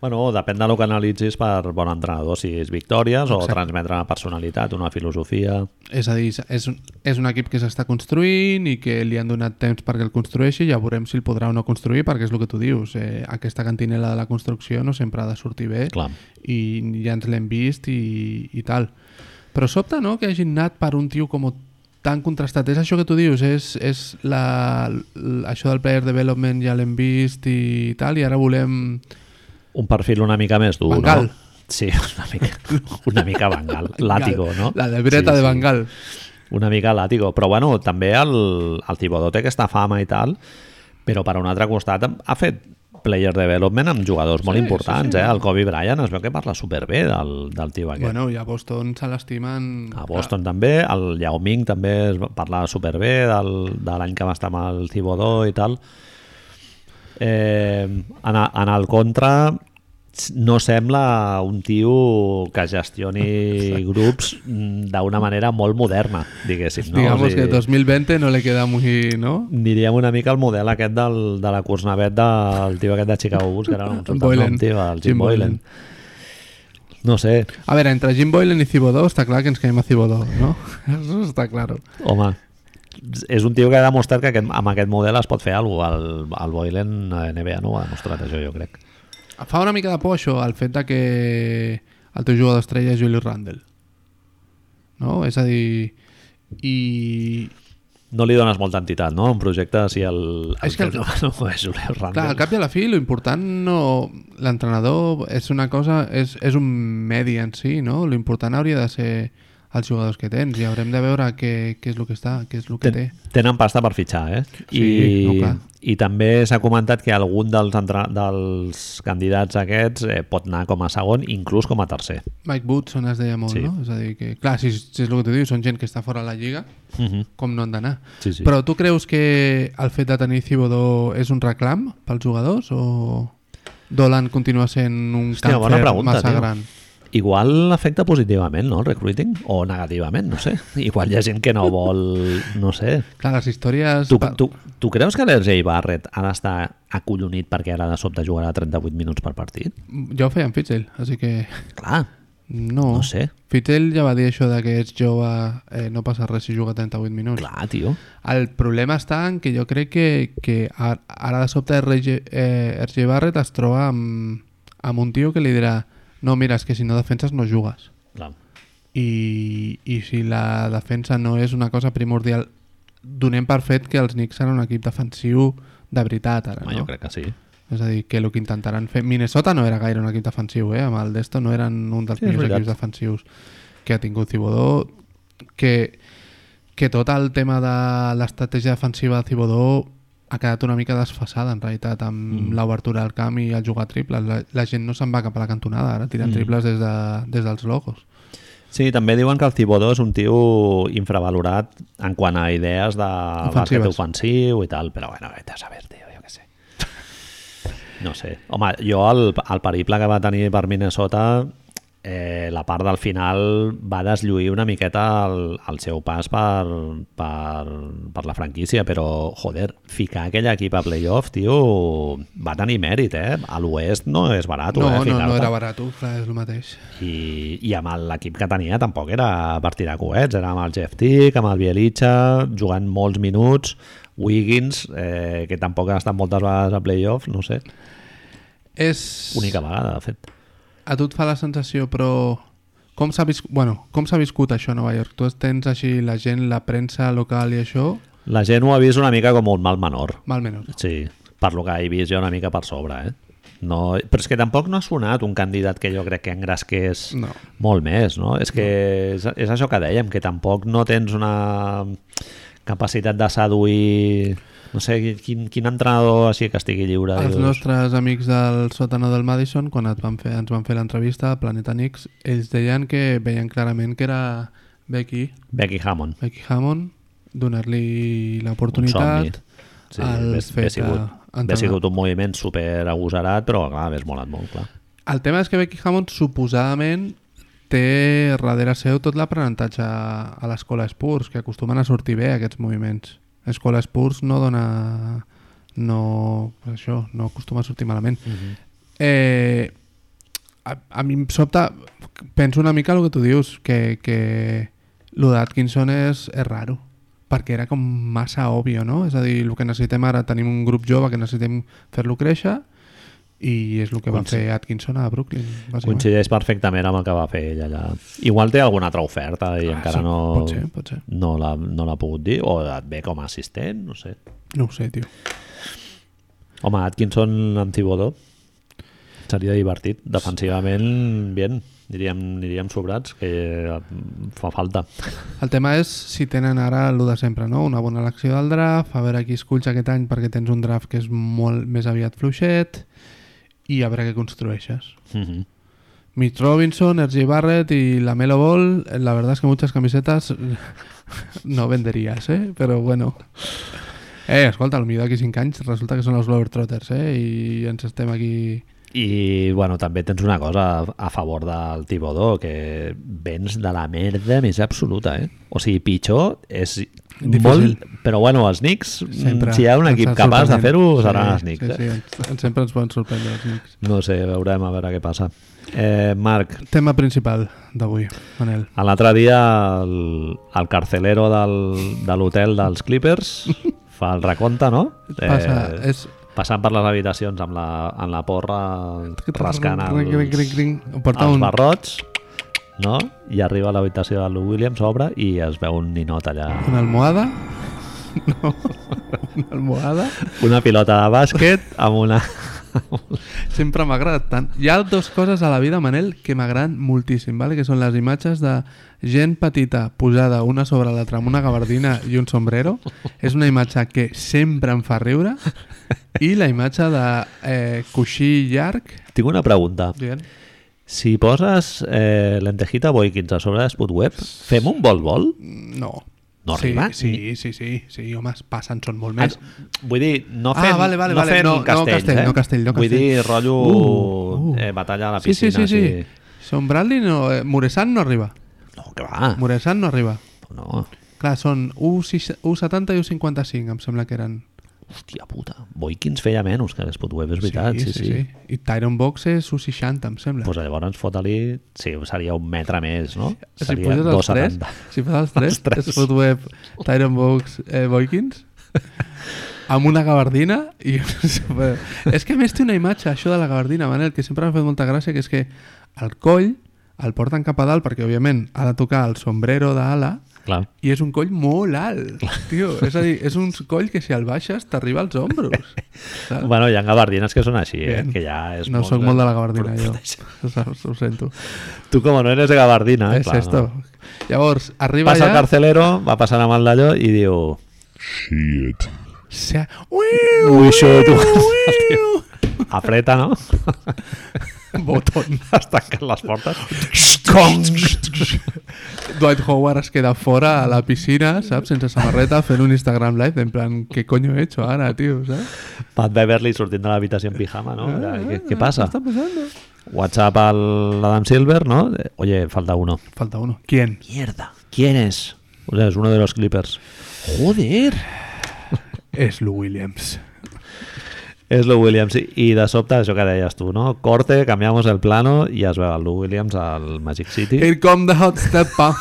Bueno, depèn del que analitzis per bon entrenador, si és victòries o Exacte. transmetre una personalitat, una filosofia... És a dir, és un, és un equip que s'està construint i que li han donat temps perquè el construeixi, ja veurem si el podrà o no construir, perquè és el que tu dius, eh, aquesta cantinela de la construcció no sempre ha de sortir bé Clar. i ja ens l'hem vist i, i tal. Però sobta, no?, que hagin anat per un tio com tan contrastat. És això que tu dius, és, és la, l- això del player development ja l'hem vist i tal, i ara volem... Un perfil una mica més dur, Bangal. no? Sí, una mica, una mica Bangal. Látigo, no? La libreta Sí, de sí. Bangal. Una mica látigo. Però bueno, també el, el Tibodó té aquesta fama i tal, però per un altre costat ha fet player development amb jugadors molt Sí, importants, sí, sí. eh? El Kobe Bryant es veu que parla superbé del, del tio aquest. Bueno, i a Boston se l'estimen... A Boston també, el Yao Ming també es va parlar superbé del, de l'any que va estar amb el Thibodeau i tal. Eh, en, en el contra no sembla un tio que gestioni grups mm, d'una manera molt moderna, diguéssim. No? Digamos O sigui, que 2020 no le queda muy, ¿no? Diríem una mica el model aquest del, de la Kursnavet del tio aquest de Chicago Bulls, que surt el Boylan. nom, tio, el Jim, Jim Boylan. No sé, A veure, entre Jim Boylan i Thibodeau està clar que ens quedem a Thibodeau, no? Eso està claro. home, és un tio que ha demostrat que aquest, amb aquest model es pot fer alguna cosa. El, el Boylan NBA no ho ha demostrat, això jo crec. Fa una mica de por això, el fet de que el teu jugador estrella és Julius Randle. No? És a dir... I... No li dones molta entitat, no? Un projecte si el... el És que el- no, no és Julius Randle. Clar, al cap i a la fi, lo important no... L'entrenador és una cosa... És, és un medi en si, no? Lo important hauria de ser els jugadors que tens i haurem de veure què, què és el que està, què és el que té. Ten, tenen pasta per fitxar, eh? Sí, I, no, clar. I també s'ha comentat que algun dels, entra... dels candidats aquests eh, pot anar com a segon, inclús com a tercer. Mike Woodson es deia molt, Sí. no? És a dir, que, clar, si, si és el que tu dius, són gent que està fora de la lliga, Uh -huh. com no han d'anar. Sí, sí. Però tu creus que el fet de tenir Thibodeau és un reclam pels jugadors o Dolan continua sent un Hòstia, càncer pregunta, massa tio. gran? Igual afecta positivament, no, el recruiting? O negativament, no sé. Igual hi ha gent que no vol... No sé. Clar, les històries... Tu, tu, tu creus que l'RJ Barrett ha d'estar acollonit perquè ara de sobte jugarà 38 minuts per partit? Ja ho feia amb Fitzel, així que Clar, no. no sé. Fitzel ja va dir això de que ets jove, eh, no passa res si juga 38 minuts. Clar, tio. El problema està en que jo crec que, que ar- ara de sobte RG, eh, RG Barrett es troba amb, amb un tio que li dirà no, mira, és que si no defenses no jugues. Clar. I, i si la defensa no és una cosa primordial donem per fet que els Knicks seran un equip defensiu de veritat ara, Home, no? jo crec que sí. És a dir, que el que intentaran fer... Minnesota no era gaire un equip defensiu, eh? Amb el d'esto no eren un dels Sí, millors equips defensius que ha tingut Thibodeau. Que, que tot el tema de l'estratègia defensiva de Thibodeau ha quedat una mica desfasada, en realitat, amb Mm. l'obertura al camp i el jugar triples. La, la gent no se'n va cap a la cantonada, ara tiren Mm. triples des, de, des dels logos. Sí, també diuen que el Thibodeau és un tio infravalorat en quant a idees de bàsquet ofensiu i tal, però bueno, vete a saber, tio, jo què sé. No sé. Home, jo el, el periple que va tenir per Minnesota eh, la part del final va deslluir una miqueta el, el seu pas per, per, per la franquícia, però, joder, ficar aquell equip a playoff, tio, va tenir mèrit, eh? A l'oest no és barat, No, eh? no, no era barat, clar, és el mateix. I, i amb l'equip que tenia tampoc era per tirar coets, era amb el Jeff Tick, amb el Bielitsa, jugant molts minuts, Wiggins, eh, que tampoc ha estat moltes vegades a playoff, no sé, És... única vegada, de fet. A tu et fa la sensació, però... Com s'ha viscut, bueno, com viscut això a Nova York? Tu tens així la gent, la premsa local i això, La gent ho ha vist una mica com un mal menor, mal menor. sí, per lo que he vist jo una mica per sobre, eh? No, però és que tampoc no ha sonat un candidat que jo crec que engresqués No. molt més, no? És que és, és això que dèiem, que tampoc no tens una capacitat de seduir... No sé, quin, quin entrenador així que estigui lliure. Els dius, nostres amics del sòtano del Madison, quan et van fer, ens van fer l'entrevista a Planeta Nix, ells deien que veien clarament que era Becky, Becky Hammond. Becky Hammond, donar-li l'oportunitat Sí, al ves, fet ves sigut, ves sigut un moviment super agosarat, però clar, ves molat molt, clar. El tema és que Becky Hammond suposadament té darrere seu tot l'aprenentatge a l'escola Spurs, que acostumen a sortir bé aquests moviments. Escola Spurs no dona... no... això, no acostuma a sortir malament. Eh, a, a mi em sobta... Penso una mica el que tu dius, que, que lo d'Atkinson és, és raro perquè era com massa òbvio, no? És a dir, el que necessitem ara, tenim un grup jove que necessitem fer-lo créixer i és el que va fer Atkinson a Brooklyn. Coincideix perfectament amb el que va fer ell allà. Igual té alguna altra oferta i Ah, encara sí, no, pot ser, pot ser. no l'ha no pogut dir, o et ve com a assistent, no sé. No ho sé, tio. Home, Atkinson amb Thibodeau Seria divertit. Defensivament, bien. Aniríem, aniríem sobrats, que eh, fa falta. El tema és si tenen ara el de sempre, no? Una bona elecció del draft, a veure qui esculls aquest any perquè tens un draft que és molt més aviat fluixet i a veure què construeixes. Mm -hmm. Mitch Robinson, R.J. Barrett y la Melo Ball, la verdad es que muchas camisetas no venderías, ¿eh? Pero bueno. Eh, escolta, el millor d'aquí 5 anys resulta que són els Globetrotters, eh? I ens estem aquí... I, bueno, també tens una cosa a, a favor del Tibodó, que vens de la merda més absoluta, eh? O sigui, pitjor és Difícil. molt... Però, bueno, els Knicks, Sempre si hi ha un equip capaç de fer-ho, seran sí, els Knicks. Sí, eh? sí, ens, sempre ens poden sorprendre els Knicks. No sé, veurem a veure què passa. Eh, Marc, Tema principal d'avui, Manel. l'altre dia el, el carcelero del, de l'hotel dels Clippers fa el recompte, no? Passa, és... Passant per les habitacions amb la, amb la porra rascant els, els barrots, no? I arriba a l'habitació de Lou Williams, obre i es veu un ninot allà. Una almohada? No. Una almohada? Una pilota de bàsquet amb una... Sempre m'ha agradat tant. Hi ha dues coses a la vida, Manel, que m'agraden moltíssim, vale? que són les imatges de gent petita posada una sobre l'altra amb una gabardina i un sombrero. És una imatge que sempre em fa riure. I la imatge de eh, coixí llarg. Tinc una pregunta. Dient, Si poses eh, lentejita Boykins a sobre d'Espot Web, fem un vol-vol? no. No sí, arriba? Sí, sí, sí, sí, home, passen, són molt més. Vull dir, no Ah, fem, vale, vale, no fem No, no castells, castell, eh? no castell, no Vull castell. dir, rotllo Uh, uh. Eh, batalla a la Sí, sí, piscina. sí, sí. Són Bradley, no, eh, Muresan no arriba. No, que va. Muresan no arriba. No. Clar, són 1,70 i 1,55, em sembla que eren. Hòstia puta. Boykins feia menys que l'Espot Web, és veritat. Sí, sí. sí. I Tyron Box és 1,60, em sembla. Pues llavors fota-li... Sí, seria un metre més, no? si seria poses els tres, 2,70. si poses els tres, Els tres. Spot Web, Tyron Box, eh, Boykins, amb una gabardina i... és que a més té una imatge, això de la gabardina, Manel, que sempre m'ha fet molta gràcia, que és que el coll el porten cap a dalt perquè, òbviament, ha de tocar el sombrero d'ala Clar. i és un coll molt alt, tio. És a dir, és un coll que si el baixes t'arriba als ombros. saps? Bueno, hi ha gabardines que són així, eh? Bien. que ja és no molt... sóc molt de la gabardina, jo. Saps? Ho sento. Tu com no eres de gabardina, eh? és Clar, esto. no. Llavors, arriba Passa el allà... carcelero, va passant amb el d'allò i diu... Shit. Se... Ui, això, tu... Apreta, no? Botón. Es tanquen les portes. Dwight Howard es queda fora a la piscina, saps? Sense samarreta, fent un Instagram live, en plan, ¿qué coño he hecho ahora, tío? ¿sabes? Pat Beverly sortint de l'habitació en pijama, no? Ah, ¿Qué, ah, qué pasa? ¿Qué está pasando? WhatsApp al Adam Silver, ¿no? Oye, falta uno. Falta uno. ¿Quién? Mierda. ¿Quién es? O sea, es uno de los Clippers. Joder. Es Lou Williams. És Lou Williams. I- I de sobte, això que deies tu, no? Corte, canviamos el plano i es veu el Lou Williams al Magic City. Here come the hot step pump.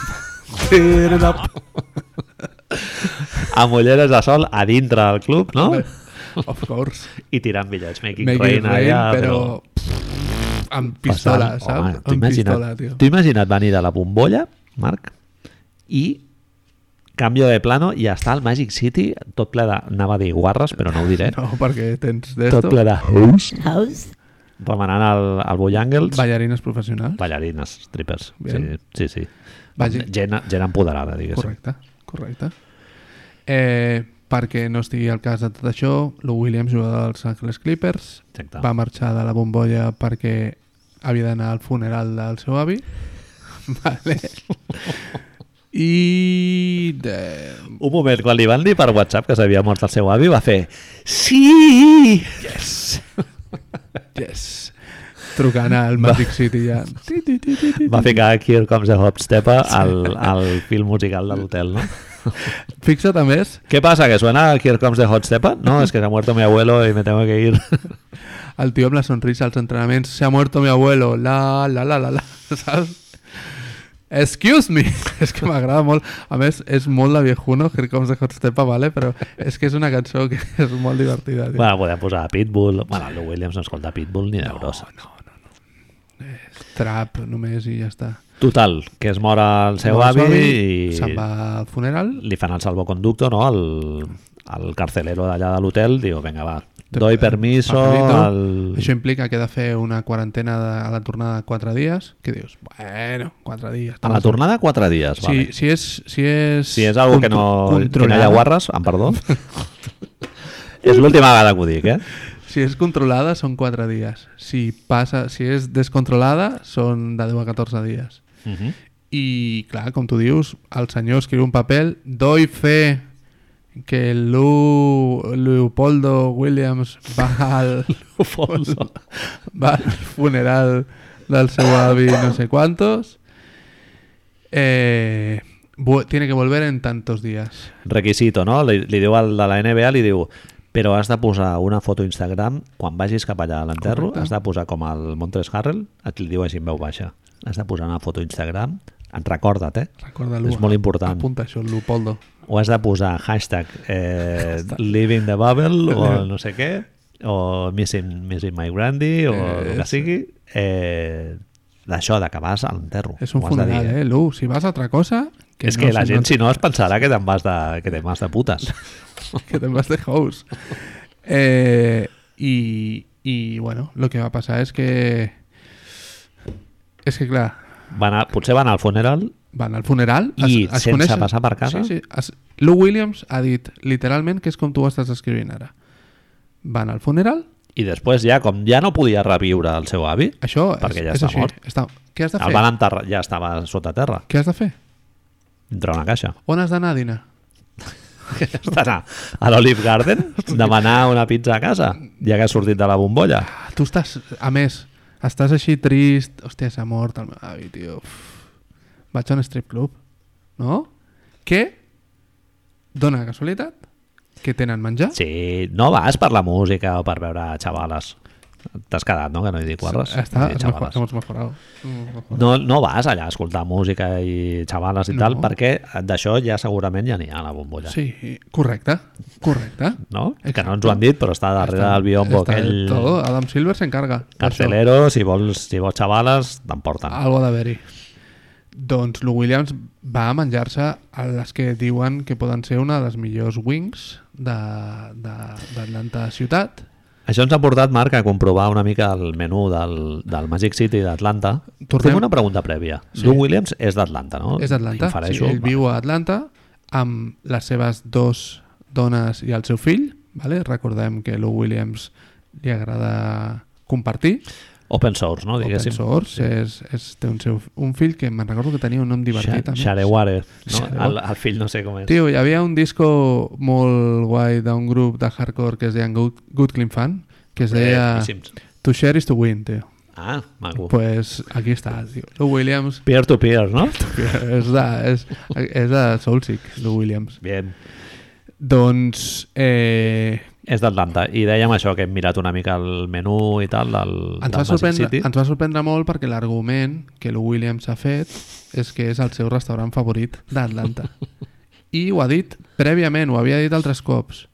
Tear it up. Amb ulleres de sol a dintre del club, no? Of course. I tirant bitllets. Making, Make rain, rain, allà, però... Amb pistola, Passant. saps? Home, amb pistola, tio. T'ho imagina't venir de la bombolla, Marc, i canvio de plano i està al Magic City tot ple de... Anava a dir guarres, però no ho diré. No, perquè tens tot d'esto. ple de... Host? Remenant el, el Bojangles. Ballarines professionals. Ballarines, strippers. Sí, Bien. sí, sí. Vagi- Gent, gent empoderada, diguéssim. Correcte, correcte. Eh, perquè no estigui al cas de tot això, Lou Williams, jugador dels Angeles Clippers, Exacte. va marxar de la bombolla perquè havia d'anar al funeral del seu avi. vale. I... De... Un moment, quan li van dir per WhatsApp que s'havia mort el seu avi, va fer Sí! Yes! yes! Trucant al Magic City ja. Va ficar Here Comes the Hop Stepper al, al film musical de l'hotel, no? Fixa't a més, ¿Qué pasa? ¿Que suena Here Comes the Hot Stepper? No, es que se ha muerto mi abuelo y me tengo que ir. el tio amb la sonrisa als entrenaments se ha muerto mi abuelo, la, la, la, la, la, saps? Excuse me! és que m'agrada molt. A més, és molt de viejuno, Here Comes the Hot Stepa, vale? però és que és una cançó que és molt divertida. Tio. Bueno, podem posar Pitbull. Bueno, el Williams no escolta Pitbull ni d'euros. no, no, no. És trap només i ja està. Total, que es mor el seu seu avi avi, i Se'n va al funeral. li fan el salvoconducto, no? El, el carcelero d'allà de l'hotel diu, vinga, va, Doy permiso al... Això implica que he de fer una quarantena de, a la tornada de 4 dies. Que dius, bueno, 4 dies. A la tornada, quatre dies, Si, vale. si, és, si és... Si és algo que no, que no hi ha guarres, em perdó. és l'última vegada que ho dic, eh? Si és controlada, són 4 dies. Si, passa, si és descontrolada, són de 10 a 14 dies. Uh -huh. I, clar, com tu dius, el senyor escriu un paper, doy fe que Lu, Leopoldo Williams va al, va al funeral del seu avi no sé cuántos eh, tiene que volver en tantos días. Requisito, no? Li, li diu al de la NBA, li diu però has de posar una foto a Instagram quan vagis cap allà a l'enterro, has de posar com el Montres Harrell, et li diu així en veu baixa. Has de posar una foto a Instagram. En recorda't, eh? recorda-lo. És molt important. apunta això, Leopoldo o has de posar hashtag eh, living the bubble o no sé què o missing, missing my grandy o Eh, el que sigui eh, d'això, de que vas a l'enterro és un funeral, dir, eh, Lu? Si vas a altra cosa és no, que la si gent no- si no es pensarà que te'n vas de, que te'n vas de putes. Que te'n vas de house. Eh, i, I, bueno, lo que va passar és que... És que, clar, van a, potser van al funeral van al funeral... I sense passar per casa? Sí, sí. Es, Lou Williams ha dit literalment que és com tu ho estàs escrivint ara. Van al funeral, i després ja, com ja no podia reviure el seu avi això Perquè és, ja és està així. mort. Està... Què has de el fer? van enterrar, ja estava sota terra Què has de fer? dintre una caixa On has d'anar a dinar? has d'anar a l'Olive Garden demanar una pizza a casa ja que has sortit de la bombolla Ah, tu estàs, a més, estàs així trist, hòstia, s'ha mort el meu avi, tio. Uf. Vaig a un strip club, no? Que dona la casualitat que tenen menjar. Sí, no vas per la música o per veure xavales. T'has quedat, no? Que no hi dic guarres. Està, He dit hemos, mejorado. No, no vas allà a escoltar música i xavales i No. tal, perquè d'això ja segurament ja n'hi ha la bombolla. Sí, correcte, correcte. No? Que no ens Exacte. ho han dit, però està darrere Està- del biombo està aquell Todo. Adam Silver s'encarga. d'això. carcelero, si vols, si vols xavales, t'emporten. Algo ha d'haver-hi. Doncs Lou Williams va menjar-se a les que diuen que poden ser una de les millors wings de- de- d'Atlanta ciutat. Això ens ha portat, Marc, a comprovar una mica el menú del, del Magic City d'Atlanta. Tornem- Fem una pregunta prèvia. Sí. Lou Williams és d'Atlanta, no? És d'Atlanta. Sí, ell viu a Atlanta amb les seves dos dones i el seu fill. Vale? Recordem que Lou Williams li agrada compartir. Open source, no? Open Diguéssim. source. És, és, té un, seu, un fill que me'n recordo que tenia un nom divertit. També. Shareware. No? El, el fill no sé com és. Tio, hi havia un disco molt guai d'un grup de hardcore que es deia Good, Good Clean Fan, que es deia. To Share is to Win, tio. Ah, maco. Pues aquí està, tio. Lou Williams Peer to peer, no? és de, és, és de Soulseek, Lou Williams. Bien. Doncs eh, És d'Atlanta. I dèiem això, que hem mirat una mica el menú i tal del, ens, del va Magic City. ens va sorprendre molt perquè l'argument que Lou Williams ha fet és que és el seu restaurant favorit d'Atlanta. I ho ha dit prèviament, ho havia dit altres cops.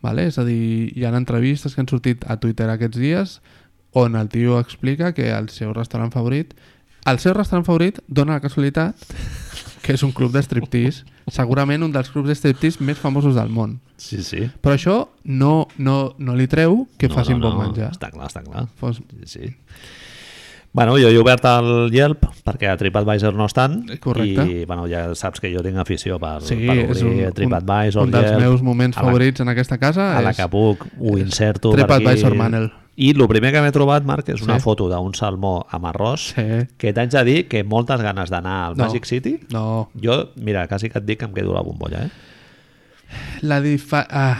Vale? És a dir, hi ha entrevistes que han sortit a Twitter aquests dies on el tio explica que el seu restaurant favorit el seu restaurant favorit dona la casualitat que és un club de striptease segurament un dels clubs de striptease més famosos del món Sí, sí. però això no, no, no li treu que no, facin no, bon no. menjar Està clar, està clar. Fos... Sí, sí. Bueno, jo he obert el Yelp perquè a TripAdvisor no estan Correcte. i bueno, ja saps que jo tinc afició per, Sí, per és obrir un, un, TripAdvisor, un dels Yelp, meus moments a la- favorits en aquesta casa a la és que puc ho és inserto. TripAdvisor Manel. I el primer que m'he trobat, Marc, és una Sí. foto d'un salmó amb arròs Sí. que t'haig de dir que moltes ganes d'anar al No. Magic City no, jo, mira, quasi que et dic que em quedo la bombolla, eh? la difa... Ah.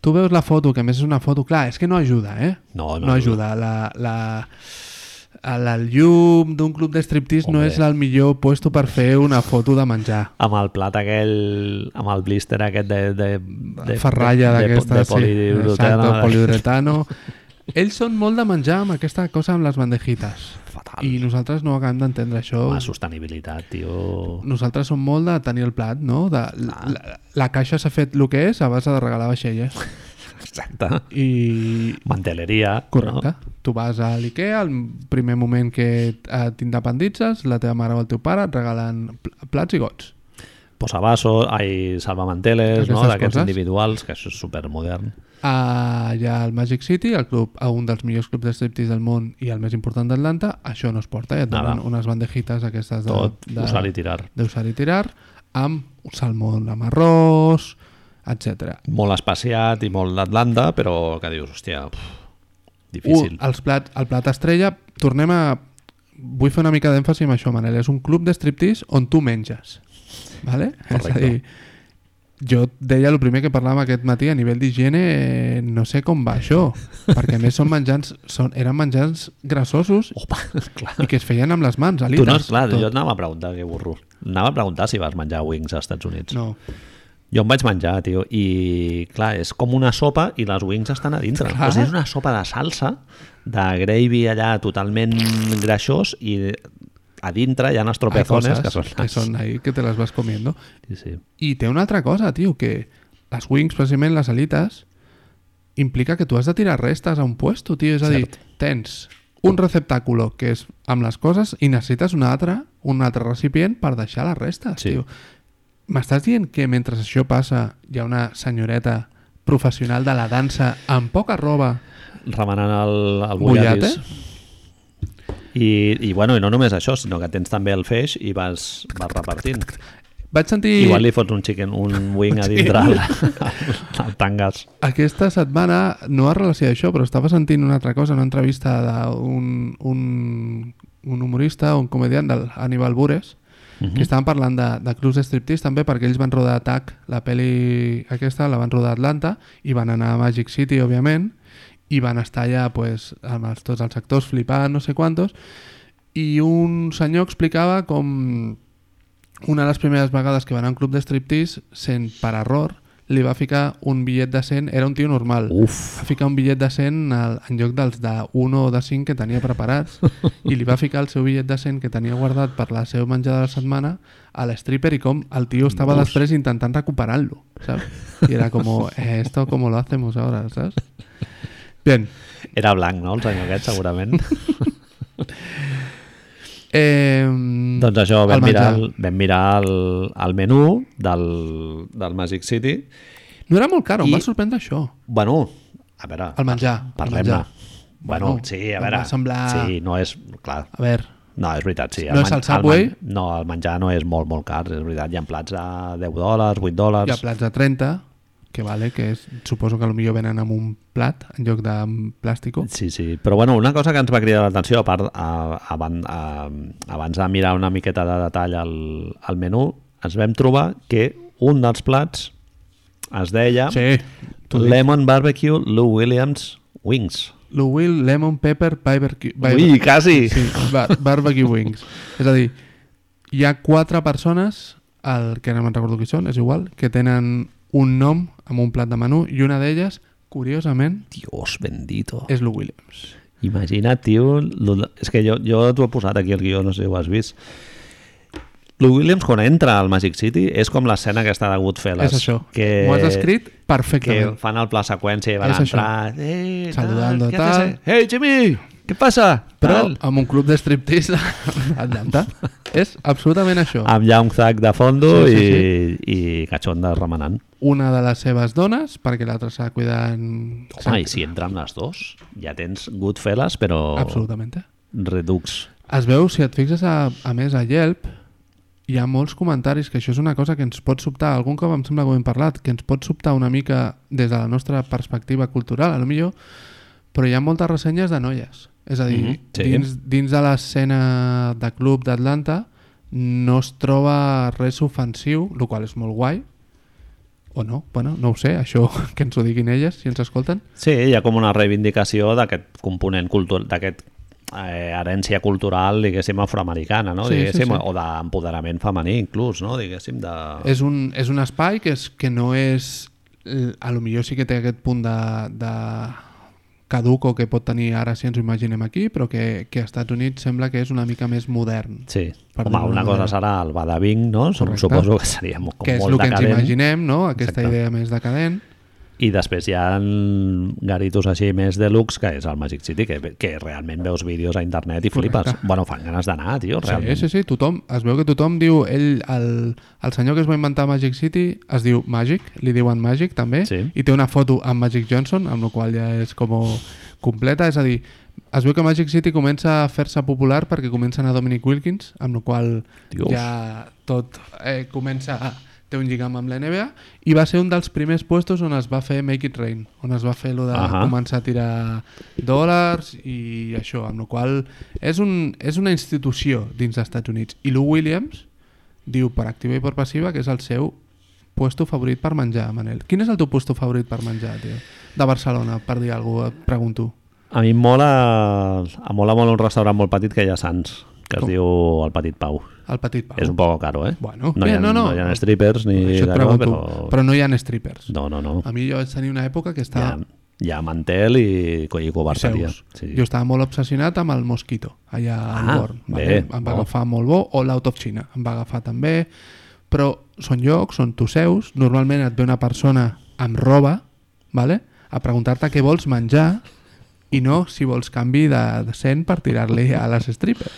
Tu veus la foto, que més és una foto... Clar, és que no ajuda, eh? No, no no ajuda. La, la, el, el llum d'un club de striptease no és el millor puesto per fer una foto de menjar. Amb el plat aquell, amb el blister aquest de... de, de Ferralla d'aquesta, poliuretano. exacte, poliuretano. Ells són molt de menjar amb aquesta cosa amb les bandejites. Fatal. I nosaltres no acabem d'entendre això. La sostenibilitat, tio... Nosaltres som molt de tenir el plat, no? De, la, la caixa s'ha fet el que és a base de regalar vaixelles. Exacte. I... Manteleria. Correcte. No? Tu vas a l'IKEA, al primer moment que eh, t'independitzes, la teva mare o el teu pare et regalen pl- plats i gots. posavasos, ai, salvamanteles, no? D'aquests individuals, que això és supermodern. Hi ha el Magic City, el club, un dels millors clubs de striptease del món i el més important d'Atlanta, això no es porta, ja et donen Nada. unes bandejites aquestes de, Tot de, usar i tirar. d'usar i tirar, amb salmó amb arròs, etc. Molt espaciat i molt d'Atlanta, però que dius, hòstia, pff, difícil. els plats, el plat estrella, tornem a... Vull fer una mica d'èmfasi amb això, Manel. És un club de striptease on tu menges. Vale? És a Correcte. dir, jo deia el primer que parlàvem aquest matí a nivell d'higiene eh, no sé com va això perquè a més són menjants són, eren menjants grassosos Opa, clar. i que es feien amb les mans a Tu no, clar, tot. jo anava a preguntar, que burro. Anava a preguntar si vas menjar wings als Estats Units. no. Jo em vaig menjar, tio, i clar, és com una sopa i les wings estan a dintre. Clar. O sigui, és una sopa de salsa, de gravy allà totalment greixós i a dintre hi ha unes Hay tropezones que són... que son ahí que te las vas comiendo Sí, sí. i té una altra cosa, tio, que les wings, precisament les alites implica que tu has de tirar restes a un puesto, tio, és a dir, tens un receptàculo que és amb les coses i necessites un altre, un altre recipient per deixar les restes, Sí. tio. M'estàs dient que mentre això passa hi ha una senyoreta professional de la dansa amb poca roba Remenant el, el bullatis. I, I, bueno, i no només això, sinó que tens també el feix i vas, vas repartint. vaig sentir Igual li fots un chicken, un wing a dintre al, al tangas. aquesta setmana no a relació d'això, però estava sentint una altra cosa, una entrevista d'un un, un humorista, un comediant del Aníbal Bures, Mhm. que estaven parlant de, de clubs de striptease també perquè ells van rodar Attack, la pel·li aquesta la van rodar a Atlanta i van anar a Magic City, òbviament i van estar allà pues, amb els, tots els actors flipant, no sé quantos i un senyor explicava com una de les primeres vegades que va anar a un club de striptease sent per error li va ficar un bitllet de 100, era un tio normal Uf, va ficar un bitllet de 100 al, en lloc dels de 1 o de 5 que tenia preparats i li va ficar el seu bitllet de 100 que tenia guardat per la seva menjada de la setmana a l'stripper i com el tio estava Uf. després intentant recuperar-lo, ¿sabes? Y era como, eh, esto como lo hacemos ahora, ¿sabes? Bien. era blanc, no, el senyor aquest, segurament. Eh, doncs això, vam el mirar, el, vam mirar el, el menú del, del Magic City. No era molt caro, I- em va sorprendre això. Bueno, a veure... El menjar, el Parlem-ne. Bueno, Bueno, sí, a veure... semblar- Sí, no és... Clar, A veure, no, és veritat, sí. No és el Subway? men- no, el menjar no és molt, molt car, és veritat. Hi ha plats de 10 dòlars, 8 dòlars... hi ha plats de 30, que vale, que és, suposo que potser venen amb un plat en lloc de plàstico. Sí, sí, però bueno, una cosa que ens va cridar l'atenció, a part, a, a, a, abans de mirar una miqueta de detall al, al menú, ens vam trobar que un dels plats es deia Sí. Lemon Barbecue Lou Williams Wings. Louis Lemon Pepper Barbecue, Ui, quasi! sí, bar, Barbecue Wings. És a dir, hi ha quatre persones, el que no me'n recordo qui són, és igual, que tenen un nom amb un plat de menú i una d'elles, curiosament, Dios bendito. és Lou Williams. Imagina't, tio, lo és que jo, jo t'ho he posat aquí al guió, no sé si ho has vist. Lou Williams, quan entra al Magic City, és com l'escena aquesta de Goodfellas. és això. Que, M'ho has descrit que perfectament. fan el pla seqüència i van És això. entrar... Eh, Saludando, ¿qué tal. haces? Hey, Jimmy, ¿qué pasa? Però Tal. amb un club de striptease d'Atlanta. és absolutament això. Amb Thug de fondo Sí, sí, i, i Cachonda remenant. Una de les seves dones, perquè l'altra s'ha cuidant... Home, i si entra amb les dos, ja tens Goodfellas, però Absolutament. Redux. Es veu, si et fixes a, a més a Yelp, hi ha molts comentaris que això és una cosa que ens pot sobtar, algun cop em sembla que ho hem parlat, que ens pot sobtar una mica des de la nostra perspectiva cultural, a lo millor, però hi ha moltes ressenyes de noies. És a dir, Mhm, sí. dins, dins de l'escena de club d'Atlanta no es troba res ofensiu, el qual és molt guai, o no, bueno, no ho sé, això que ens ho diguin elles, si ens escolten. Sí, hi ha com una reivindicació d'aquest component cultural, d'aquest eh, herència cultural, diguéssim, afroamericana, no? Sí, sí, diguéssim, sí. o d'empoderament femení, inclús, no? Diguéssim, de... És un, és un espai que, és, que no és... eh, A lo millor sí que té aquest punt de, de caduco que pot tenir ara si ens ho imaginem aquí, però que, que als Estats Units sembla que és una mica més modern. Sí, Per home, una cosa serà el badabing, no? Correcte. Suposo que seria molt, que és molt el que ens imaginem, no? Aquesta Exacte. idea més decadent. I després hi ha garitos així més deluxe, que és el Magic City, que, que realment veus vídeos a internet i flipes. Correcte. Bueno, fan ganes d'anar, tio, Sí, realment. sí, sí, tothom, es veu que tothom diu, ell, el, el senyor que es va inventar Magic City es diu Magic, li diuen Magic també, Sí. i té una foto amb Magic Johnson, amb la qual ja és com completa, és a dir, es veu que Magic City comença a fer-se popular perquè comença a Dominic Wilkins, amb la qual Dios. ja tot eh, comença a té un lligam amb la NBA i va ser un dels primers puestos on es va fer Make It Rain, on es va fer lo de Ahà. començar a tirar dòlars i això, amb la qual és, un, és una institució dins dels Estats Units. I Lou Williams diu per activa i per passiva que és el seu puesto favorit per menjar, Manel. Quin és el teu puesto favorit per menjar, tio? De Barcelona, per dir alguna cosa, et pregunto. A mi em mola, em mola molt un restaurant molt petit que hi ha Sants, que es diu El Petit Pau. El petit Pau. És un poc caro, eh? Bueno, no, bé, hi ha, no, no. hi ha strippers ni Això et pregunto. però... Però... no hi ha strippers. No, no, no. A mi jo vaig tenir una època que estava... hi ha mantel i, i coberteria. Sí. Jo estava molt obsessionat amb el Mosquito, allà al Ah, Born. bé, Em va bo. agafar molt bo, o l'Out of China, em va agafar també, però són llocs, són tu seus, normalment et ve una persona amb roba, vale? a preguntar-te què vols menjar i no si vols canvi de, de cent per tirar-li a les strippers.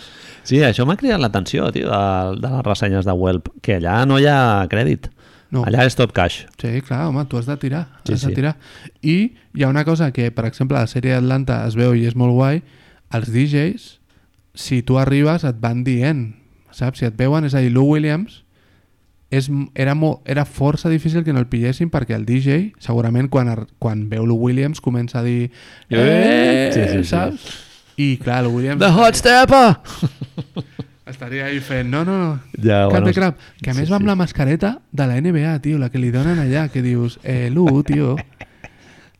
Sí, això m'ha cridat l'atenció, tio, de, de les ressenyes de Welp, que allà no hi ha crèdit. No. Allà és tot cash. Sí, clar, home, tu has de tirar. Sí, has de sí. tirar. I hi ha una cosa que, per exemple, a la sèrie d'Atlanta es veu i és molt guai, els DJs, si tu arribes, et van dient, saps? Si et veuen, és a dir, Lou Williams és, era, mo, era força difícil que no el pillessin perquè el DJ, segurament quan, quan veu Lou Williams comença a dir eh, Sí, sí, sí. saps? I clar, Lou Williams The hot stepper! estaria ahí fent, no, no, no, Ja, Cap bueno, de crap. Que a sí, més va amb sí. la mascareta de la NBA, tio, la que li donen allà, que dius, eh, Lu, tio,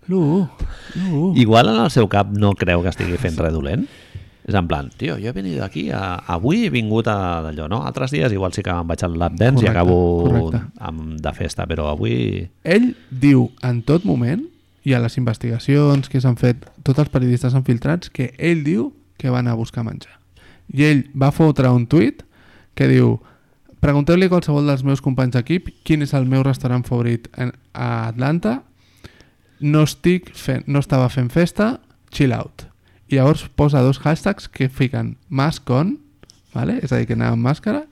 Lu, Lu. Igual en el seu cap no creu que estigui fent res dolent. És en plan, tio, jo he venit aquí, a, avui he vingut a d'allò, no? Altres dies igual sí que me'n vaig al lap dance i Correcte, acabo correcte. amb, de festa, però avui... Ell diu en tot moment, i a les investigacions que s'han fet, tots els periodistes han filtrats, que ell diu que va anar a buscar menjar. I ell va fotre un tuit que diu pregunteu-li a qualsevol dels meus companys d'equip quin és el meu restaurant favorit en, a Atlanta no estic fent, no estava fent festa chill out i llavors posa dos hashtags que fiquen mask on vale? és a dir, que anava amb màscara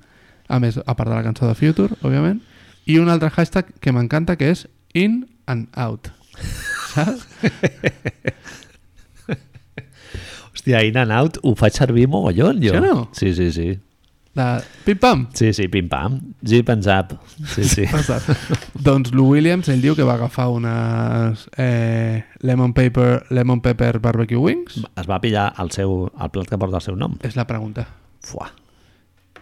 a més, a part de la cançó de Future, òbviament i un altre hashtag que m'encanta que és in and out saps? Hòstia, in and out ho faig servir mogollon, jo. Sí no? Sí, sí, sí. de pim-pam Sí, sí, pim-pam. Zip and zap. Sí, sí. Doncs Lou Williams, ell diu que va agafar unes eh, lemon, paper, lemon pepper barbecue wings. Es va pillar el, seu, el plat que porta el seu nom. És la pregunta. Fuà.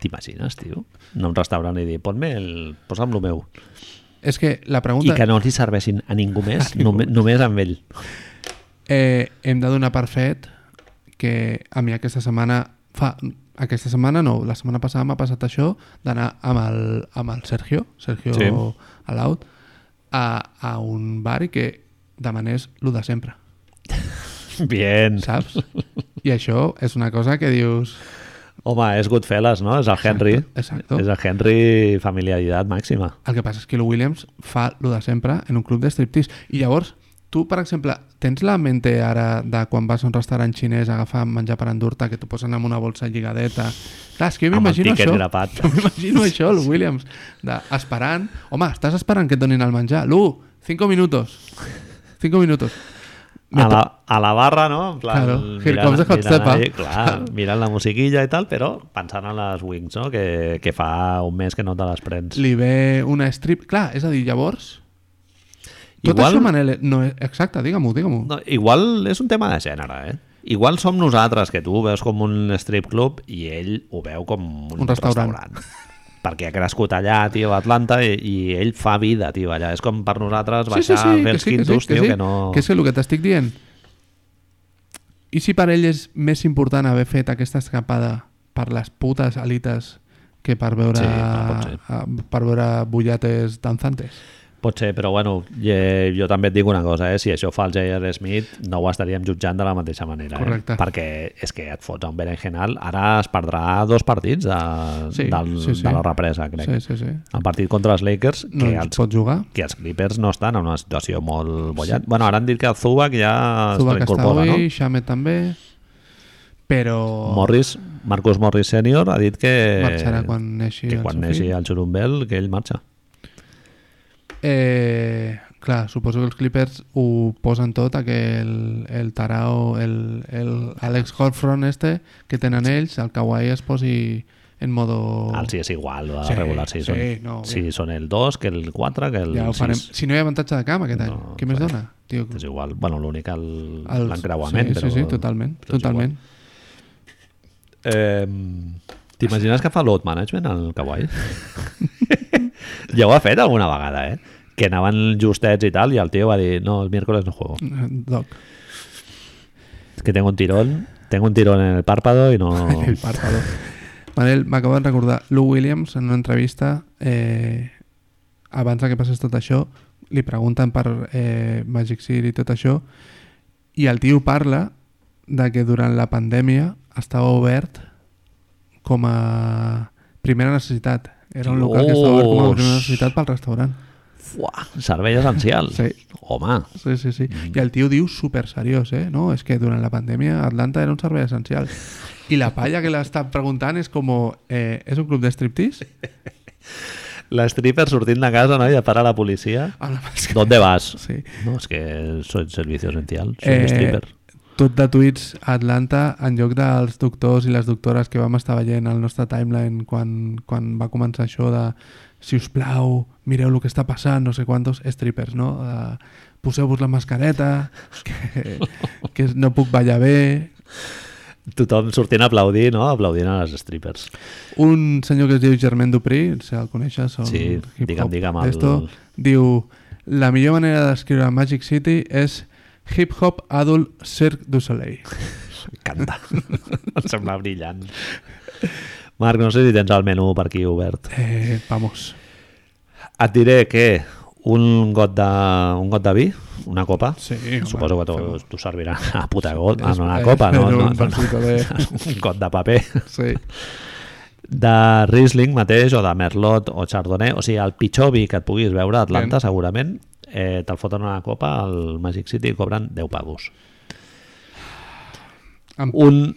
T'imagines, tio? A un restaurant i dir, ponme el... posa'm el meu. És que la I pregunta... que no li serveixin a ningú més, A ningú només, només amb ell. Eh, hem de donar per fet que a mi aquesta setmana... Fa, aquesta setmana no, la setmana passada m'ha passat això d'anar amb, el, amb el Sergio, Sergio Sí. Alaut, a, a un bar i que demanés el de sempre, Bien. saps? I això és una cosa que dius... Home, és Goodfellas, no? És el Henry. Exacto. És el Henry familiaritat màxima. El que passa és que el Williams fa el de sempre en un club de striptease. I llavors, tu, per exemple, tens la mente ara de quan vas a un restaurant xinès a agafar menjar per endur-te, que t'ho posen en una bolsa lligadeta... Clar, és que jo m'imagino això. grapat. Jo m'imagino això, el Williams, de, esperant... Home, estàs esperant que et donin el menjar. Lu, cinco minutos. Cinco minutos. A la, a la barra, no? En plan, Claro, here comes the hot mirant, ahí, clar, mirant la musiquilla i tal, però pensant en les wings, no? Que, que fa un mes que no te les prens. Li ve una strip... Clar, és a dir, llavors... Tot Igual- això, Manel, no és... Exacte, digue-m'ho, digue-m'ho. No, igual és un tema de gènere, eh? Igual som nosaltres, que tu ho veus com un strip club i ell ho veu com un, Un restaurant. Perquè ha crescut allà, tio, a Atlanta, i, i ell fa vida, tio, allà. És com per nosaltres Sí, sí, baixar, sí, fer que els sí, que sí, quintos, que tio, sí. que no... Que és el que t'estic dient... I si per ell és més important haver fet aquesta escapada per les putes alites que per veure, Sí, no per veure bullates danzantes? Pot ser, però bueno, eh, jo també et dic una cosa, eh? si això fa el J.R. Smith no ho estaríem jutjant de la mateixa manera. Correcte. Eh? Perquè és que et fots un berenjenal, ara es perdrà dos partits de, Sí, del, sí, sí. de la represa, crec. Sí, sí, sí. El partit contra els Lakers, No que, els, pot jugar. que els Clippers no estan en una situació molt bollat. Bueno, ara han dit que el Zubac ja Zubac es reincorpora, no? Shamet també, però Morris, Marcus Morris Senior ha dit que, marxarà quan neixi que el quan seu neixi el xurumbel, que ell marxa. Eh, clar, suposo que els Clippers ho posen tot a que el, el Tarao, el, el Alex Horfron este que tenen ells, el Kawhi es posi en modo... Al sí és igual, va Sí, regular. Si, sí, són, no, si bé. són el 2, que el 4, que el ja farem. 6. Si no hi ha avantatge de camp aquest any, No, què més clar. dona? Tio, És igual. Bueno, l'únic el- l'encreuament. sí, però, sí, sí, totalment, però totalment. Eh, T'imagines que fa load management al Kawhi? ja ho ha fet alguna vegada, eh? Que anaven justets i tal, i el tio va dir, no, el miércoles no juego. Doc, Es que tengo un tirón, tengo un tirón en el párpado y no... el párpado. Manel, m'acabo de recordar, Lou Williams en una entrevista eh, abans que passés tot això li pregunten per eh, Magic City i tot això i el tio parla de que durant la pandèmia estava obert com a primera necessitat era un local que estava obert com a primera necessitat pel restaurant Fuà, servei essencial. Sí. Home, Sí, sí, sí. I el tio diu super seriós, eh? No, és que durant la pandèmia Atlanta era un servei essencial. I la palla que l'està preguntant és com... Eh, és un club de striptease? la stripper sortint de casa, no? I a parar la policia. Màscara. ¿Dónde vas? Sí. No, es que soy servicio esencial, soy Eh, stripper. Tot de tuits a Atlanta en lloc dels doctors i les doctores que vam estar veient al nostre timeline quan, quan va començar això de si us plau, mireu el que està passant, no sé quantos strippers, no? Uh, Poseu-vos la mascareta, que, que no puc ballar bé, Tothom sortint a aplaudir, no? Aplaudint a les strippers. Un senyor que es diu Germain Dupri, si el coneixes, Sí, digue'm, digue'm el- d'esto, diu la millor manera d'escriure Magic City és hip-hop adult Cirque du Soleil. M'encanta. em sembla brillant. Marc, no sé si tens el menú per aquí obert. Eh, vamos. Et diré que un got de, un got de vi, una copa, Sí, home, suposo que t'ho t'ho servirà a puta got, en una copa, no, no, un vasito de- un got de paper. Sí. De Riesling mateix, o de Merlot, o Chardonnay, o sigui, el pitjor vi que et puguis veure a Atlanta, Ben. segurament, eh, te'l foten en una copa al Magic City i cobren 10 pavos. Amb, Un,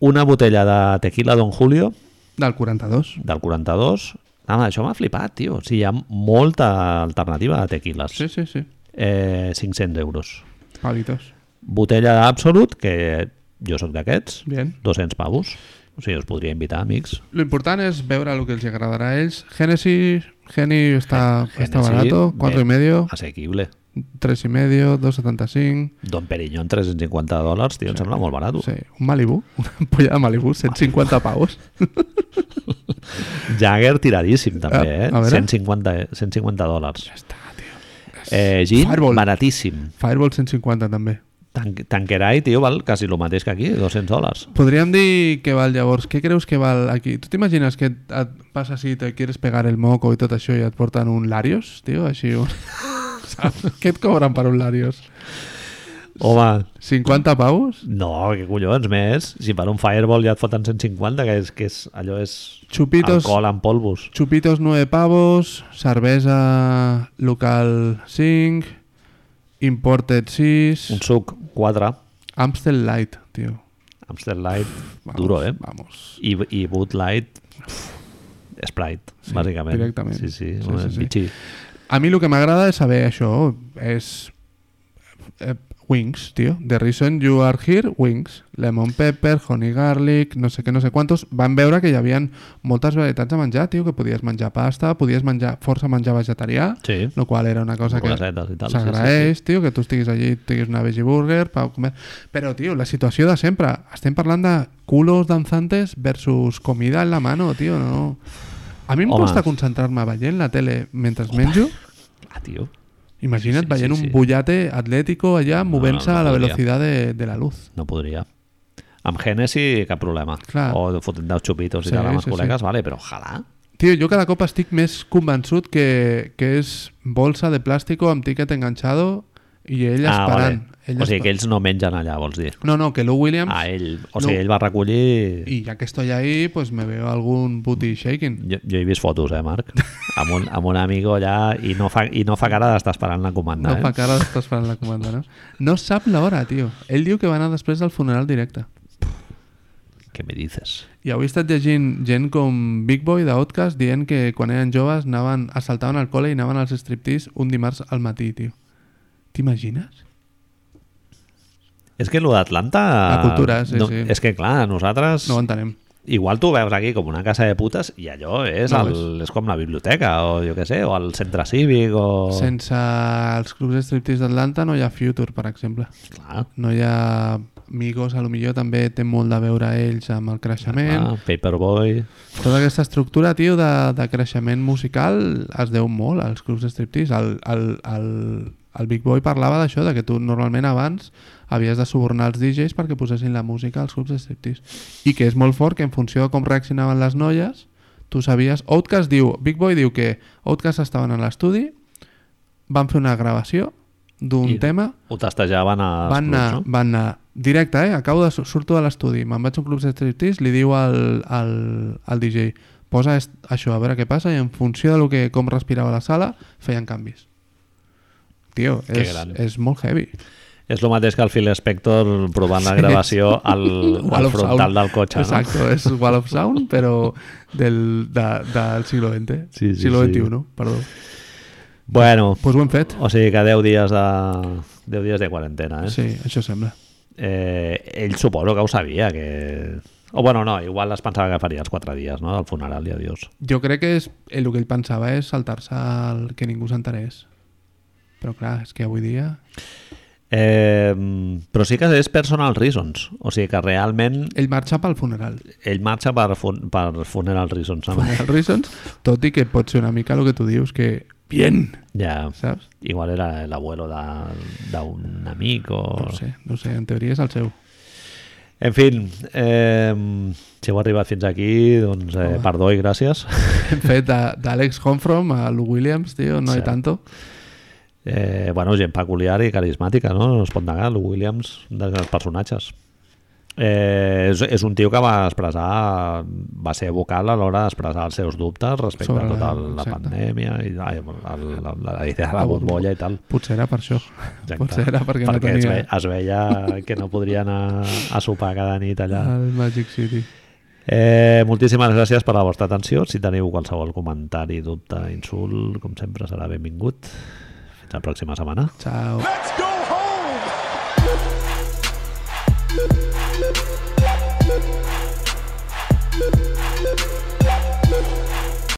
una botella de tequila Don Julio, del 42. Del 42. Ah, això m'ha flipat, tio. O sigui, hi ha molta alternativa de tequiles. Sí, sí, sí. Eh, 500 euros. Palitos. Botella d'Absolut, que jo sóc d'aquests. 200 pavos. O sigui, us podria invitar, amics. Lo important és veure el que els agradarà a ells. Genesis, Geni està, Genesis, està barato, 4,5. Asequible. 3 i medio, 2,75... Don Perignon, 350 dòlars, tio, sí, em sembla molt barat. Sí, un Malibu, una ampolla de Malibu, 150 paus. Jagger tiradíssim, també, eh? 150, 150 dòlars. Ja està, tio. Eh, gin, Fireball. baratíssim. Fireball 150, també. Tan Tanquerai, tio, val quasi el mateix que aquí, 200 dòlars. Podríem dir que val, llavors, què creus que val aquí? Tu t'imagines que et, et passa si te quieres pegar el moco i tot això i et porten un Larios, tio, així... Un... Què et cobren per un Larios? Home, 50 pavos? no, que collons, més. Si per un Fireball ja et foten 150, que és, que és allò és Chupitos, alcohol en polvos. chupitos 9 pavos, cervesa local 5, imported 6, Un suc, 4. Amstel Light, tio. Amstel Light, Vamos, duro, eh? Vamos. I, i Bud Light, Sprite, Sí, bàsicament. directament. Sí, sí, Sí, sí, sí. A mi el que m'agrada és saber això, és eh, wings, tio. The reason you are here, wings. Lemon pepper, honey garlic, no sé què, no sé quantos. Van veure que hi havia moltes varietats de menjar, tio, que podies menjar pasta, podies menjar força menjar vegetarià, Sí, lo qual era una cosa que tal, sí, s'agraeix, tio, que tu estiguis allí, tinguis una veggie burger, pa comer... Però, tio, la situació de sempre. Estem parlant de culos danzantes versus comida en la mano, tio, no... A mi em Home. costa concentrar-me veient la tele mentre menjo. Ah, tio. Imagina't Sí, sí, veient sí, un bullate atlético allà movent-se no a la podria. velocitat de, de la luz. No podria. Amb Hennessy, cap problema. Clar. O fotent dels xupitos i Sí, tal amb els sí, col·legues, vale, però ojalà. Tio, jo cada cop estic més convençut que, que és bolsa de plàstico amb tiquet enganchado i ell Ah, esperant. vale. Ell O sigui que ells no mengen allà, vols dir? No, no, que Lou Williams... Ah, ell, o sigui, No. ell va recollir... Y ya que estoy ahí, pues me veo algún booty shaking. Jo, jo he vist fotos, eh, Marc? Amb un, amb un amigo allà i no fa, i no fa cara d'estar esperant la comanda, No eh? fa cara d'estar esperant la comanda, no? No sap l'hora, tio. Ell diu que va anar després del funeral directe. Què me dices? I avui he estat llegint gent com Big Boy d'Outcast dient que quan eren joves anaven, assaltaven al col·le i anaven als striptease un dimarts al matí, tio. T'imagines? És que lo d'Atlanta... La cultura, sí, no, sí. És que, clar, nosaltres... No ho entenem. Igual tu veus aquí com una casa de putes i allò és, No, el, és com la biblioteca o jo què sé, o el centre cívic o... Sense els clubs de striptease d'Atlanta no hi ha Future, per exemple. Clar, No hi ha Migos, a lo millor també té molt de veure ells amb el creixement. clar, Paperboy... Tota aquesta estructura, tio, de, de creixement musical es deu molt als clubs de striptease. El, el, el, el Big Boy parlava d'això, de que tu normalment abans havies de subornar els DJs perquè posessin la música als clubs de striptease. I que és molt fort que en funció de com reaccionaven les noies, tu sabies... Outcast diu, Big Boy diu que Outcast estaven a l'estudi, van fer una gravació d'un tema, Ho tastejaven a... van anar, van anar directe, eh? Acabo de sur- surto de l'estudi, me'n vaig a un club de striptease, li diu al, al, al DJ posa això, a veure què passa i en funció de lo que, com respirava la sala feien canvis. Tio, és, és molt heavy. És el mateix que el Phil Spector provant la gravació al, al frontal sound. del cotxe, no? Exacto, és Wall of Sound, però del, de, del siglo XX. Sí, sí, siglo sí. XXI, perdó. Bueno, pues ho hem fet. o sigui que 10 dies de, 10 dies de quarantena, eh? Sí, això sembla. eh? Ell suposo que ho sabia, que... O bueno, no, igual es pensava que faria els 4 dies, no?, del funeral i adiós. Jo crec que és, el que ell pensava és saltar-se el que ningú s'enterés. Però clar, és que avui dia... Eh, però sí que és personal reasons, o sigui que realment Ell marxa pel funeral. ell marxa per, fun per funeral reasons. No? Funeral Reasons, tot i que pot ser una mica el que tu dius, que bien, Ja, saps? igual era el abuelo d'un amic o... No sé, no sé, en teoria és el seu. En fi, eh, si heu arribat fins aquí, doncs eh, Home. perdó i gràcies. Hem fet d'Àlex Homfrom a Lou Williams, tio, no Sí. hay tanto. Eh, bueno, gent peculiar i carismàtica, no? No es pot negar, Lou Williams, dels personatges. Eh, és, és un tio que va expressar, va ser vocal a l'hora d'expressar els seus dubtes respecte Sobre a tota la- la pandèmia i ai, la, la, la, idea de la La bombolla i tal. Potser era per això. Exacte. Potser era perquè, no es, tenia ve, es veia que no podria anar a sopar cada nit allà. el Magic City. Eh, moltíssimes gràcies per la vostra atenció. Si teniu qualsevol comentari, dubte, insult, com sempre serà benvingut. Fins la pròxima setmana. Ciao. Let's go!